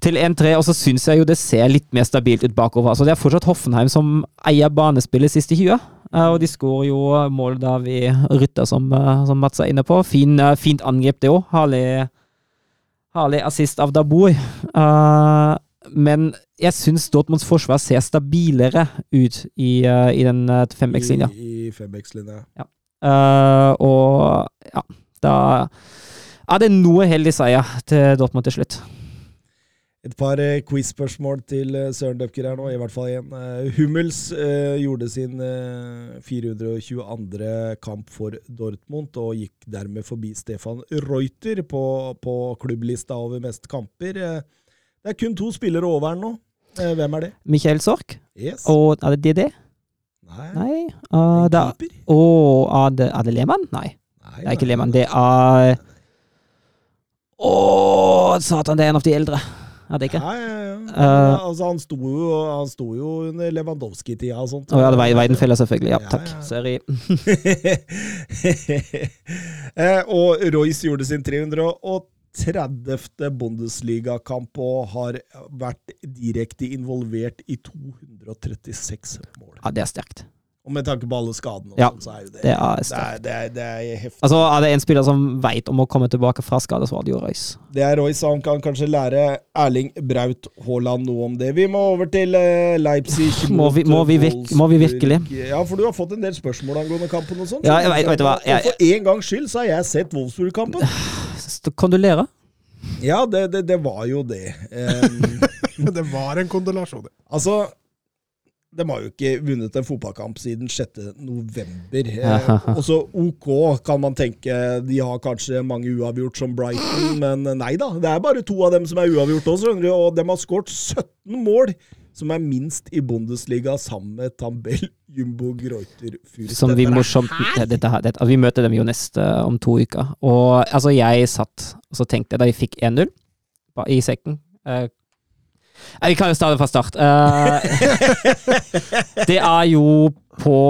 til 1-3, og så syns jeg jo det ser litt mer stabilt ut bakover. Altså Det er fortsatt Hoffenheim som eier banespillet sist i 20. Eh, og de skårer jo mål da vi rytter, som, eh, som Mats er inne på. Fin, fint angrep, det òg. Herlig, herlig assist av Dabour. Eh, men jeg syns Dortmunds forsvar ser stabilere ut i, uh, i den uh, fembackslinja. I, i fembackslinja. Uh, og ja, da er det noe heldig seier til Dortmund til slutt. Et par eh, quiz-spørsmål til eh, Søren Døpker her nå, i hvert fall én. Eh, Hummels eh, gjorde sin eh, 422. kamp for Dortmund og gikk dermed forbi Stefan Reuter på, på klubblista over mest kamper. Eh, det er kun to spillere over den nå. Eh, hvem er det? Michael Sork. Yes. Og er det DD? Nei. Nei. Uh, det er, og er det, er det Lehmann? Nei, Nei, det er ikke Lehmann. Det er Å, satan, det er en av de eldre. Er det ikke? Nei, ja, ja. Uh, altså, han, sto jo, han sto jo under Lewandowski-tida og sånt. Å ja, det var Weidenfeller, selvfølgelig. Ja, Ja, takk. Sorry. Eh, og Royce gjorde sin 330. Bundesligakamp og har vært direkte involvert i 236 mål. Ja, det er sterkt. Og med tanke på alle skadene, Ja, så er jo det Det er det er, sterkt. det er, det er heftig. Altså, er det en spiller som veit om å komme tilbake fra skade, så var det jo Royce. Det er Royce, han kan kanskje lære Erling Braut Haaland noe om det. Vi må over til eh, Leipzig Må vi- må vi virke, må vi virkelig? Ja, for du har fått en del spørsmål angående kampen og sånt. Ja, jeg vet- vet du hva, jeg- Og for en gangs skyld så har jeg sett Wolfsburg-kampen. Kondolerer. Ja, det, det, det var jo det. Um, Det var en kondolasjon. altså de har jo ikke vunnet en fotballkamp siden 6. november. Eh, også OK, kan man tenke. De har kanskje mange uavgjort som Brighton, men nei da. Det er bare to av dem som er uavgjort også. Og de har skåret 17 mål, som er minst i Bundesliga, sammen med Tambell, Jumbo, Greuter, Fürth. Som vi morsomt dette, her- dette, Vi møter dem jo neste om to uker. Og altså, jeg satt og så tenkte jeg da jeg fikk 1-0 i sekken eh, Vi kan jo starte fra start. Eh, det er jo på,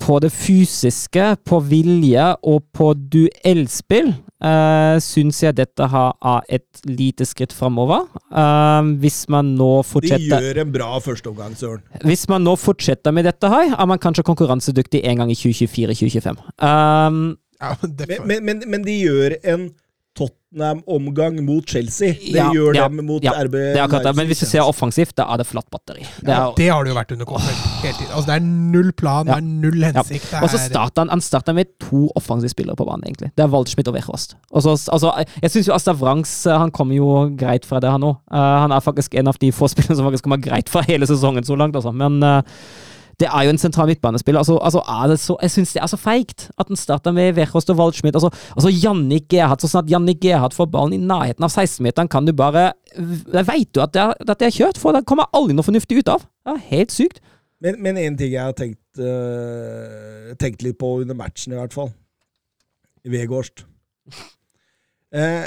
på det fysiske, på vilje og på duellspill uh, syns jeg dette har, et lite skritt framover. Eh, hvis man nå fortsetter De gjør en bra førsteomgang, Søren. hvis man nå fortsetter med dette her, er man kanskje konkurransedyktig en gang i 2024-2025. Um, Ja, Men, men, men, men de gjør en Tottenham-omgang mot Chelsea. Det Ja, gjør ja, dem mot ja, RB det er det. Men hvis du ser offensivt, da er det flatt batteri. Det ja, er, det har det jo vært under Korsveld hele tiden. Altså, det er null plan, det er null hensikt. Og så starta han, han starta med to offensive spillere på banen, egentlig. Det er Waldschmidt og Wechost. Altså, jeg syns jo Asta Wrangs han kommer jo greit fra det, han òg. han er faktisk en av de få spillerne som faktisk kommer greit fra hele sesongen så langt, altså. Men eh, det er jo en sentral midtbanespiller. Altså, altså er det så, jeg syns det er så feigt at den starter med Wechost og Waldschmidt. Altså, altså Jannik Gerhard, Så snart Jannik Gerhard får ballen i nærheten av 16-meteren, kan du bare Da veit du at det, er, at det er kjørt, for det kommer aldri noe fornuftig ut av. Det er helt sykt. Men, én ting jeg har tenkt, eh, tenkt litt på under matchen, i hvert fall. Vegårst. Eh,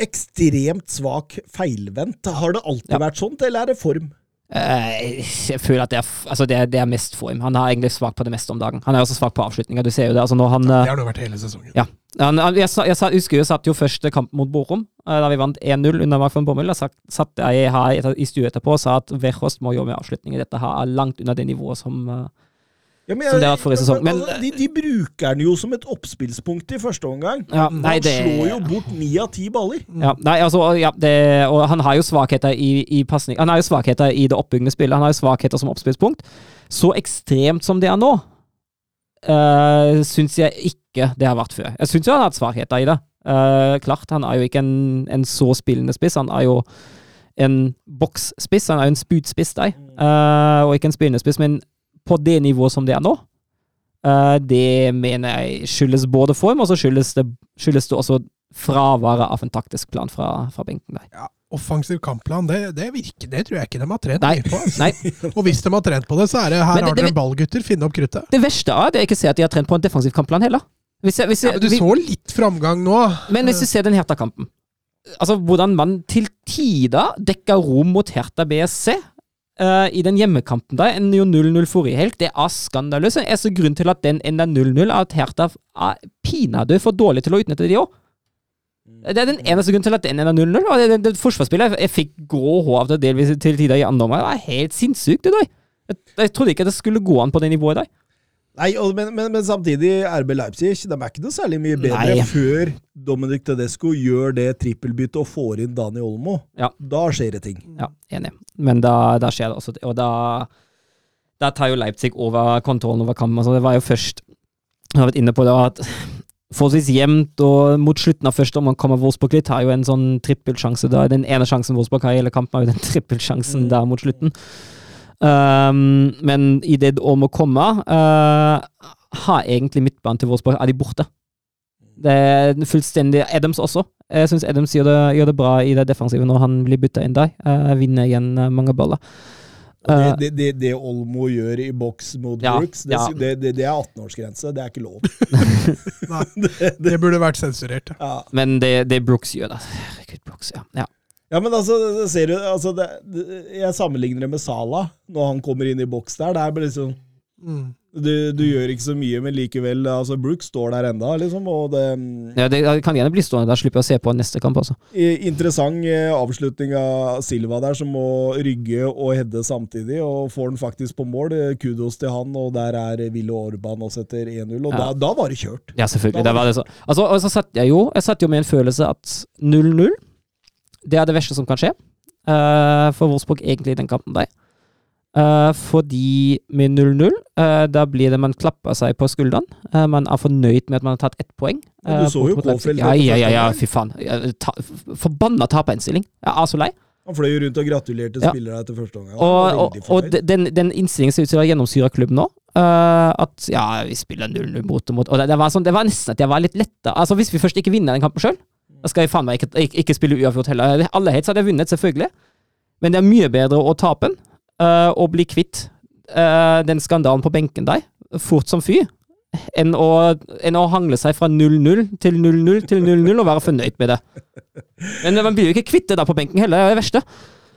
ekstremt svak feilvendt. Har det alltid Ja. vært sånt, eller er det form? Eh, jeg føler at det er, altså det, er, det er mest form. Han er egentlig svak på det meste om dagen. Han er også svak på avslutninger. Du ser jo det. altså han... ja, det har det jo vært hele sesongen. Ja. Han, jeg, jeg, sa- husker jeg satt jo første kamp mot Borum, eh, da vi vant 1-0 under Mark von Bommel. Da satt, jeg her i stua etterpå og sa at Wechost må jobbe med avslutninger. Dette her er langt unna det nivået som eh, Ja, men Som det har vært forrige sesong, men- altså, de, de bruker den jo som et oppspillspunkt i første omgang. Ja, nei, han det slår jo bort ni av ti baller. Ja, nei, altså, ja, det, og han har jo svakheter i, i. Han har jo svakheter i det oppbyggende spillet. Han har jo svakheter som oppspillspunkt. Så ekstremt som det er nå, uh, syns jeg ikke det har vært før. Jeg syns jo han har hatt svakheter i det. Uh, klart, han er jo ikke en, en så spillende spiss. Han er jo en boksspiss. Han er jo en spydspiss, der, uh, og ikke en spillende spiss. Men på det nivået som det er nå, eh, det mener jeg skyldes både form, og så skyldes det, skyldes det også fraværet av en taktisk plan fra, fra benken der. Ja, offensiv kampplan, det, det virker Det tror jeg ikke de har trent Nei. på. Altså. Nei, Og hvis de har trent på det, så er det her det- har dere ballgutter, ball, gutter. Finn opp kruttet. Det verste er at jeg ikke ser at de har trent på en defensiv kampplan heller. Hvis jeg, hvis Ja, jeg, men du vi- så litt framgang nå. men hvis du ser den Herta-kampen. Altså Hvordan man til tider dekker rom mot Herta BSC eh, i den hjemmekampen der, enn jo 0-0 forrige helg, det er skandaløst. Det så grunn til at den ender 0-0, er at Hertha er pinadø for dårlig til å utnytte det òg. Det er den eneste grunnen til at den ender 0-0. og det, det, det Forsvarsspillet Jeg fikk grå hår av det delvis til tider i andre omgang. Det var helt sinnssykt, det der. Jeg, jeg trodde ikke det skulle gå an på det nivået der. Nei, men, men, men samtidig, RB Leipzig de er ikke noe særlig mye bedre Nei. før Dominic Tedesco gjør det trippelbyttet og får inn Dani Olmo. Ja. Da skjer det ting. Ja, enig. Men da, da skjer det også. Og da, da tar jo Leipzig over kontrollen over kampen. Altså, det var jo først Jeg har vært inne på det at forholdsvis jevnt, og mot slutten av første omgang kommer Wolfsburg litt. Har jo en sånn trippelsjanse da. Den ene sjansen Wolfsburg har i hele kampen, er jo den trippelsjansen der mot slutten. Um, men i det om å komme uh, har egentlig midtbanen til Wolfsburg er de borte. Det er fullstendig Adams også. Jeg syns Adams gjør det, gjør det bra i det defensive når han blir bytta inn der. Uh, vinner igjen uh, mange baller. Uh, det, det, det, det Olmo gjør i boks mot Ja, Brooks, det, ja. det, det, det er 18-årsgrense. Det er ikke lov. Nei, det, burde vært sensurert. ja. Men det, det Brooks gjør, da. Herregud, Brooks, ja. Ja. men altså, ser du altså det, det, Jeg sammenligner det med Sala når han kommer inn i boks der. Det er bare liksom Mm. du, du gjør ikke så mye, men likevel altså Brooks står der enda, liksom. Og det ja det kan gjerne bli stående. Da slipper jeg å se på neste kamp altså. Interessant eh, avslutning av Silva der, som må rygge og hedde samtidig. Og får den faktisk på mål. Eh, Kudos til han, og der er Ville Orban også etter 1-0. Og Ja. da, da var det kjørt. Ja, selvfølgelig. Det var det så. Altså, og så satt jeg jo Jeg satt jo med en følelse at 0-0 Det er det verste som kan skje uh, for Wolfsburg egentlig i den kampen der. Uh, fordi med 0-0, uh, da blir det man klapper seg på skulderen. Uh, man er fornøyd med at man har tatt ett poeng. Ja, du eh, så jo Leipzig. Ja, ja, ja, ja, fy faen. Ta, forbanna taperinnstilling. Jeg er så lei. Han fløy rundt og gratulerte Ja. spillere etter første omgang. Og, og, og den, den innstillingen ser ut til å gjennomsyre klubben nå. Uh, at ja, vi spiller 0-0 mot og mot. Og det, det, var sånn, det var nesten at jeg var litt letta. Altså, hvis vi først ikke vinner den kampen sjøl, da skal jeg faen meg ikke, ikke, ikke spille uavgjort heller. Alle hets hadde jeg vunnet, selvfølgelig. Men det er mye bedre å tape den, uh, og bli kvitt uh, den skandalen på benken der, fort som fy, enn å, enn å hangle seg fra 0-0 til 0-0 til 0-0 og være fornøyd med det. Men man blir jo ikke kvitt det der på benken heller, det er det verste.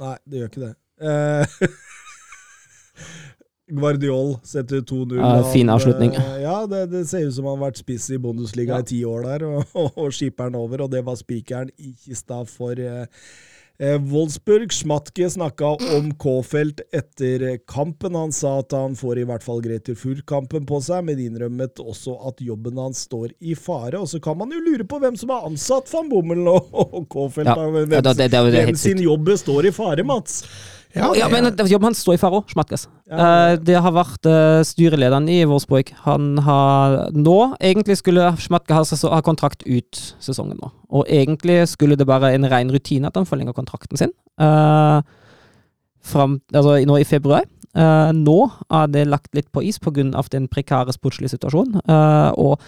Nei, det gjør ikke det. Eh, Guardiol setter 2-0. Ja, fin avslutning. eh, Ja, det, det ser ut som han har vært spiss i Bundesliga Ja. i ti år der, og, og, og skipperen over, og det var spikeren i kista for eh, eh, Wolfsburg. Schmatke snakka om K-felt etter kampen. Han sa at han får i hvert fall Greter Furr-kampen på seg, men innrømmet også at jobben hans står i fare. Og så kan man jo lure på hvem som har ansatt van Bommel og, og Kofelt. Ja. Hvem, ja, det- det jo det hvem sin jobb står i fare, Mats? Ja, Ja, men jobben hans står i fare òg, Schmatkes. Ja. Eh, det har vært eh, styrelederen i Vårsborg. Han har nå Egentlig skulle Schmatke ha, ha kontrakt ut sesongen nå. Og egentlig skulle det bare en ren rutine at han forlenger kontrakten sin. Uh, fram, altså nå i februar. Uh, nå er det lagt litt på is pga. den prekære sportslige situasjonen. Uh, og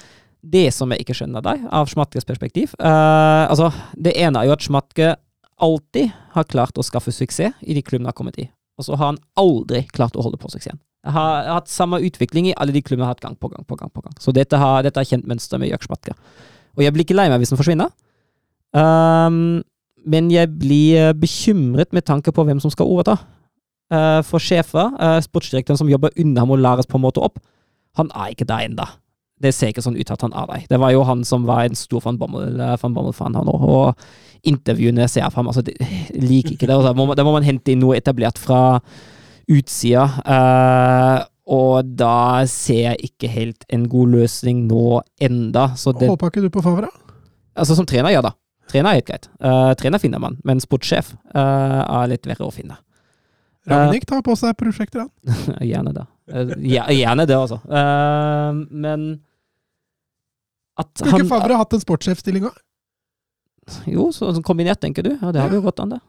det som jeg ikke skjønner der, av Schmatkes perspektiv eh, altså Det ene er jo at Schmatke alltid har klart å skaffe suksess i de klubbene han har kommet i. Og så har han aldri klart å holde på suksessen. Jeg har, hatt samme utvikling i alle de klubbene jeg har hatt gang på gang på gang. på gang. Så dette har, dette er kjent mønster med Schmatke. Og jeg blir ikke lei meg hvis han forsvinner. Um, men jeg blir eh, bekymret med tanke på hvem som skal overta. Uh, for sjefer, uh, sportsdirektøren som jobber og læres på en måte opp, han er ikke der ennå. Det ser ikke sånn ut at han er der. Det var jo han som var en stor van Bommel-fan, Bommel han òg. Og intervjuene ser jeg fra ham, altså, de, liker ikke det. Altså, må man, da må man hente inn noe etablert fra utsida. Uh, og da ser jeg ikke helt en god løsning nå enda. Så det, Håper ikke du på Favre? altså som trener, ja da. Trener er helt greit. Uh, trener finner man, men sportssjef uh, er litt verre å finne. Ragnhild tar på seg prosjekter, han. gjerne det. Eh, ja, gjerne det, altså. Eh, men at Skulle ikke Favre hatt en sportssjefstilling òg? Jo, så, så kombinert, tenker du. Ja, det hadde jo gått an, det.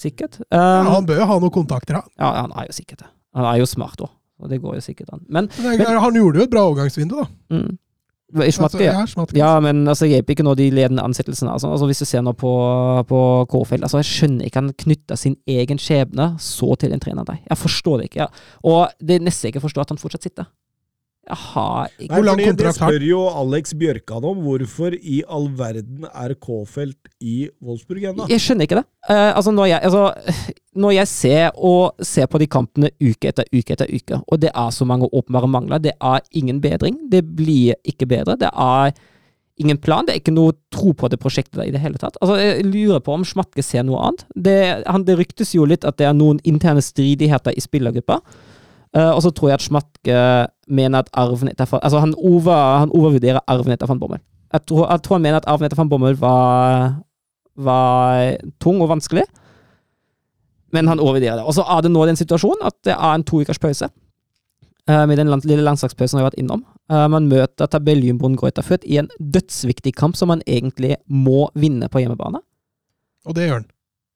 Sikkert. Ja, Um, han bør jo ha noen kontakter, han. ja, han er jo sikkert det. Han er jo smart òg, og det går jo sikkert an. Men Men er- han gjorde jo et bra overgangsvindu, da. mm, Schmatke, Altså, ja. Schmatke. Ja, men altså, hjelper ikke nå de ledende ansettelsene. Altså, altså, hvis du ser nå på, på Kårfeld altså, Jeg skjønner ikke han knytter sin egen skjebne så til en trener der. Jeg forstår det ikke. Ja. Og det neste jeg ikke forstår at han fortsatt sitter. Har ikke Hvor lang kontrakt har Det spør jo Alex Bjørkan om. Hvorfor i all verden er K-felt i Wolfsburg ennå? Jeg skjønner ikke det. Uh, altså, når jeg, altså, når jeg ser, og ser på de kampene uke etter uke etter uke, og det er så mange åpenbare mangler, det er ingen bedring. Det blir ikke bedre. Det er ingen plan. Det er ikke noe tro på det prosjektet der i det hele tatt. Altså, jeg lurer på om Schmatke ser noe annet. Det, han, det ryktes jo litt at det er noen interne stridigheter i spillergruppa. Eh, og så tror jeg at Schmatke mener at arven etter Altså, han, over, han overvurderer arven etter van Bommel. Jeg tror, jeg tror han mener at arven etter van Bommel var, var tung og vanskelig, men han overvurderer det. Og så er det nå den situasjonen at det er en to ukers pause. eh, med den lille landslagspausen jeg har vært innom. Eh, man møter tabelljumboen Greuter i en dødsviktig kamp som man egentlig må vinne på hjemmebane. Og det gjør han.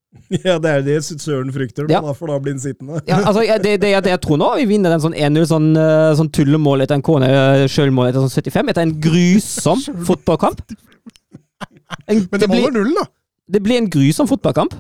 Ja, det er det Søren frykter, Ja. da, for da blir han sittende. Ja, altså, det, det, det jeg tror nå, vi vinner den sånn 1-0, sånn, eh, sånn tullemål etter en kone, eh, sjølmål etter sånn 75, etter en grusom fotballkamp. En, Men det blir, holder null, da. det blir en grusom fotballkamp.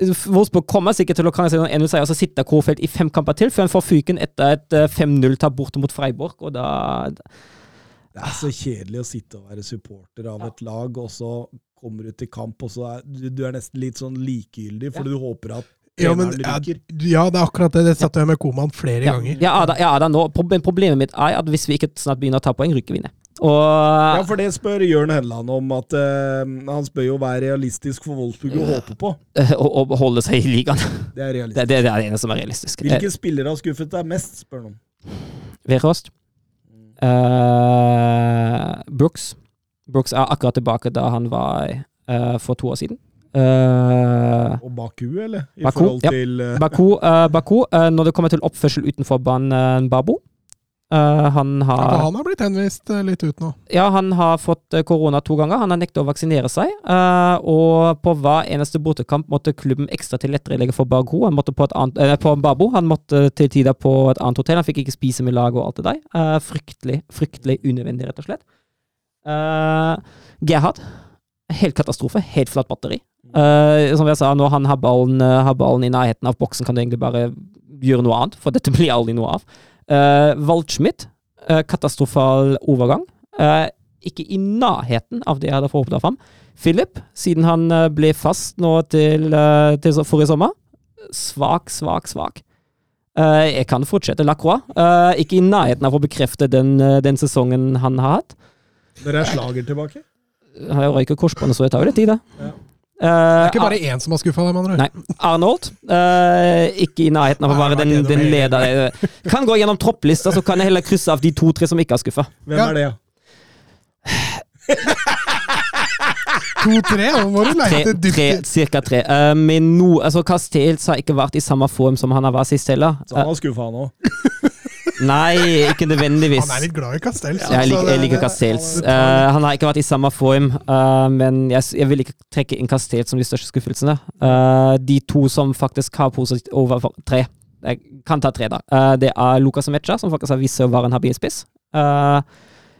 Wolfsburg kommer sikkert til å krangle seg en 1-0-seier, og så sitter Kofeld i fem kamper til, før han får fyken etter et eh, 5-0-tap borte mot Freiburg, og da Det er så kjedelig å sitte og være supporter av et lag, og så kommer du til kamp, og så er du, du er nesten litt sånn likegyldig, for du håper at Ja, men, ja, ja, det er akkurat det. Det satt jeg med Koman flere Ja, ganger. ja, da, ja, da, nå, Problemet mitt er at hvis vi ikke snart begynner å ta poeng, rykker vi ned. Og Ja, for det spør Jørn Helland om, at uh, han spør jo hva er realistisk for Wolfsburg å håpe på. eh, å, holde seg i ligaen. Det er Det, realistisk. det, det er det ene som er realistisk. Eh, Hvilke spillere har skuffet deg mest, spør han om. Verost. Uh, Brooks. Brooks er akkurat tilbake da han var uh, for to år siden. Uh, Og Baku, eller? I Baku, forhold ja. til uh... Baku, Baku når det kommer til oppførsel utenfor banen, Babo Han Ja, har han har blitt henvist litt ut nå. Ja, han har fått korona to ganger. Han har nektet å vaksinere seg. og på hver eneste bortekamp måtte klubben ekstra tilrettelegge for Baku. Han måtte på, et annet, eh, på Babo. Han måtte til tider på et annet hotell. Han fikk ikke spise med laget og alt det der. Fryktelig, fryktelig unødvendig, rett og slett. Uh, Gerhard. Helt katastrofe. Helt flatt batteri. Uh, som jeg sa, når han har ballen, uh, har ballen i nærheten av boksen, kan du egentlig bare gjøre noe annet, for dette blir aldri noe av. Uh, Waldschmidt. uh, katastrofal overgang. Eh, ikke i nærheten av det jeg hadde forhåpet av ham. Philip, siden han eh, ble fast nå til, eh, til forrige sommer. Svak, svak, svak. Eh, jeg kan fortsette. Lacroix. eh, ikke i nærheten av å bekrefte den, eh, den sesongen han har hatt. Når er Slager tilbake? Har jo røyker korsbåndet, så det tar jo litt tid, det. Ja. Det er ikke bare én som har skuffa deg, med. Nei. Arnold. Uh, ikke i nærheten av å være den, den leder. eh, Kan gå gjennom tropplista, så kan jeg heller krysse av de to-tre som ikke har skuffa. Hvem er det, ja? To-tre, må du leite dypt. tre, cirka tre. Uh, men no, altså Castells har ikke vært i samme form som han har vært sist heller. Så han har skuffa, han òg. Nei, ikke nødvendigvis. Han er litt glad i Castells. Jeg liker, jeg liker Castells. Uh, han har ikke vært i samme form, uh, men jeg, jeg vil ikke trekke inn Castells som de største skuffelsene. Uh, de to som faktisk har positivt over tre, jeg kan ta tre, da. Det er Lucas Mecha, som faktisk har vist seg å være en habil spiss. Uh,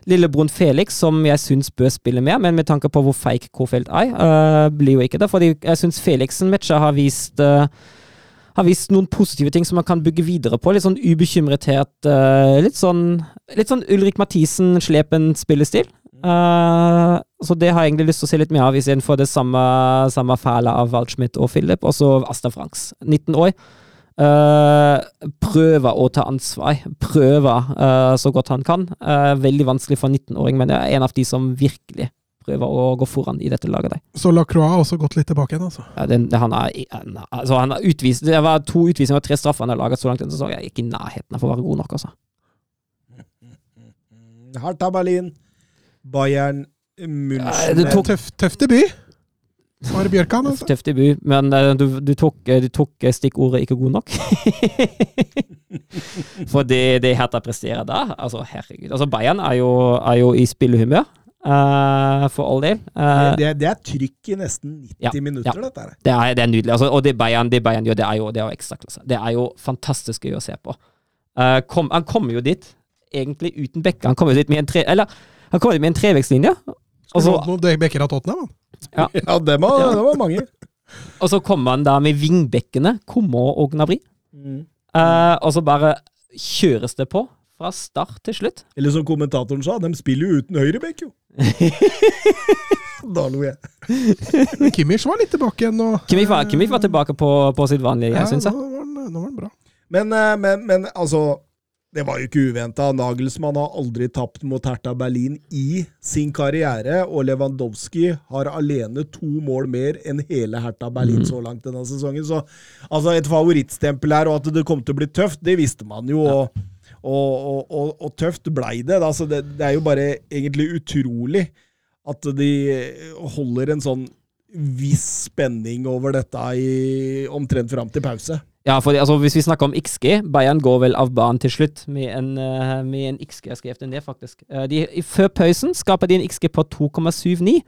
Lillebroren Felix, som jeg syns bør spille mer, men med tanke på hvor feig Kofeld er, blir jo ikke det. Fordi jeg syns Felixen Mecha har vist eh, har vist noen positive ting som man kan bygge videre på. Litt sånn ubekymrethet. eh, litt sånn litt sånn Ulrik Mathisen-slepen spillestil. Uh, så det har jeg egentlig lyst til å se litt mer av, istedenfor det samme, samme fæle av Waldschmidt og Philip. Og så Asta Franks, 19 år. Uh, prøver å ta ansvar. Prøver uh, så godt han kan. Eh, veldig vanskelig for en 19-åring, men jeg er en av de som virkelig prøver å gå foran i dette laget. Der. Så Lacroix har også gått litt tilbake igjen, altså. Ja, den, han er, han, altså han er utvist, det var to utvisninger og tre straffer han har laget så langt inn, så jeg er ikke i nærheten av å være god nok, altså. Hertha Berlin, Bayern München ja, tok- Tøff, tøff debut. Mari Bjørkan, altså. Tøff debut, men eh, du, du, tok, du tok stikkordet 'ikke god nok'. For det, det Hertha presterer da, altså herregud. Altså Bayern er jo, er jo i spillehumør, eh, for all del. Uh, det, det er trykk i nesten 90 Ja, minutter, ja. dette her. Det er, det er nydelig. Altså, og det Bayern, det Bayern gjør, det er jo, det er jo ekstraklasse. Det er jo fantastisk gøy å se på. Uh, kom, han kommer jo dit egentlig uten bekke. Han kommer jo dit med en tre... Eller, han kommer dit med en trevektslinje. Og så, noen bekker av Tottenham, da? Ja, det, var, Ja. det var mange. og så kommer han da med vingbekkene, Kommer og Gnabry. Mm. Eh, og så bare kjøres det på fra start til slutt. Eller som kommentatoren sa, de spiller jo uten høyrebekk, jo. da lo jeg. Kimmich var litt tilbake igjen nå. Kimmich var, Kimmich var tilbake på, på sitt vanlige, Ja, jeg syns nå jeg. var den, nå var den bra. Men, eh, men, men altså det var jo ikke uventa. Nagelsmann har aldri tapt mot Hertha Berlin i sin karriere, og Lewandowski har alene to mål mer enn hele Hertha Berlin så langt denne sesongen. Så altså, et favorittstempel her, og at det kom til å bli tøft, det visste man jo. Ja. og, og, og, og tøft blei det. Altså det. Det er jo bare egentlig utrolig at de holder en sånn viss spenning over dette i omtrent fram til pause. Ja, for altså, hvis vi snakker om XG, Bayern går vel av banen til slutt med en, eh, med en XG. Jeg skrev skrevet ned, faktisk. Eh, de, før pausen skaper de en XG på 2,79.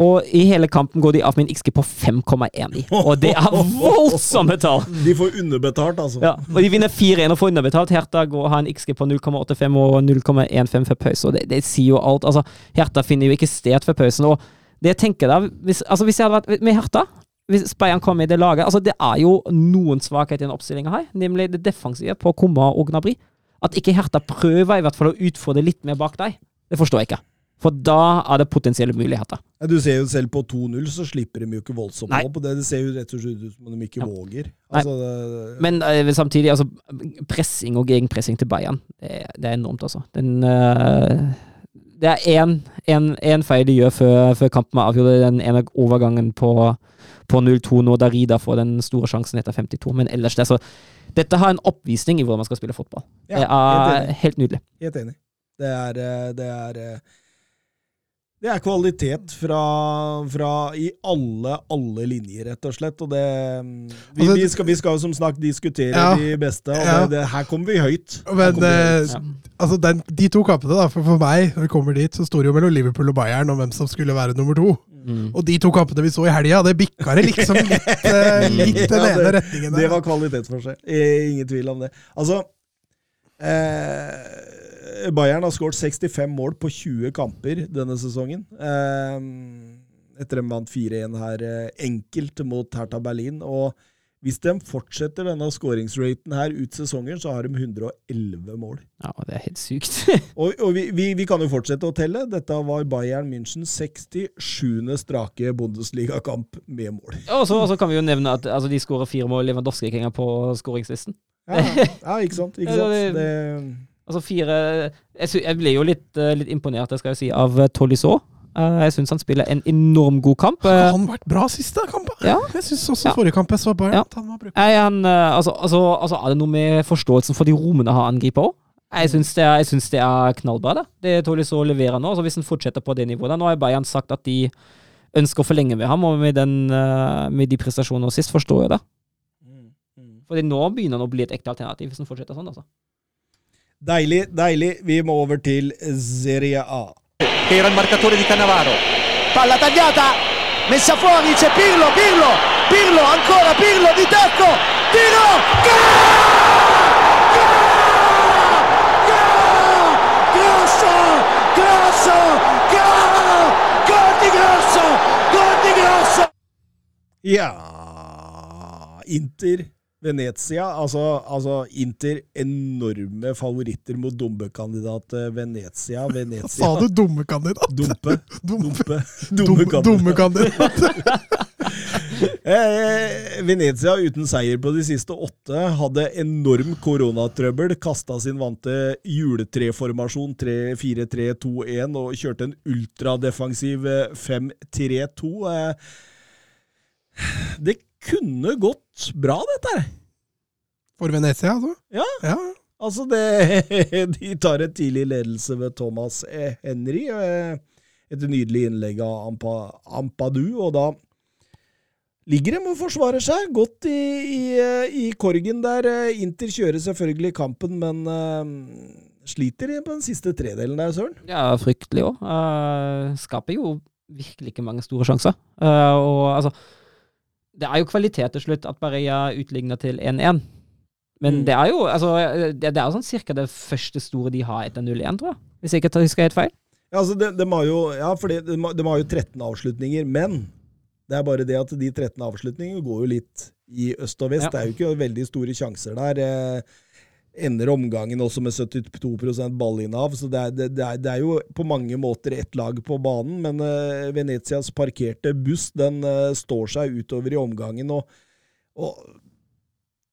Og i hele kampen går de av med en XG på 5,1. Og det er voldsomme tall! De får underbetalt, altså. Ja, og de vinner 4-1 og får underbetalt. Hertha går har en XG på 0,85 og 0,15 før pause. og det, det sier jo alt. Altså, Hertha finner jo ikke sted før pausen. og det jeg tenker da, hvis, altså hvis jeg hadde vært med Hertha hvis Bayern kommer i det laget altså Det er jo noen svakheter i den oppstillinga her, nemlig det defensive på Komma og Gnabry. At ikke Hertha prøver i hvert fall å utfordre litt mer bak deg, det forstår jeg ikke. For da er det potensielle muligheter. Ja, Du ser jo selv på 2-0, så slipper de jo ikke voldsomt Nei. opp. det. Det ser jo rett og slett ut som om de ikke Ja. våger. Altså, det, Men uh, samtidig, altså Pressing og gegenpressing til Bayern, det, det er enormt, altså. Den uh, Det er én feil de gjør før, før kampen er avgjort. Den ene overgangen på, på 0-2 nå, da Rida får den store sjansen etter 52. Men ellers, det så Dette har en oppvisning i hvordan man skal spille fotball. ja, det er helt, helt nydelig. Helt enig. Det er eh, Det er, det er kvalitet fra, fra i alle, alle linjer, rett og slett. Og det mm, Vi, Altså, vi, skal, vi skal som snakk diskutere Ja. de beste, og Ja. det, det, her kommer vi høyt. Men vi høyt. eh, Ja. altså den, de to kampene, da, for, for meg, når vi kommer dit, så sto det jo mellom Liverpool og Bayern om hvem som skulle være nummer to. Mm. Og de to kampene vi så i helga, det bikka det liksom litt, eh, litt den Ja, ene det- retningen Det var var kvalitetsforskjell. seg. Ingen tvil om det. Altså eh, Bayern har skåret 65 mål på 20 kamper denne sesongen. Eh, etter de vant 4-1 her eh, enkelt mot Hertha Berlin. Og hvis de fortsetter denne skåringsraten her ut sesongen, så har de 111 mål. Ja, det er helt sykt. Og, og vi, vi, vi kan jo fortsette å telle. Dette var Bayern München 67. strake Bundesliga-kamp med mål. og så og så kan vi jo nevne at altså, de skårer fire mål. Lewandowski ikke engang på skåringslisten. Ja, ja, ikke sant? Ikke sant? Det, Altså fire Jeg, jeg ble jo litt, eh, litt imponert, det skal jeg si, av uh, Tolisso. Eh, jeg syns han spiller en enorm god kamp. Har Eh, han vært bra siste kamp? Ja. Jeg syns også Ja. forrige kamp jeg så Bayern, Ja. at han var brukbar. er eh, altså, altså, altså, er det noe med forståelsen for de rommene han angriper òg? Jeg syns det, det er knallbra, det. Det Tolisso leverer nå. Altså, hvis han fortsetter på det nivået der. Nå har Bayern sagt at de ønsker å forlenge med ham, og med, den, eh, med de prestasjonene sist forstår jeg det. Fordi nå begynner han å bli et ekte alternativ, hvis han fortsetter sånn. altså. Deilig, deilig. Vi må over til Serie A. era il marcatore di Cannavaro. Palla tagliata, messa fuori, c'è Pirlo, Pirlo, Pirlo, ancora Pirlo di tacco, tiro, gol! Grosso, grosso! Gol di Grosso, gol di Grosso! Ja Inter, Venezia. Altså, altså Inter enorme favoritter mot dumpekandidat eh, Venezia. Venezia. Sa du dummekandidat? Dumpe. Dumpe. Dummekandidat. Dumme, dumme. Eh, Venezia uten seier på de siste åtte hadde enorm koronatrøbbel. Kasta sin vante juletreformasjon 3-4-3-2-1 og kjørte en ultradefensiv eh, 5-3-2. Eh, Det kunne gått bra, dette her. For Venezia, altså? Ja. ja. Altså, det, de tar en tidlig ledelse ved Thomas eh, Henry. eh, Et nydelig innlegg av Ampa, Ampadu, og da ligger de og forsvarer seg godt i, i, eh, i korgen der. Eh, Inter kjører selvfølgelig kampen, men uh, sliter på den siste tredelen der, Søren. Ja, fryktelig òg. skaper jo virkelig ikke mange store sjanser. Uh, og altså Det er jo kvalitet til slutt at Barreia utligner til 1-1. Men Mm. det er jo altså, det, det er sånn cirka det første store de har etter 0-1, tror jeg. Hvis jeg ikke husker helt feil. Ja, altså, de, de har jo, ja, fordi de, de har jo 13 avslutninger, men det er bare det at de 13 avslutningene går jo litt i øst og vest. Ja. Det er jo ikke veldig store sjanser der. Eh, ender omgangen også med 72% ballinnehav, så det er, det, er, det er jo på mange måter ett lag på banen, men uh, Venetias parkerte buss den uh, står seg utover i omgangen, og, og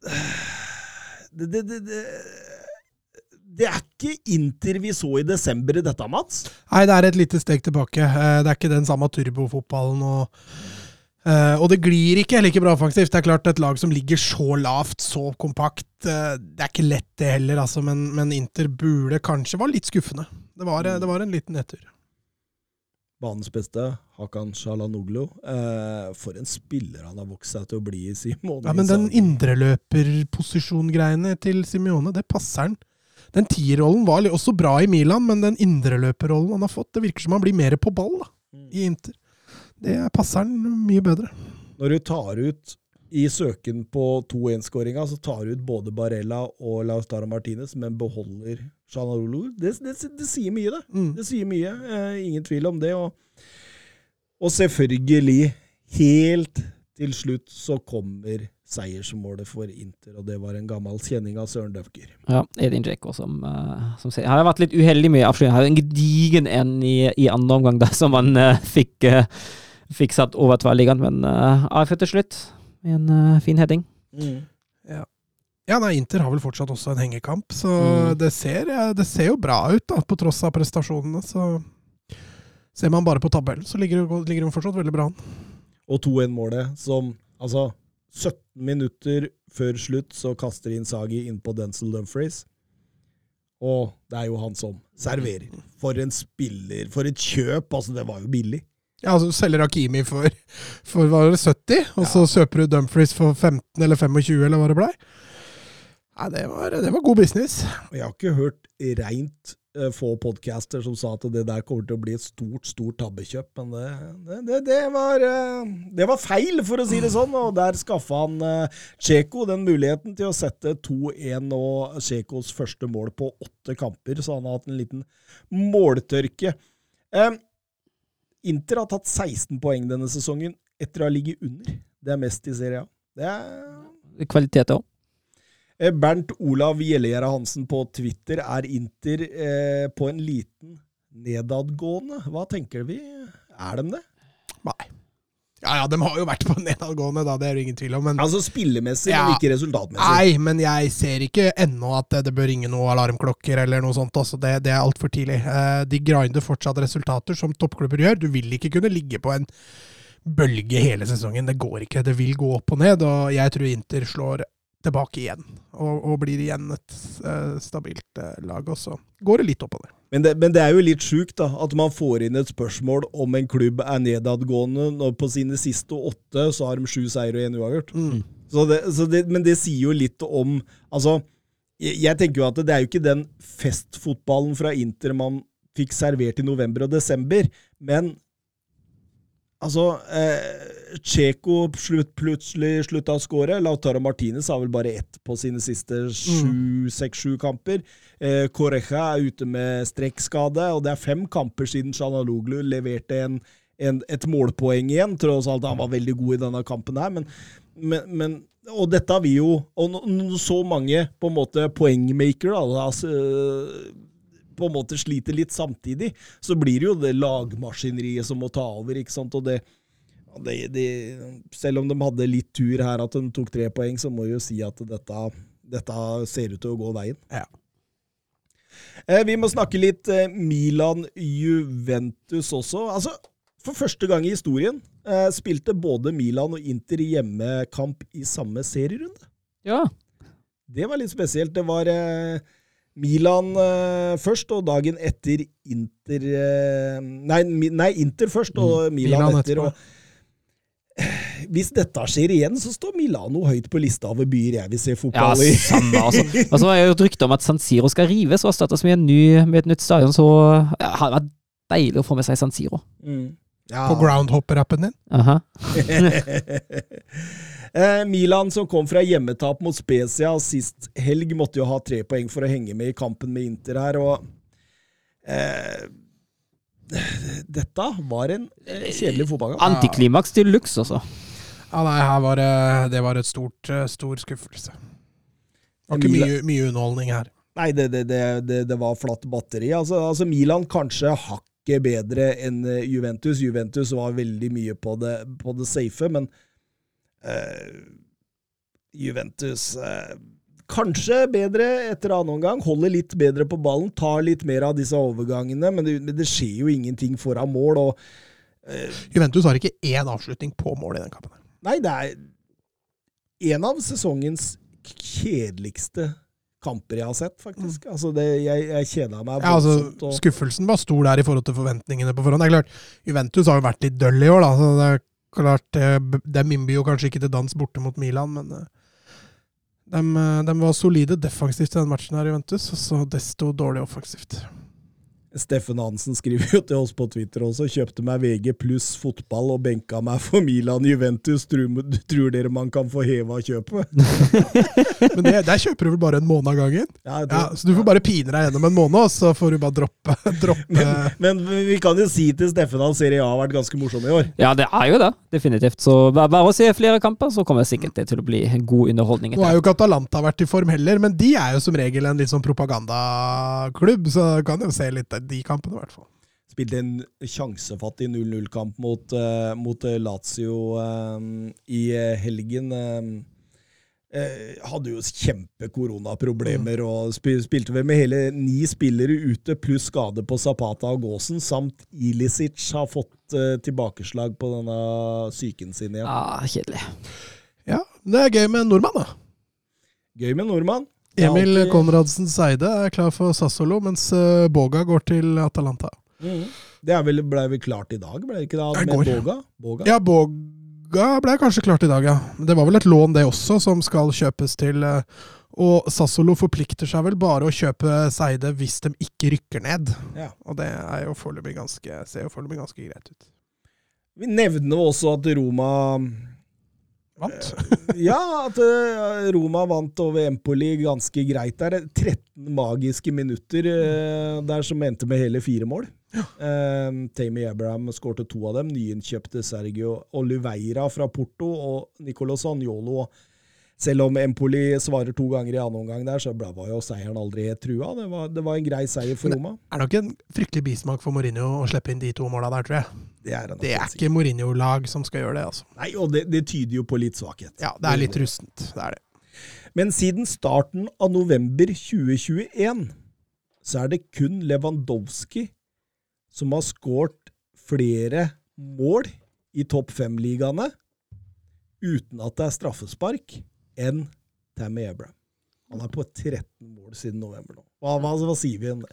det det er ikke Inter vi så i desember i dette, Mats. Nei, det er et lite steg tilbake. Eh, Det er ikke den samme turbofotballen. Og, eh, og det glir ikke like bra offensivt. Det er klart Et lag som ligger så lavt, så kompakt, uh, det er ikke lett det heller, altså. Men, men Inter burde kanskje var litt skuffende. Det var, det var en liten nedtur. Banens beste, Hakan Shalanoglu. Uh, for en spiller han har vokst seg til å bli i Simone. Ja, Men den Inzaghi. indreløperposisjongreiene til Simione, det passer han. Den tierrollen var også bra i Milan, men den indreløperrollen han har fått, det virker som han blir mer på ball da, i Inter. Det passer den mye bedre. Når du tar ut i søken på 2-1-skåringa, så tar du ut både Barella og Lautaro Martinez, men beholder Shalanoglu. Det, det, det sier mye, det. Mm. Det sier mye. Eh, ingen tvil om det. Og, og selvfølgelig, helt til slutt, så kommer seiersmålet for Inter, og det var en gammel kjenning av Søren Døfker. Ja, Edin Dzeko som, uh, som sier Han har vært litt uheldig med avslutningen. Har en gedigen en i, i andre omgang der som han uh, fikk, uh, fikk satt over tverrliggeren, men uh, avført til slutt med en uh, fin heading. Ja, nei, Inter har vel fortsatt også en hengekamp, så Mm. det, ser, det ser jo bra ut, da, på tross av prestasjonene. Så ser man bare på tabellen, så ligger hun ligger de fortsatt veldig bra an. Og 2-1-målet som Altså, 17 minutter før slutt så kaster Inzaghi inn på Denzil Dumfries. Og det er jo han som serverer. For en spiller. For et kjøp! Altså, det var jo billig. Ja, altså, Du selger Hakimi for, for var det, 70, og så kjøper du Dumfries for 15 eller 25, eller hva det blei. Nei, det var, det var god business. Jeg har ikke hørt reint eh, få podcaster som sa at det der kommer til å bli et stort, stort tabbekjøp, men det, det, det, var, eh, det var feil, for å si det sånn. Og der skaffa han uh, Cheko den muligheten til å sette 2-1 og Chekos første mål på åtte kamper, så han har hatt en liten måltørke. Eh, Inter har tatt 16 poeng denne sesongen etter å ha ligget under. Det er mest i Serie A. Det er Kvalitet òg. Eh, Bernt Olav Gjellegjerde Hansen på Twitter er Inter eh, på en liten nedadgående. Hva tenker vi? Er de det? Nei. Ja, ja, de har jo vært på nedadgående, da, det er det ingen tvil om. Men, Altså spillemessig, Ja. men ikke resultatmessig. nei, men jeg ser ikke ennå at det, bør ringe noen alarmklokker eller noe sånt. Altså, det, det er altfor tidlig. Eh, de grinder fortsatt resultater, som toppklubber gjør. Du vil ikke kunne ligge på en bølge hele sesongen. Det går ikke. Det vil gå opp og ned, og jeg tror Inter slår tilbake igjen. Og, og blir igjen et uh, stabilt uh, lag. Og så går det litt oppover. Men det, men det er jo litt sjukt da, at man får inn et spørsmål om en klubb er nedadgående når på sine siste åtte så har de sju seier og én uavgjort. Mm. Så det, så det, men det sier jo litt om Altså, jeg, jeg tenker jo at det er jo ikke den festfotballen fra Inter man fikk servert i november og desember, men Altså, eh, Cheko slutt, plutselig slutta å skåre. Lautaro Martinez har vel bare ett på sine siste sju, seks-sju kamper. Eh, Correja er ute med strekkskade, og det er fem kamper siden Shanaloglu leverte en, en, et målpoeng igjen. Tross alt han var veldig god i denne kampen her, men, men, men og dette har vi jo Og så mange på en måte poengmakere, altså, på en måte sliter litt samtidig, så blir det jo det lagmaskineriet som må ta over. ikke sant? Og det, det, det, selv om de hadde litt tur her, at de tok tre poeng, så må vi jo si at dette, dette ser ut til å gå veien. Ja. Eh, vi må snakke litt eh, Milan-Juventus også. Altså, for første gang i historien eh, spilte både Milan og Inter hjemmekamp i samme serierunde. Ja. Det var litt spesielt. Det var eh, Milan eh, først, og dagen etter Inter eh, nei, nei, Inter først, og Milan, Mm. Milan etter. Og, hvis dette skjer igjen, så står Milano høyt på lista over byer jeg vil se fotball i. Ja, samme, altså. Og så var det jo et rykte om at San Siro skal rives og erstattes med, en ny, med et nytt stadion, så ja, det hadde vært deilig å få med seg San Siro. Mm. Ja. På groundhopper-appen din. Aha. Eh, Milan, som kom fra hjemmetap mot Spezia sist helg, måtte jo ha tre poeng for å henge med i kampen med Inter her, og eh, Dette var en eh, kjedelig fotballkamp. Antiklimaks til luxe, altså. Ja, nei, her var det, det var et stort, eh, stor skuffelse. Det var ikke mye, mye underholdning her. Nei, det, det, det, det, det var flatt batteri. Altså, altså Milan kanskje hakket bedre enn eh, Juventus. Juventus var veldig mye på det, på det safe, men eh, Juventus eh, kanskje bedre etter annen omgang. Holder litt bedre på ballen, tar litt mer av disse overgangene, men det, men det skjer jo ingenting foran mål. og Juventus har ikke én avslutning på mål i den kampen. Nei, det er en av sesongens kjedeligste kamper jeg har sett, faktisk. Altså, det, jeg, jeg kjeda meg Ja, altså, skuffelsen var stor der i forhold til forventningene på forhånd. Det er klart, Juventus har jo vært litt døll i år, da. Så det er klart, Dem De innbyr jo kanskje ikke til dans borte mot Milan, men eh, de, eh, de var solide defensivt i den matchen her, Juventus, og så desto dårlig offensivt. Steffen Hansen skriver jo til oss på Twitter også. Kjøpte meg VG pluss fotball og benka meg for Milan Juventus. Tror, tror dere man kan få heva kjøpet? Men det, der kjøper du vel bare en måned av gangen? Ja, det- Ja, Så du får bare pine deg gjennom en måned, og så får du bare droppe, droppe Men vi kan jo si til Steffen at Serie A har vært ganske morsom i år. Ja, det er jo det. Definitivt. Så bare, bare å se flere kamper, så kommer sikkert det til å bli god underholdning. Nå er jo ikke Atalanta vært i form heller, men de er jo som regel en litt sånn propagandaklubb, så kan jo se litt de kampene, i hvert fall. Spilte en sjansefattig 0-0-kamp mot, uh, mot eh, Lazio uh, i helgen. eh, eh, hadde jo kjempe koronaproblemer og spil, spilte vel med hele ni spillere ute, pluss skade på Zapata og Gåsen, samt Ilicic har fått tilbakeslag på denne psyken sin igjen. Ah, kjedelig. Ja, det er gøy med en nordmann, da. Gøy med en nordmann. Emil alltid- Konradsen Seide er klar for Sassolo, mens eh, Boga går til Atalanta. Mm. Det vel, ble vel klart i dag, ble det ikke? Det Med. Boga? Boga? Ja, Boga ble kanskje klart i dag, ja. Det var vel et lån, det også, som skal kjøpes til eh, Og Sassolo forplikter seg vel bare å kjøpe Seide hvis de ikke rykker ned. Ja. Og det er jo ganske, ser jo foreløpig ganske greit ut. Vi nevner også at Roma Vant. Ja, at eh, Roma vant over Empoli ganske greit der. 13 magiske minutter eh, der som endte med hele fire mål. Eh, Tammy Abraham skårte to av dem. Nyinnkjøpte Sergio Oliveira fra Porto og Nicolo Sagnolo. Selv om Empoli svarer to ganger i annen omgang der, så var jo seieren aldri trua. Det var, det var en grei seier for Roma. Er nok en fryktelig bismak for Mourinho å slippe inn de to måla der, tror jeg. Det er, Det er ikke Mourinho-lag som skal gjøre det, altså. Nei, og det, det tyder jo på litt svakhet. Ja, det er litt rustent. Det er det. Men siden starten av november 2021 så er det kun Lewandowski som har skåret flere mål i topp fem-ligaene uten at det er straffespark, enn Tammy Abraham. Han er på 13 mål siden november nå. Hva, hva, hva sier vi om det?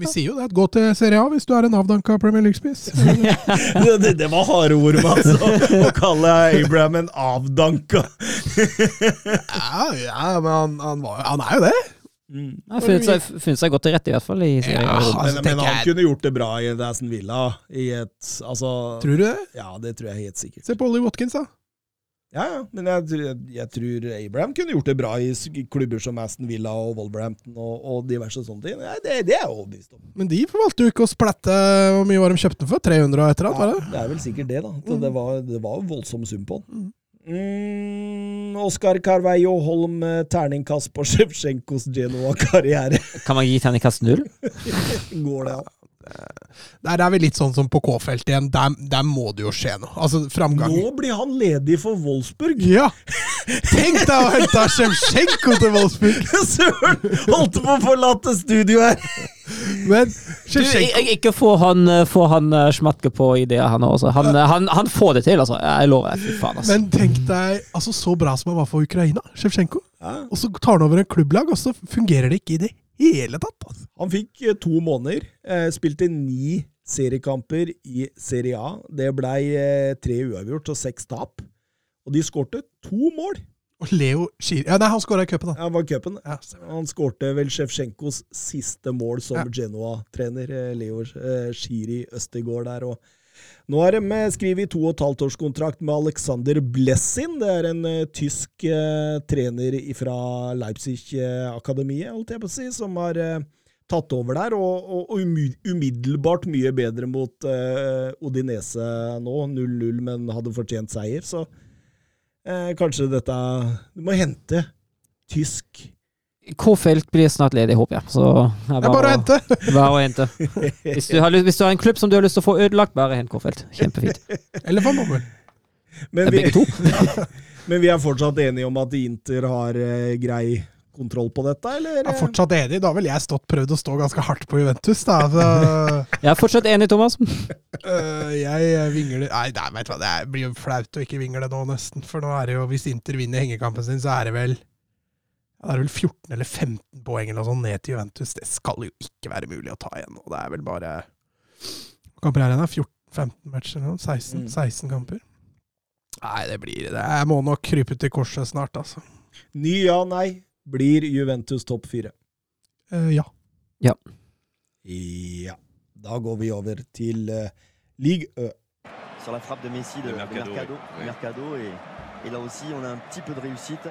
Vi sier jo det. at Gå til Serie A hvis du er en avdanka Premier League-spiss. Det, det, det var harde ord, altså. Å kalle Abraham en avdanka. ja, ja, men han, han, var, han er jo det. Mm. Han har funnet seg, funnet seg godt til rette, i hvert fall. I. Ja, Men, altså, men han jeg- kunne gjort det bra i Aston Villa. I et, altså, Tror du det? Ja, det tror jeg helt sikkert. Se på Ollie Watkins, da. Ja, ja, men jeg, tror- jeg, jeg tror Abraham kunne gjort det bra i klubber som Aston Villa og Wolverhampton og, og diverse sånne ting. Ja, det, det er jeg overbevist om. Men de valgte jo ikke å splette Hvor mye var de kjøpte for? 300 og et eller annet? Ja, var det? det er vel sikkert det, da. Mm. Det, var, det var voldsom sum på den. Mm, Oskar Carveio Holm, eh, terningkast på Sjevtsjenkos Genoa-karriere. Kan man gi terningkast null? Går det an? Der er vi litt sånn som på K-feltet igjen. Der, der må det jo skje noe. Altså, framgang. Nå blir han ledig for Wolfsburg! Ja! Tenk deg å hente Sjemsjenko til Wolfsburg! Søren! Holdt på å forlate studio her! Men jeg, ikke få han, eh, få han eh, smatke på ideer, han også. Han, eh, han, han får det til, altså. Jeg lover. Fy faen, altså. Men tenk deg altså, så bra som han var for Ukraina, Sjemsjenko. Ja. Og så tar han over en klubblag, og så fungerer det ikke i det hele tatt. Altså. Han fikk eh, to måneder, eh, spilte ni seriekamper i Serie A. Det blei eh, tre uavgjort og seks tap. Og de skårte to mål! Og Leo Schiri ja, Nei, han skåra i cupen, da. Ja, var cupen. Ja. Han skårte vel Sjevtsjenkos siste mål som Ja. Genoa-trener, Leo Schiri Østegård der. og nå har de eh, skrevet to og et halvt års kontrakt med Alexander Blessin. Det er en eh, tysk eh, trener fra Leipzig-akademiet, holdt jeg på å si, som har eh, tatt over der, og, og, og umiddelbart mye bedre mot uh, Odinese nå. 0-0, men hadde fortjent seier, så uh, kanskje dette Du må hente tysk K-felt blir snart ledig, håper jeg. Så det er bare å hente! Bare å hente. Hvis du, har, lyst- hvis du har en klubb som du har lyst til å få ødelagt, bare hent K-felt. Kjempefint. Eller van Bommel. Men vi, begge to. men vi er fortsatt enige om at Inter har eh, grei kontroll på dette, eller? Jeg er fortsatt enig. Da har vel jeg stått, prøvd å stå ganske hardt på Juventus. da. Jeg er fortsatt enig, Thomas. øh, jeg vingler Nei, nei vet du hva, det blir jo flaut å ikke vingle nå, nesten. For nå er det jo, hvis Inter vinner hengekampen sin, så er det vel det er vel 14 eller 15 poeng eller sånn ned til Juventus. Det skal jo ikke være mulig å ta igjen. Og det er vel bare kamper er det? da? 14-15 matcher eller noe? 16, Mm. 16 kamper? Nei, det blir det. Jeg må nok krype til korset snart, altså. Ny ja, nei. Blir Juventus topp fire? Uh, ja. Ja. Da går vi over til uh, Ligue Ø. sur la frappe de Messi de, De de Mercado, Mercado, oui. Mercado, et, et là aussi on a un petit peu de réussite.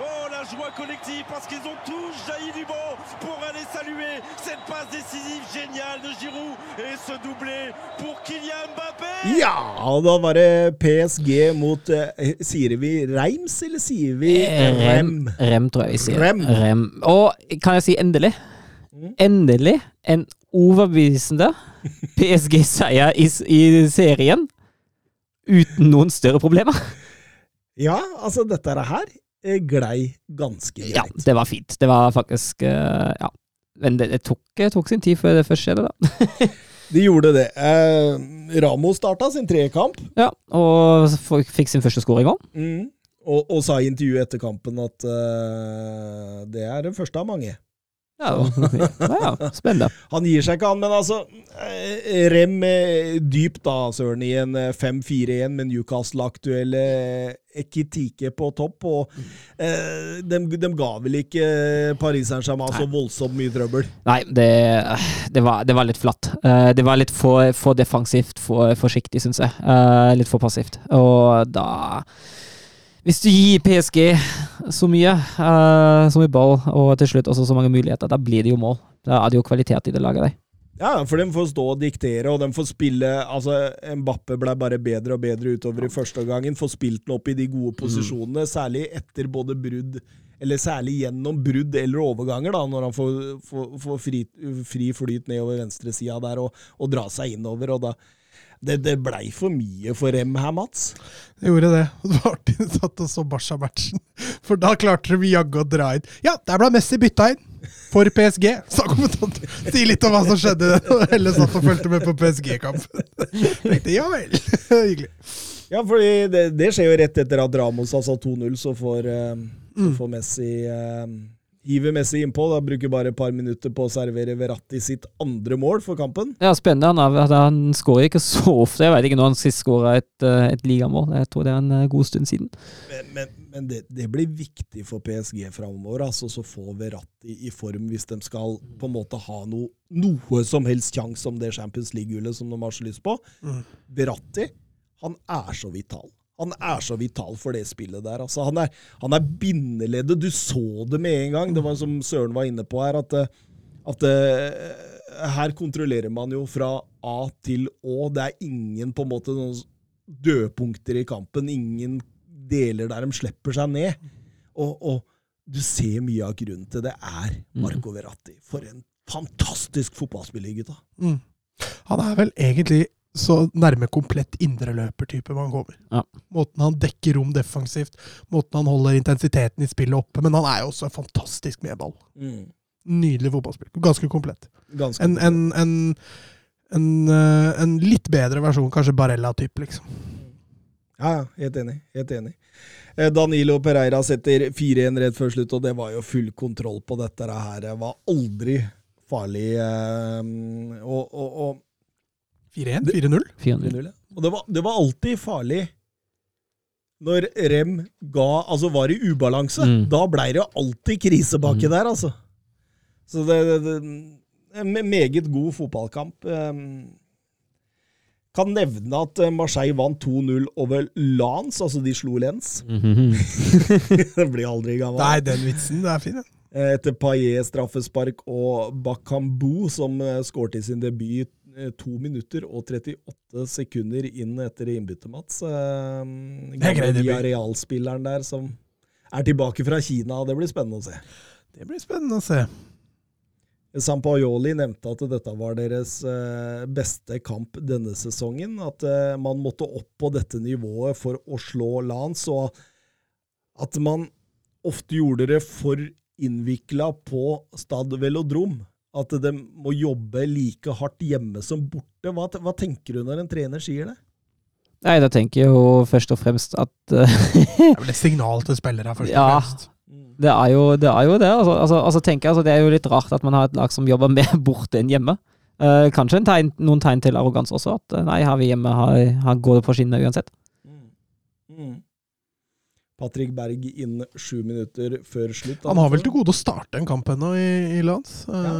Oh, la joie collective parce qu'ils ont tous jailli du banc pour aller saluer cette passe décisive géniale de Giroud et ce doublé pour Kylian Mbappé Ja, da var det PSG mot eh, Sier vi Reims, eller sier vi Rem? Rem, tror jeg vi sier. Rem. Rem. Og kan jeg si endelig? Mm. Endelig en overbevisende PSG-seier i, i serien. Uten noen større problemer. Ja, altså dette her eh, glei ganske greit. Ja, det var fint. Det var faktisk eh, Ja. Men det, det tok, tok sin tid før det først skjedde, da. De gjorde det. Eh, Ramo starta sin trekamp, Ja, Og fikk sin første skåring òg. mm. og, og sa i intervjuet etter kampen at uh, det er den første av mange. Ja, ja, spennende. Han gir seg ikke, han, men altså eh, Rem eh, dypt, da, Søren, i en eh, 5-4-1 med Newcastle-aktuelle eh, Ekitike på topp. Og eh, de, de, ga vel ikke Paris Saint-Germain så voldsomt mye trøbbel. Nei, det, det, var, det var litt flatt. Eh, det var litt for, for defensivt, for forsiktig, syns jeg. Eh, litt for passivt. Og da Hvis du gir PSG så mye, uh, så mye ball, og til slutt også så mange muligheter, da blir det jo mål. Da er det jo kvalitet i det laget der. Ja, for de får stå og diktere, og de får spille Altså, Mbappe ble bare bedre og bedre utover i første gangen. Får spilt den opp i de gode posisjonene, særlig etter både brudd Eller særlig gjennom brudd eller overganger, da, når han får, får, får fri, fri flyt nedover venstresida der og, og dra seg innover. og da det, det blei for mye for M her, Mats. Det gjorde det. Det var artig du satt og så Barca-matchen. For da klarte de jaggu å dra inn Ja, der ble Messi bytta inn! For PSG, sa kommentator. Si litt om hva som skjedde. Og Helle satt og fulgte med på PSG-kampen. Tenkte ja vel. Hyggelig. Ja, for det, det skjer jo rett etter at Ramos satt 2-0, så får, eh, så Mm. får Messi eh, Hiver Messi innpå. Da bruker bare et par minutter på å servere Verratti sitt andre mål for kampen. Ja, spennende. Han, han skårer ikke så ofte. Jeg vet ikke når han sist skåra et, eh, et ligamål. Jeg tror det er en eh, god stund siden. Men, men, men det, det blir viktig for PSG framover. Altså, så få Verratti i form hvis de skal på en måte ha noe, noe som helst sjanse om det Champions League-gullet som de har så lyst på. Mm. Verratti, han er så vital. Han er så vital for det spillet der. Altså, han, er, han er bindeleddet. Du så det med en gang. Det var som Søren var inne på her, at, eh, at eh, her kontrollerer man jo fra A til Å. Det er ingen på en måte noen dødpunkter i kampen. Ingen deler der de slipper seg ned. Og, og du ser mye av grunnen til det er Marco Verratti. For en fantastisk fotballspiller, gutta. Mm. Han er vel egentlig så nærme komplett indreløpertype man kommer. Ja. Måten han dekker rom defensivt, måten han holder intensiteten i spillet oppe. Men han er jo også fantastisk med ball. Nydelig fotballspiller. Ganske komplett. Ganske En, en, en, en, eh, en litt bedre versjon, kanskje Barella-type, liksom. Ja, ja, helt enig. Helt enig. Eh, Danilo Pereira setter 4-1 rett før slutt, og det var jo full kontroll på dette her. Det var aldri farlig. eh, Og, og, og 4-1? 4-0? ja. Og det var, det var alltid farlig når Rem ga, altså var i ubalanse. Mm. Da blei det jo alltid krise baki Mm. der, altså. Så det, det, det en Meget god fotballkamp. Um, kan nevne at eh, Marseille vant 2-0 over Lans, altså de slo Lens. Mhm. det blir aldri gammel. Nei, den vitsen det er fin, den. Eh, Etter Paillet straffespark og Bakambu, som eh, skårte i sin debut eh, to minutter og 38 sekunder inn etter innbyttet, Mats. Eh, er greit, debut. Villarreal-spilleren der som er tilbake fra Kina. Det blir spennende å se. Det blir spennende å se. Sampajoli nevnte at dette var deres eh, beste kamp denne sesongen. At man måtte opp på dette nivået for å slå Lance, og at man ofte gjorde det for innvikla på Stad Velodrom. At de må jobbe like hardt hjemme som borte. Hva, hva tenker du når en trener sier det? Nei, da tenker jeg jo først og fremst at Det er vel et signal til spillere, først og Ja. fremst. det, er jo, det er jo det. Altså, altså, altså tenker jeg, altså, det er jo litt rart at man har et lag som jobber mer borte enn hjemme. Uh, kanskje en tegn, noen tegn til arroganse også. At eh, nei, har vi hjemme, har, har går det på skinner uansett. Patrick Berg inn sju minutter før slutt. Han har vel til gode å starte en kamp ennå i, i Lans. Ja.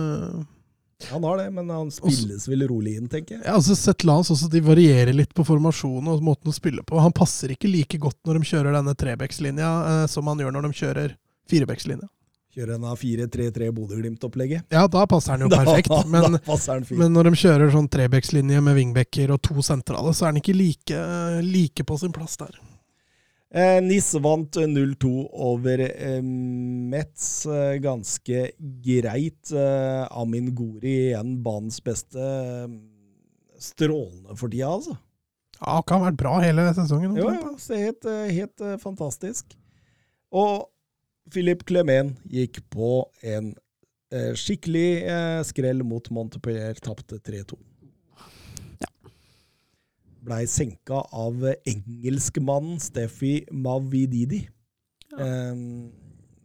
Han har det, men han spilles vel rolig inn, tenker jeg. Ja, altså sett Lans også, de varierer litt på formasjonen og måten å spille på. Han passer ikke like godt når de kjører denne trebekslinja eh, som han gjør når de kjører firebekslinja. Kjører en av 4-3-3 Bodø-Glimt-opplegget. Ja, da passer han jo perfekt. Men, men når de kjører sånn trebekslinje med vingbekker og to sentrale, så er han ikke like, like på sin plass der. Eh, Nis vant 0-2 over eh, Metz eh, ganske greit. Amin Gori igjen banens beste. Strålende for tida, altså. Ja, han kan ha vært bra hele sesongen. Jo, ja, så helt, helt fantastisk. Og Philip Clemen gikk på en skikkelig skrell mot Montpellier, tapte 3-2. Blei senka av engelskmannen Steffi Mavididi. Eh,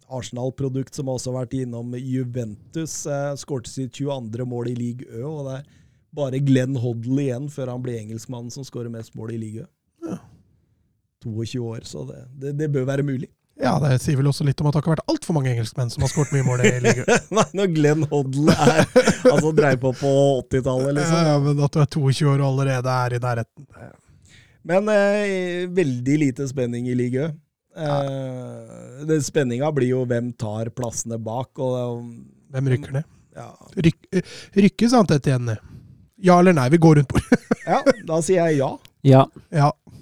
Arsenal-produkt som også har vært innom Juventus. Eh, Skårte sitt 22. mål i league Ø, og det er bare Glenn Hoddle igjen før han blir engelskmannen som skårer mest mål i ligaen. 22 år, så det, det, det bør være mulig. Ja, det sier vel også litt om at det har ikke vært altfor mange engelskmenn som har skåret mye mål i ligaen. Nei, når Glenn Hoddle er Altså dreier på på 80-tallet, liksom. Ja, men at du er 22 år og allerede er i nærheten. Men eh, veldig lite spenning i ligaen. Eh, ja. Spenninga blir jo hvem tar plassene bak, og Hvem rykker ned? ja. Ryk, rykkes rykkes Antette igjen ned? Ja eller nei? Vi går rundt bordet. ja, da sier jeg ja. Ja. Ja.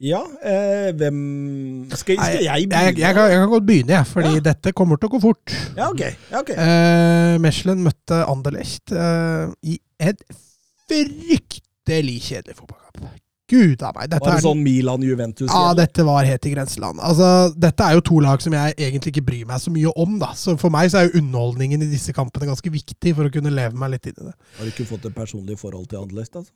Ja, eh, hvem Skal, skal jeg jeg, begynne? jeg, kan, jeg kan godt begynne, jeg, fordi dette kommer til å gå fort. Ja, ok. Ja, okay. Eh, Mechelen møtte Anderlecht eh, i en fryktelig kjedelig fotballkamp. Gud a meg. Dette Var det sånn Milan-Juventus? Ja, dette var helt i grenseland. Altså, dette er jo to lag som jeg egentlig ikke bryr meg så mye om. da. Så For meg så er jo underholdningen i disse kampene ganske viktig for å kunne leve meg litt inn i det. Har du ikke fått et personlig forhold til Anderlecht? altså?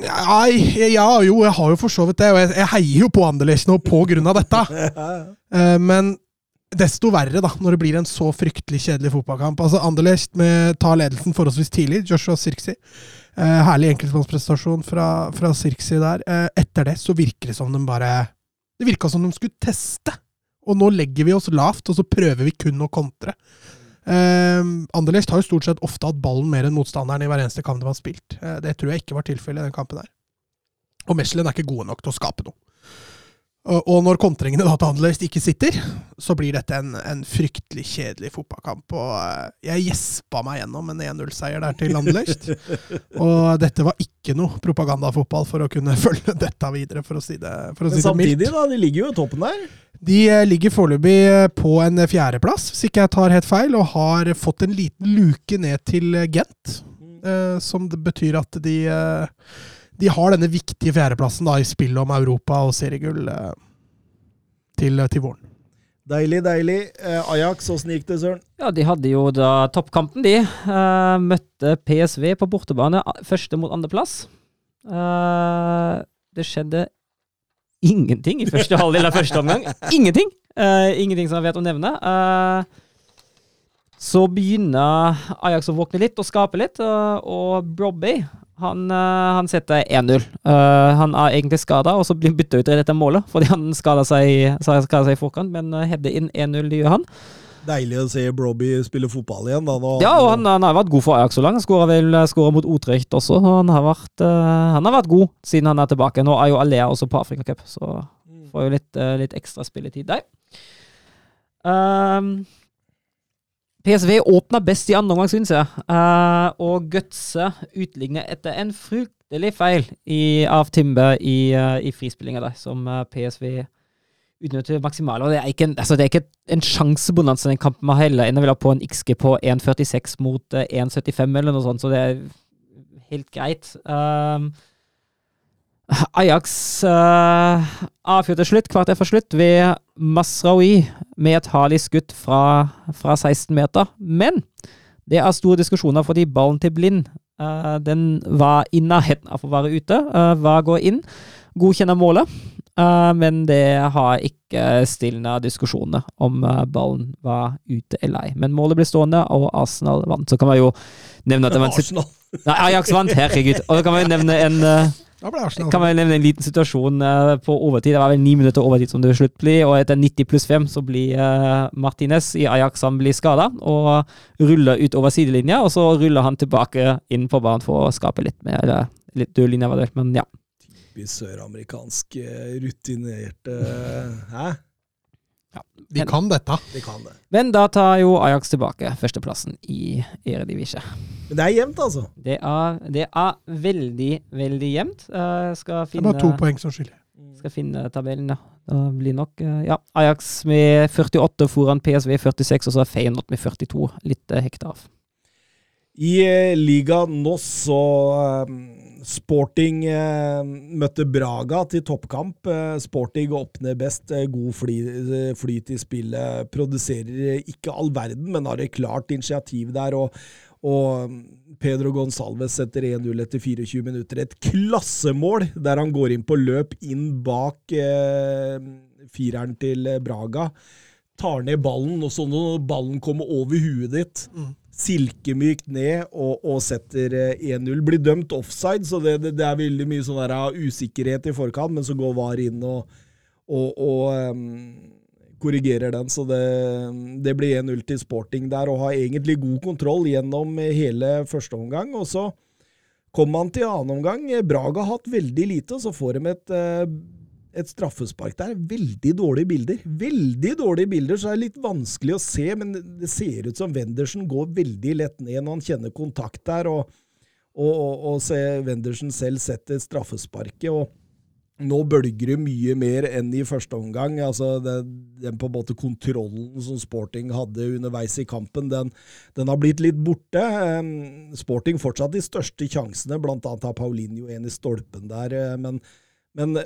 Nei, ja, jo, jeg har jo for så vidt det. Og jeg, jeg heier jo på Anderlecht nå på grunn av dette. Uh, men desto verre da, når det blir en så fryktelig kjedelig fotballkamp. Altså Anderlecht med, tar ledelsen forholdsvis tidlig. Joshua Sirksi. Uh, herlig enkeltmannsprestasjon fra, fra Sirksi der. Uh, etter det så virker det som de bare Det virka som de skulle teste. Og nå legger vi oss lavt, og så prøver vi kun å kontre. Eh, Anderlecht har jo stort sett ofte hatt ballen mer enn motstanderen i hver eneste kamp de har spilt. Eh, det tror jeg ikke var tilfellet i den kampen her. Og Mechelen er ikke gode nok til å skape noe. Og og når kontringene da til Anderlecht ikke sitter, så blir dette en, en fryktelig kjedelig fotballkamp. Og eh, jeg gjespa meg gjennom en 1-0-seier der til Anderlecht. Og dette var ikke noe propagandafotball for å kunne følge dette videre, for å si det, for å Men si det mildt. samtidig, da. De ligger jo i toppen der. De eh, ligger foreløpig eh, på en fjerdeplass, hvis ikke jeg tar helt feil, og har fått en liten luke ned til eh, Gent. eh, Som det betyr at de, de har denne viktige fjerdeplassen da, i spillet om Europa og seriegull til, til våren. Deilig, deilig. Ajax, åssen gikk det, Søren? Ja, de hadde jo da toppkampen, de. Møtte PSV på bortebane, første mot andreplass. Uh, det skjedde ingenting i første halvdel av første omgang. Ingenting! Uh, ingenting som jeg vet å nevne. Uh, så begynner Ajax å våkne litt og skape litt, uh, og Brobby han, han setter 1-0. Eh, han er egentlig skada, og så blir han bytta ut i dette målet fordi han skada seg, i forkant, men header inn 1-0, det gjør han. Deilig å se Broby spille fotball igjen. da. Ja, og han, han har vært god for Ajax så langt. Skåra vel skåret mot Otrecht også. og Han har, vært, uh, han har vært god siden han er tilbake. Nå er jo Alea også på Afrikacup, så får jo litt, uh, litt ekstra spilletid der. Um, PSV åpna best i andre omgang, syns jeg. Uh, og Gutse utligner etter en fryktelig feil i, av Timbe i, uh, i frispillinga der, som eh, PSV det maksimale. Og det er ikke en, altså det sjansebonanza den kampen Man heller. enn å ville ha på en XG på 1,46 mot eh, 1,75 eller noe sånt, så det er helt greit. Um, Ajax uh, avfyrte slutt, kvarter for slutt, ved Masraoui med et harlig skudd fra, fra 16 meter. Men det er store diskusjoner fordi ballen til Blind uh, den var i nærheten av å være ute. Uh, var gå inn. Godkjenner målet. Eh, men det har ikke stilna diskusjoner om eh, ballen var ute eller ei. Men målet ble stående, og Arsenal vant. Så kan man jo nevne at det var en Arsenal. Nei, Ajax vant, herregud. Og da kan man jo nevne en eh, kan man nevne en liten situasjon på overtid. Det var vel ni minutter overtid som det slutt blir, og etter 90 pluss 5 så blir Martinez i Ajax han blir skada og ruller ut over sidelinja, og så ruller han tilbake inn på banen for å skape litt mer litt dødlinje, var det, men ja. Typisk søramerikansk eh, rutinerte Hæ? De kan dette. De kan det. Men da tar jo Ajax tilbake førsteplassen i Eredivisie. Men det er jevnt, altså. Det er, det er veldig, veldig jevnt. Eh, skal Det er bare to poeng som skiller. Skal finne tabellen, ja. Det blir nok eh, Ja, Ajax med 48 foran PSV 46, og så er Feyenoord med 42. Litt uh, hekta av. I eh, Liga NOS så eh, Sporting eh, møtte Braga til toppkamp. Eh, Sporting åpner best, eh, god fly, eh, flyt i spillet. Produserer ikke all verden, men har et klart initiativ der. og og mm, Pedro Gonsalves setter 1-0 etter 24 minutter. Et klassemål der han går inn på løp inn bak eh, fireren til Braga. Tar ned ballen, og så når ballen kommer over huet ditt, silkemykt ned og, og setter eh, 1-0. Blir dømt offside, så det, det, det er veldig mye sånn der, ah, usikkerhet i forkant, men så går VAR inn og, og, og um, korrigerer den. Så det, det blir 1-0 til Sporting der, og har egentlig god kontroll gjennom hele første omgang. Og så kommer man til annen omgang. Braga har hatt veldig lite, og så får de et, eh, et straffespark der. Veldig dårlige bilder. Veldig dårlige bilder, så det er litt vanskelig å se, men det ser ut som Wendersen går veldig lett ned når han kjenner kontakt der, og, og, og, og se Wendersen selv setter straffesparket. og nå bølger det mye mer enn i første omgang. Altså, den, den på en måte kontrollen som Sporting hadde underveis i kampen, den, den har blitt litt borte. Sporting fortsatt de største sjansene, annet har Paulinho en i stolpen der, eh, men, men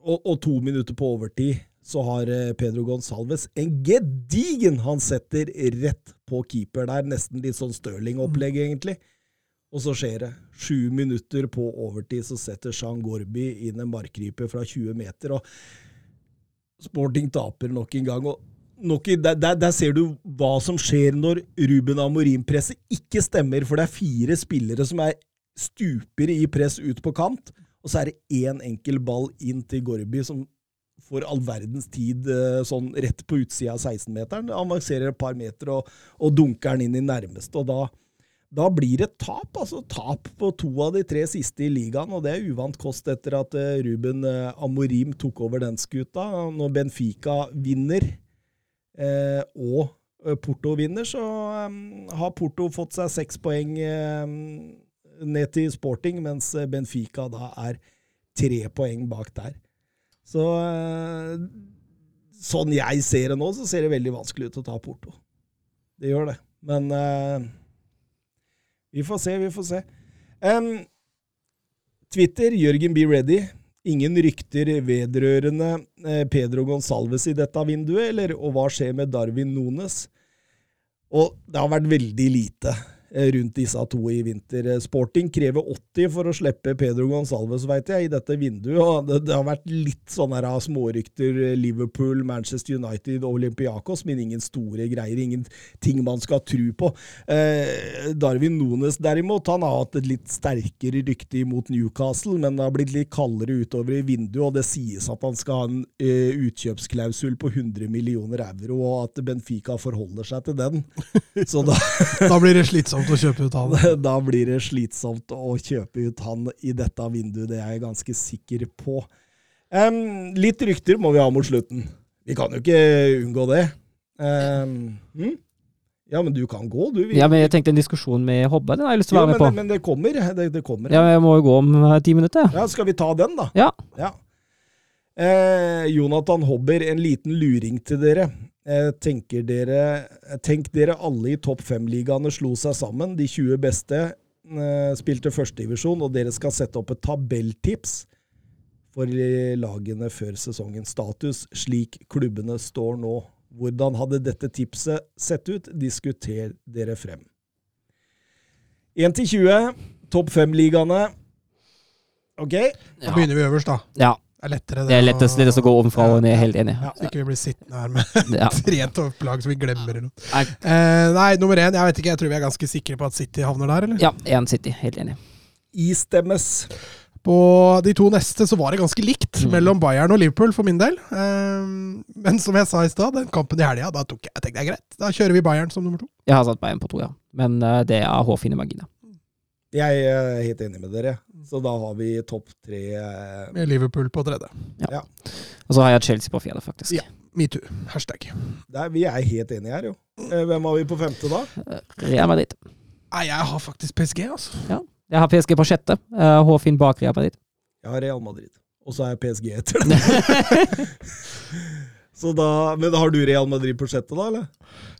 og, og to minutter på overtid så har eh, Pedro Gonsalves en gedigen Han setter rett på keeper der, nesten litt sånn Stirling-opplegg, egentlig. Og så skjer det. Sju minutter på overtid så setter Jean Gorby inn en markryper fra 20 meter, og Sporting taper nok en gang. og nok, i- der, der, der ser du hva som skjer når Ruben Amorim-presset ikke stemmer, for det er fire spillere som er stuper i press ut på kant, og så er det én enkel ball inn til Gorby som får all verdens tid eh, sånn rett på utsida av 16-meteren. Avanserer et par meter og, og dunker den inn i nærmeste, og da da blir det tap, altså tap på to av de tre siste i ligaen, og det er uvant kost etter at eh, Ruben eh, Amorim tok over den skuta. Når Benfica vinner, eh, og Porto vinner, så um, har Porto fått seg seks poeng eh, ned til Sporting, mens eh, Benfica da er tre poeng bak der. Så eh, sånn jeg ser det nå, så ser det veldig vanskelig ut å ta Porto. Det gjør det. Men uh, vi får se, vi får se. Um, Twitter, Jørgen Be Ready. Ingen rykter vedrørende Pedro Gonsalves i dette vinduet, eller og hva skjer med Darwin Nones? Og det har vært veldig lite. Eh, rundt disse to i vinter. Eh, Sporting krever 80 for å slippe Pedro Gonsalves, veit jeg, i dette vinduet. og Det, det har vært litt sånne her smårykter. eh, Liverpool, Manchester United Olympiakos, men ingen store greier. Ingen ting man skal tro på. Eh, Darwin Nunes derimot, han har hatt et litt sterkere rykte imot Newcastle, men det har blitt litt kaldere utover i vinduet, og det sies at han skal ha en eh, utkjøpsklausul på 100 millioner euro, og at Benfica forholder seg til den. Så da, Da blir det slitsomt å kjøpe ut han. da blir det slitsomt å kjøpe ut han i dette vinduet, det er jeg ganske sikker på. Um, litt rykter må vi ha mot slutten. Vi kan jo ikke unngå det. Um, hm? Ja, men du kan gå, du. Vi- Ja, men jeg tenkte en diskusjon med Hobbe, den har jeg lyst til å Jo, være med men, på. men det kommer. Det, det kommer. Ja, men jeg må jo gå om eh, ti minutter. Ja, skal vi ta den, da? Ja. Ja. Eh, Jonathan Hobber, en liten luring til dere. Eh, tenker dere. Tenk dere alle i topp fem-ligaene slo seg sammen. De 20 beste eh, spilte førstedivisjon, og dere skal sette opp et tabelltips for eh, lagene før sesongens Status slik klubbene står nå. Hvordan hadde dette tipset sett ut? Diskuter dere frem. 1 til 20, topp fem-ligaene. Ok? Da begynner vi øverst, da. Ja. Det er lettere Det er lettest, lettest å gå ovenfra og ned, helt enig. Så ikke vi blir sittende her med Ja. tre topplag som vi glemmer. eller noe. Nei. Eh, nei, nummer én. Jeg vet ikke, jeg tror vi er ganske sikre på at City havner der, eller? Ja, én City. Helt enig. Istemmes. På de to neste så var det ganske likt Mm. mellom Bayern og Liverpool for min del. Eh, men som jeg sa i stad, den kampen i helga, da tok jeg, jeg tenkte det er greit. Da kjører vi Bayern som nummer to. Jeg har satt Bayern på to, ja. Men uh, det er hårfine marginer. Jeg er helt enig med dere. Så da har vi topp tre eh, Med Liverpool på tredje. Ja Og så har jeg Chelsea på fjerde, faktisk. Ja. Metoo. Hashtag. der, Vi er helt enige her, jo. Eh, Hvem har vi på femte, da? Real Madrid. Nei, jeg har faktisk PSG, altså. Jeg har PSG på sjette. Håfinn bak Real Madrid. Jeg har Real Madrid. Og så er jeg PSG etter det. så da, men har du Real Madrid på sjette, da, eller?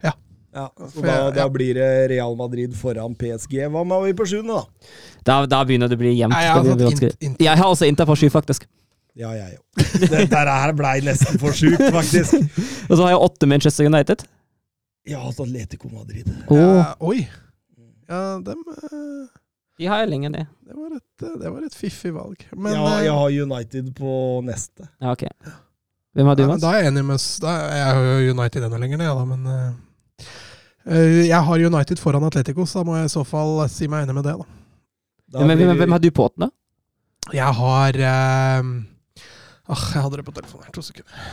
Ja. Ja, så da, da blir det Real Madrid foran PSG. Hva med vi på sjuende, da? Da, da begynner det å bli jevnt. Jeg har Det. Jeg også Inter på sju, faktisk. Ja, jeg òg. Dette her blei nesten for sjukt, faktisk. Og så har jeg åtte Manchester United. Ja, altså Atletico Madrid. Oh. Ja, oi. Ja, dem eh, de har jeg lenger ned. det, var et, det var et fiffig valg. Men, ja, eh, jeg har United på neste. Ja, ok. Hvem har du, ja, Mats? da er jeg enig med Jeg har jo United enda lenger ned, da, men eh, Jeg har United foran Atletico, så da må jeg i så fall si meg enig med det, da. Da blir hvem, hvem har du på åttende? Jeg har uh, Åh, jeg hadde det på telefonen her. To sekunder.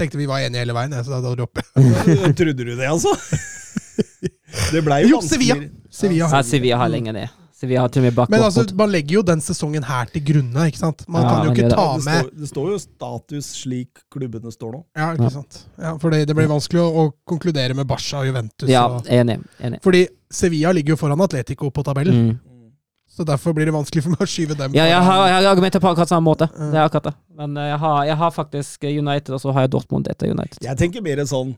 Tenkte vi var enige hele veien, så da dropper jeg. Trodde du det, altså? Det blei jo Jo, Sevilla. Sevilla. Ja, Sevilla har lenge ned. Sevilla har til og med bak Men altså, Watford. man legger jo den sesongen her til grunne, ikke sant? Man Ja, kan jo ikke det. ta det, med står, det står jo status slik klubbene står nå. Ja, ikke Ja. sant. Ja, for det, det blir vanskelig å, å konkludere med Barca og Juventus. Ja, Og, enig. enig. fordi Sevilla ligger jo foran Atletico på tabellen, Mm. så derfor blir det vanskelig for meg å skyve dem Ja, jeg har, jeg har argumenter på akkurat samme måte. Det er akkurat det. Men eh, jeg har, jeg har faktisk United, og så har jeg Dortmund etter United. Jeg tenker mer sånn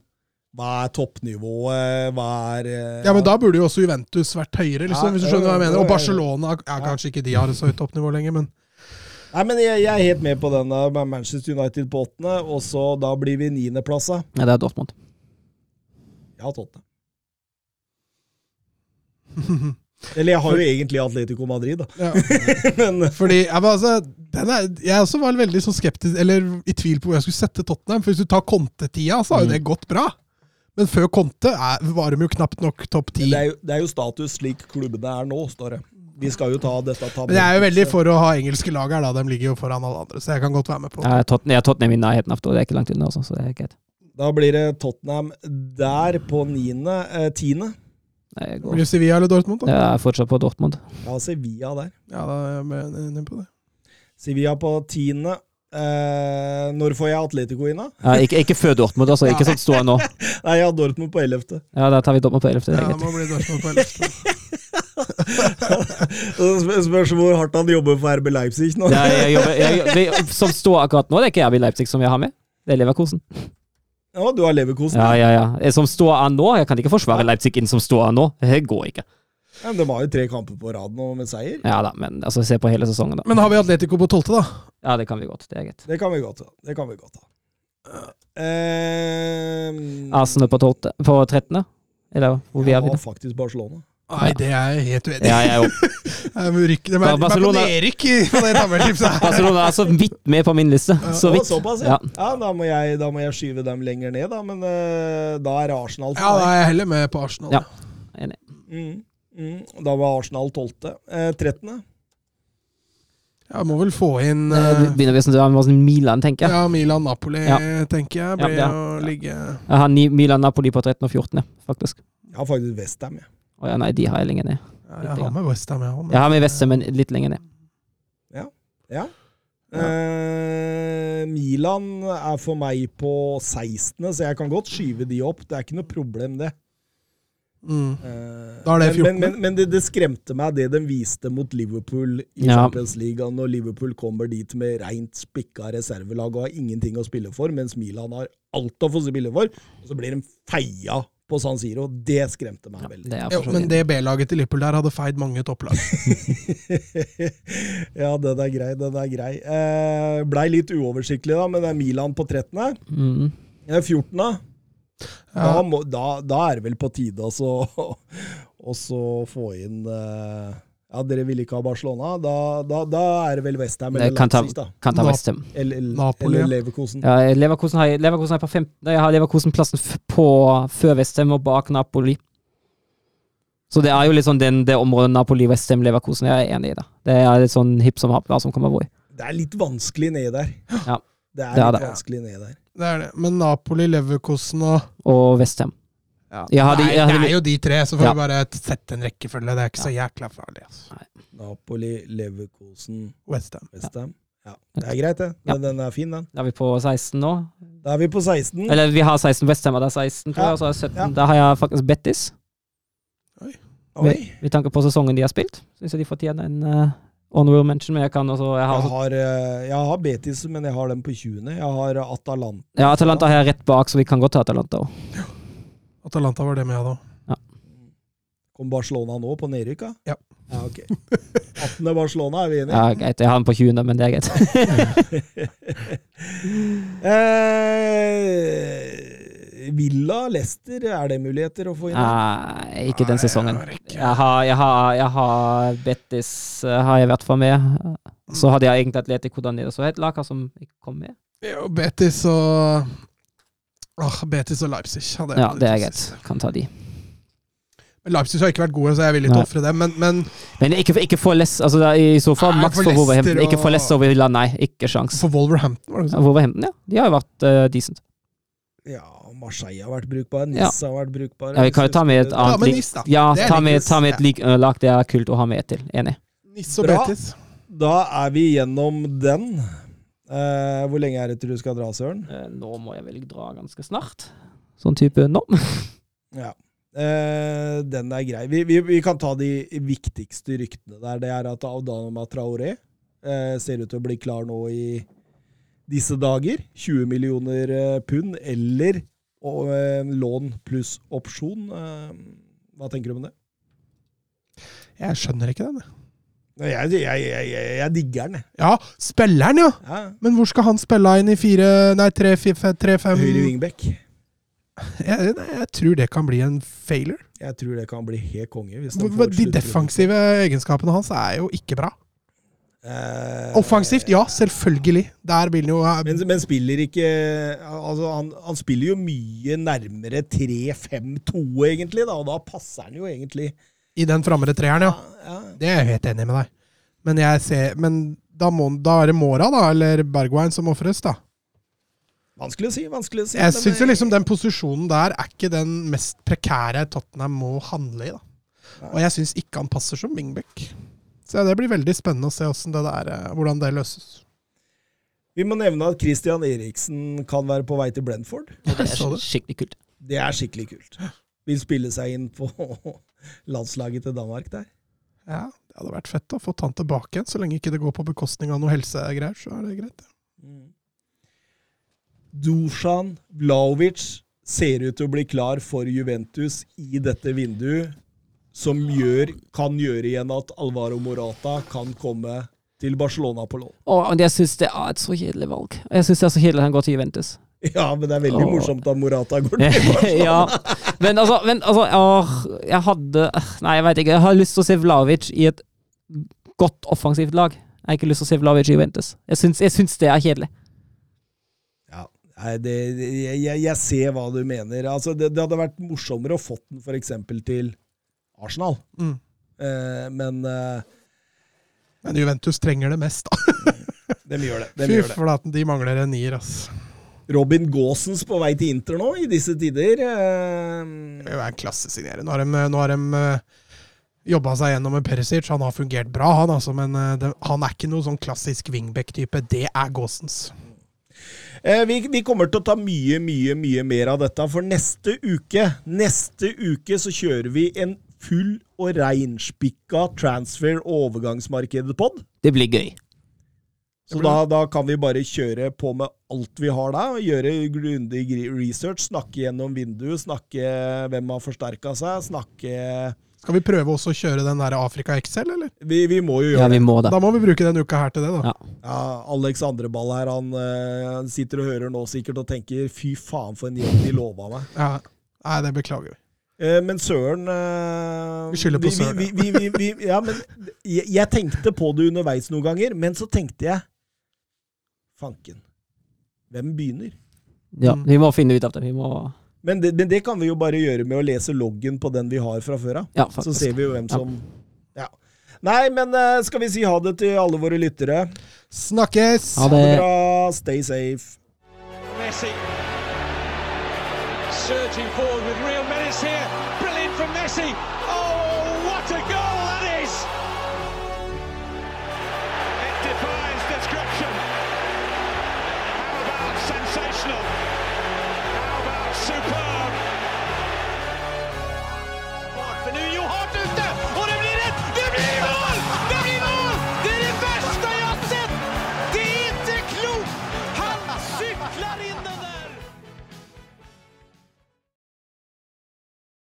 Hva er toppnivået? Hva er eh, Ja, men da burde jo også Juventus vært høyere, liksom, Ja, hvis du skjønner hva jeg mener. Og. Barcelona ja, Kanskje ikke de har et så høyt toppnivå lenger, men Nei, men jeg, jeg er helt med på den. med Manchester United på åttende, og så da blir vi niendeplass. Ja, det er Dortmund. Jeg har Tottenham. Eller jeg har jo egentlig Atletico Madrid, da. ja. Men Fordi ja, men altså, den er, Jeg også var veldig så skeptisk, eller i tvil på hvor jeg skulle sette Tottenham. For hvis du tar Conte-tida, så har jo Mm. det gått bra. Men før Conte er, var de jo knapt nok topp ti. det er, det er jo status slik klubbene er nå, står det. Vi skal jo ta dette Men jeg er jo veldig for å ha engelske lag her, da. De ligger jo foran alle andre, så jeg kan godt være med på Tot- jeg har Tottenham vinner nærheten av det, det er ikke langt unna, så det er greit. Da blir det Tottenham der på niende. Eh, tiende. Nei, jeg Blir det Sevilla eller Dortmund, da? Jeg er fortsatt på Dortmund. Ja, Sevilla der. Ja, da er jeg enig på det. Sevilla på tiende. Eh, når får jeg Atletico inn, da? Ja, ikke, ikke før Dortmund, altså. Ikke sånn jeg nå. Nei, jeg har Dortmund på ellevte. Ja, da tar vi Dortmund på 11. Det Ja, det må bli Dortmund på ellevte. Det spørs hvor hardt han jobber for RB Leipzig nå. Ja, jeg jobber, jeg, det, som står akkurat nå, det er ikke RB Leipzig som jeg har med. Det er Leverkosen. Ja, du har Leverkosen. Ja, ja, ja. Som står an nå, jeg kan ikke forsvare Leipzig inn som står an nå. Det går ikke. Ja, men de har jo tre kamper på rad nå med seier. Ja da, men altså, se på hele sesongen, da. Men har vi Atletico på tolvte, da? Ja, det kan vi godt. Det er greit. Det kan vi godt. Det kan vi godt da. Eh, Arsenal på 12. På 13. Eller hvor vi er vi har faktisk Barcelona. Nei, det er jeg helt uenig i. Ja, jeg rykke- Det er meg Barcelona- på i- på det tabelltipset her. Barcelona er så vidt med på min liste. Så vidt. såpass, ja. Ja. ja da, må jeg, da må jeg skyve dem lenger ned, da. Men uh, da er Arsenal Ja, da er jeg heller med på Arsenal. Ja. Enig. Mm, mm. Da var Arsenal 12. Eh, 13. Jeg må vel få inn eh, begynner bli sånn sånn Milan, tenker jeg. ja, Milan-Napoli, Ja. tenker jeg. Blir ja. å ligge Jeg har Milan-Napoli på 13 og 14, faktisk. Jeg har faktisk Westham, jeg. Å ja, nei, de har jeg lenger ned. ja, Jeg har med Westham, jeg òg. Jeg har med Westham, men litt lenger ned. Ja. Eh, Milan er for meg på 16., så jeg kan godt skyve de opp. Det er ikke noe problem, det. Mm. Eh, Da er det men- 14.. Men, men, men det, det skremte meg, det de viste mot Liverpool i Ja. Champions League. Når Liverpool kommer dit med rent spikka reservelag og har ingenting å spille for, mens Milan har alt å få spille for, og så blir de feia på San Siro. Det skremte meg veldig. Det Jo, men det B-laget til Liverpool der hadde feid mange topplag. ja, den er grei, den er grei. Eh, Blei litt uoversiktlig, da, men det er Milan på 13. Mm. Eh, 14. Da, må, da, da er det vel på tide å få inn uh, Ja, dere vil ikke ha Barcelona? Da, da, da er det vel Westham eller Leipzig, da. kan ta Westham. Eller, Napoli, eller. Leverkosen. Ja, Leverkosen har, Leverkosen har på fem, nei, jeg har Leverkosen-plassen f- på før Westham og bak Napoli. Så det er jo litt sånn den, det området Napoli, Westham, Leverkosen jeg er enig i. da. Det er litt sånn hipp som happ hva som kommer hvor. Det er litt vanskelig ned der. Ja. Det er Det er litt det. vanskelig ned der. Det er det. Men Napoli, Leverkosen og Og Westham. Ja. hadde- Nei, hadde det er jo de tre, så får Ja. vi bare sette en rekkefølge. Det er ikke så jækla farlig. Altså. Napoli, Leverkosen, Westham. Westham. Ja, det er greit, det. Ja. Men den er fin, den. Da er vi på 16 nå. Da er vi på 16. Eller vi har 16 Westham, og det er 16, tror jeg. Og så er 17. Ja. Da har jeg faktisk Bettis. Oi. Med, med tanke på sesongen de har spilt. Syns jeg de fortjener en uh, honorable mention, men jeg kan også Jeg har, Jeg har, eh, jeg har Betis, men jeg har dem på 20. Jeg har Atalanta. ja, Atalanta har jeg rett bak, så vi kan godt ta Atalanta òg. Atalanta var det med, da. Kom Barcelona nå på nedrykk? Ja. ja ok. 18. Barcelona, er vi enige? Ja, greit. Jeg har den på 20., men det er greit. eh, Villa, Leicester, er det muligheter å få inn? Nei, ikke den sesongen. jeg har. Jeg har, jeg har, Betis eh, har jeg vært for med. Så hadde jeg egentlig Atletico der nede, så et lag som ikke kom med. Jo, Betis og oh, Betis og Leipzig. hadde jeg Ja, det er greit. Kan ta de. Men Leipzig har ikke vært gode, så jeg er villig til å ofre dem. Men, men Men ikke, ikke for Less, altså det er i så fall maks for for Wolverhampton. Leicester Ikke for Less over Villa, nei. Ikke sjans. for Wolverhampton, var det sånn? Wolverhampton, ja. De har jo vært uh, decent. Ja, Marseille har vært brukbar. Ja. Nice har vært brukbar. Ja, vi kan jo ta med et annet ja, lik- Nice. Ja, ta med, ta med et lik, lag det er kult å ha med til. Enig. Nice og Bra. Betis. Da er vi gjennom den. Uh, hvor lenge er det til du skal dra, Søren? Uh, Nå må jeg vel dra ganske snart. Sånn type nå. Ja. Uh, den er grei. Vi, vi, vi kan ta de viktigste ryktene der. Det er at Audama Traoré uh, ser ut til å bli klar nå i disse dager. 20 millioner pund eller og, eh, lån pluss opsjon. Eh, hva tenker du om det? Jeg skjønner ikke den. jeg. Jeg, jeg, jeg, digger den, jeg. Ja, spilleren, ja! Ja. Men hvor skal han spille inn i fire Nei, tre, fire, tre fem Høyre wingback. jeg, jeg tror det kan bli en failure. Jeg tror det kan bli helt konge. De defensive egenskapene hans er jo ikke bra. Eh, Offensivt, ja, selvfølgelig. Jo Men, men spiller ikke altså han, han spiller jo mye nærmere 3-5-2, egentlig, da, og da passer han jo egentlig i den framre treeren, ja. ja. Det er jeg helt enig med deg. Men, ser, men da, må, da er det Mora, da, eller Bergwijn som ofres, da. Vanskelig å si. vanskelig å si. Jeg syns jo liksom den posisjonen der er ikke den mest prekære Tottenham må handle i, da. Og jeg syns ikke han passer som wingback. Så det blir veldig spennende å se det, der, eh, hvordan det løses. Vi må nevne at Christian Eriksen kan være på vei til Brentford. Det er skikkelig kult. Det er skikkelig kult. Vil spille seg inn på landslaget til Danmark der. Ja, Det hadde vært fett å få han tilbake igjen, så lenge ikke det går på bekostning av noe helsegreier. så er det greit. Mm. Dusan Vlaovic ser ut til å bli klar for Juventus i dette vinduet, som gjør, kan gjøre igjen at Alvaro Morata kan komme til Barcelona på lån. Og jeg syns det er et så kjedelig valg. Jeg syns det er så kjedelig at han går til Juventus. Ja, men det er veldig oh. morsomt at Morata går til Barcelona. ja, Men altså, men, altså åh, Jeg hadde Nei, jeg veit ikke. Jeg har lyst til å se Vlavic i et godt offensivt lag. Jeg har ikke lyst til å se Vlavic i Juventus. Jeg syns, jeg syns det er kjedelig. Ja, nei, det, det, jeg, jeg ser hva du mener. Altså, det, det hadde vært morsommere å fått den f.eks. til Arsenal. Mm. Eh, men eh, Men Juventus trenger det mest, da. de gjør det. De Fy gjør det. flaten, de mangler en nier, ass. Robin Gaasens på vei til Inter nå, i disse tider. eh, Det vil være en klassesignering. Nå har de, nå har de uh, jobba seg gjennom med Perisic. Han har fungert bra, han altså, men eh, det, han er ikke noe sånn klassisk wingback-type. Det er Gåsens. Eh, vi, vi kommer til å ta mye, mye, mye mer av dette, for neste uke Neste uke så kjører vi en full og reinspikka transfer- og overgangsmarkedet-pod. Det blir gøy. Så da, da kan vi bare kjøre på med alt vi har da, gjøre grundig research, snakke gjennom vinduet, snakke hvem har forsterka seg, snakke Skal vi prøve også å kjøre den der Afrika XL, eller? Vi, vi må jo Ja, gjøre vi det. må det. Da må vi bruke den uka her til det, da. Ja. Ja, Alex Andreball her, han eh, sitter og hører nå sikkert og tenker fy faen for en gjeng de lova meg. Ja. Nei, det beklager vi. Eh, men søren eh, Vi skylder på Søren, Vi, vi, vi, vi, vi, ja, men jeg, jeg tenkte på det underveis noen ganger, men så tenkte jeg Fanken. Hvem begynner? Ja, vi må finne ut av det. Vi må Men det, men det kan vi jo bare gjøre med å lese loggen på den vi har fra før av. Ja, Så ser vi jo hvem som ja. Nei, men eh, skal vi si ha det til alle våre lyttere? Snakkes! Ha Ha det det. bra. Stay safe. Messi surging forward with real menace here.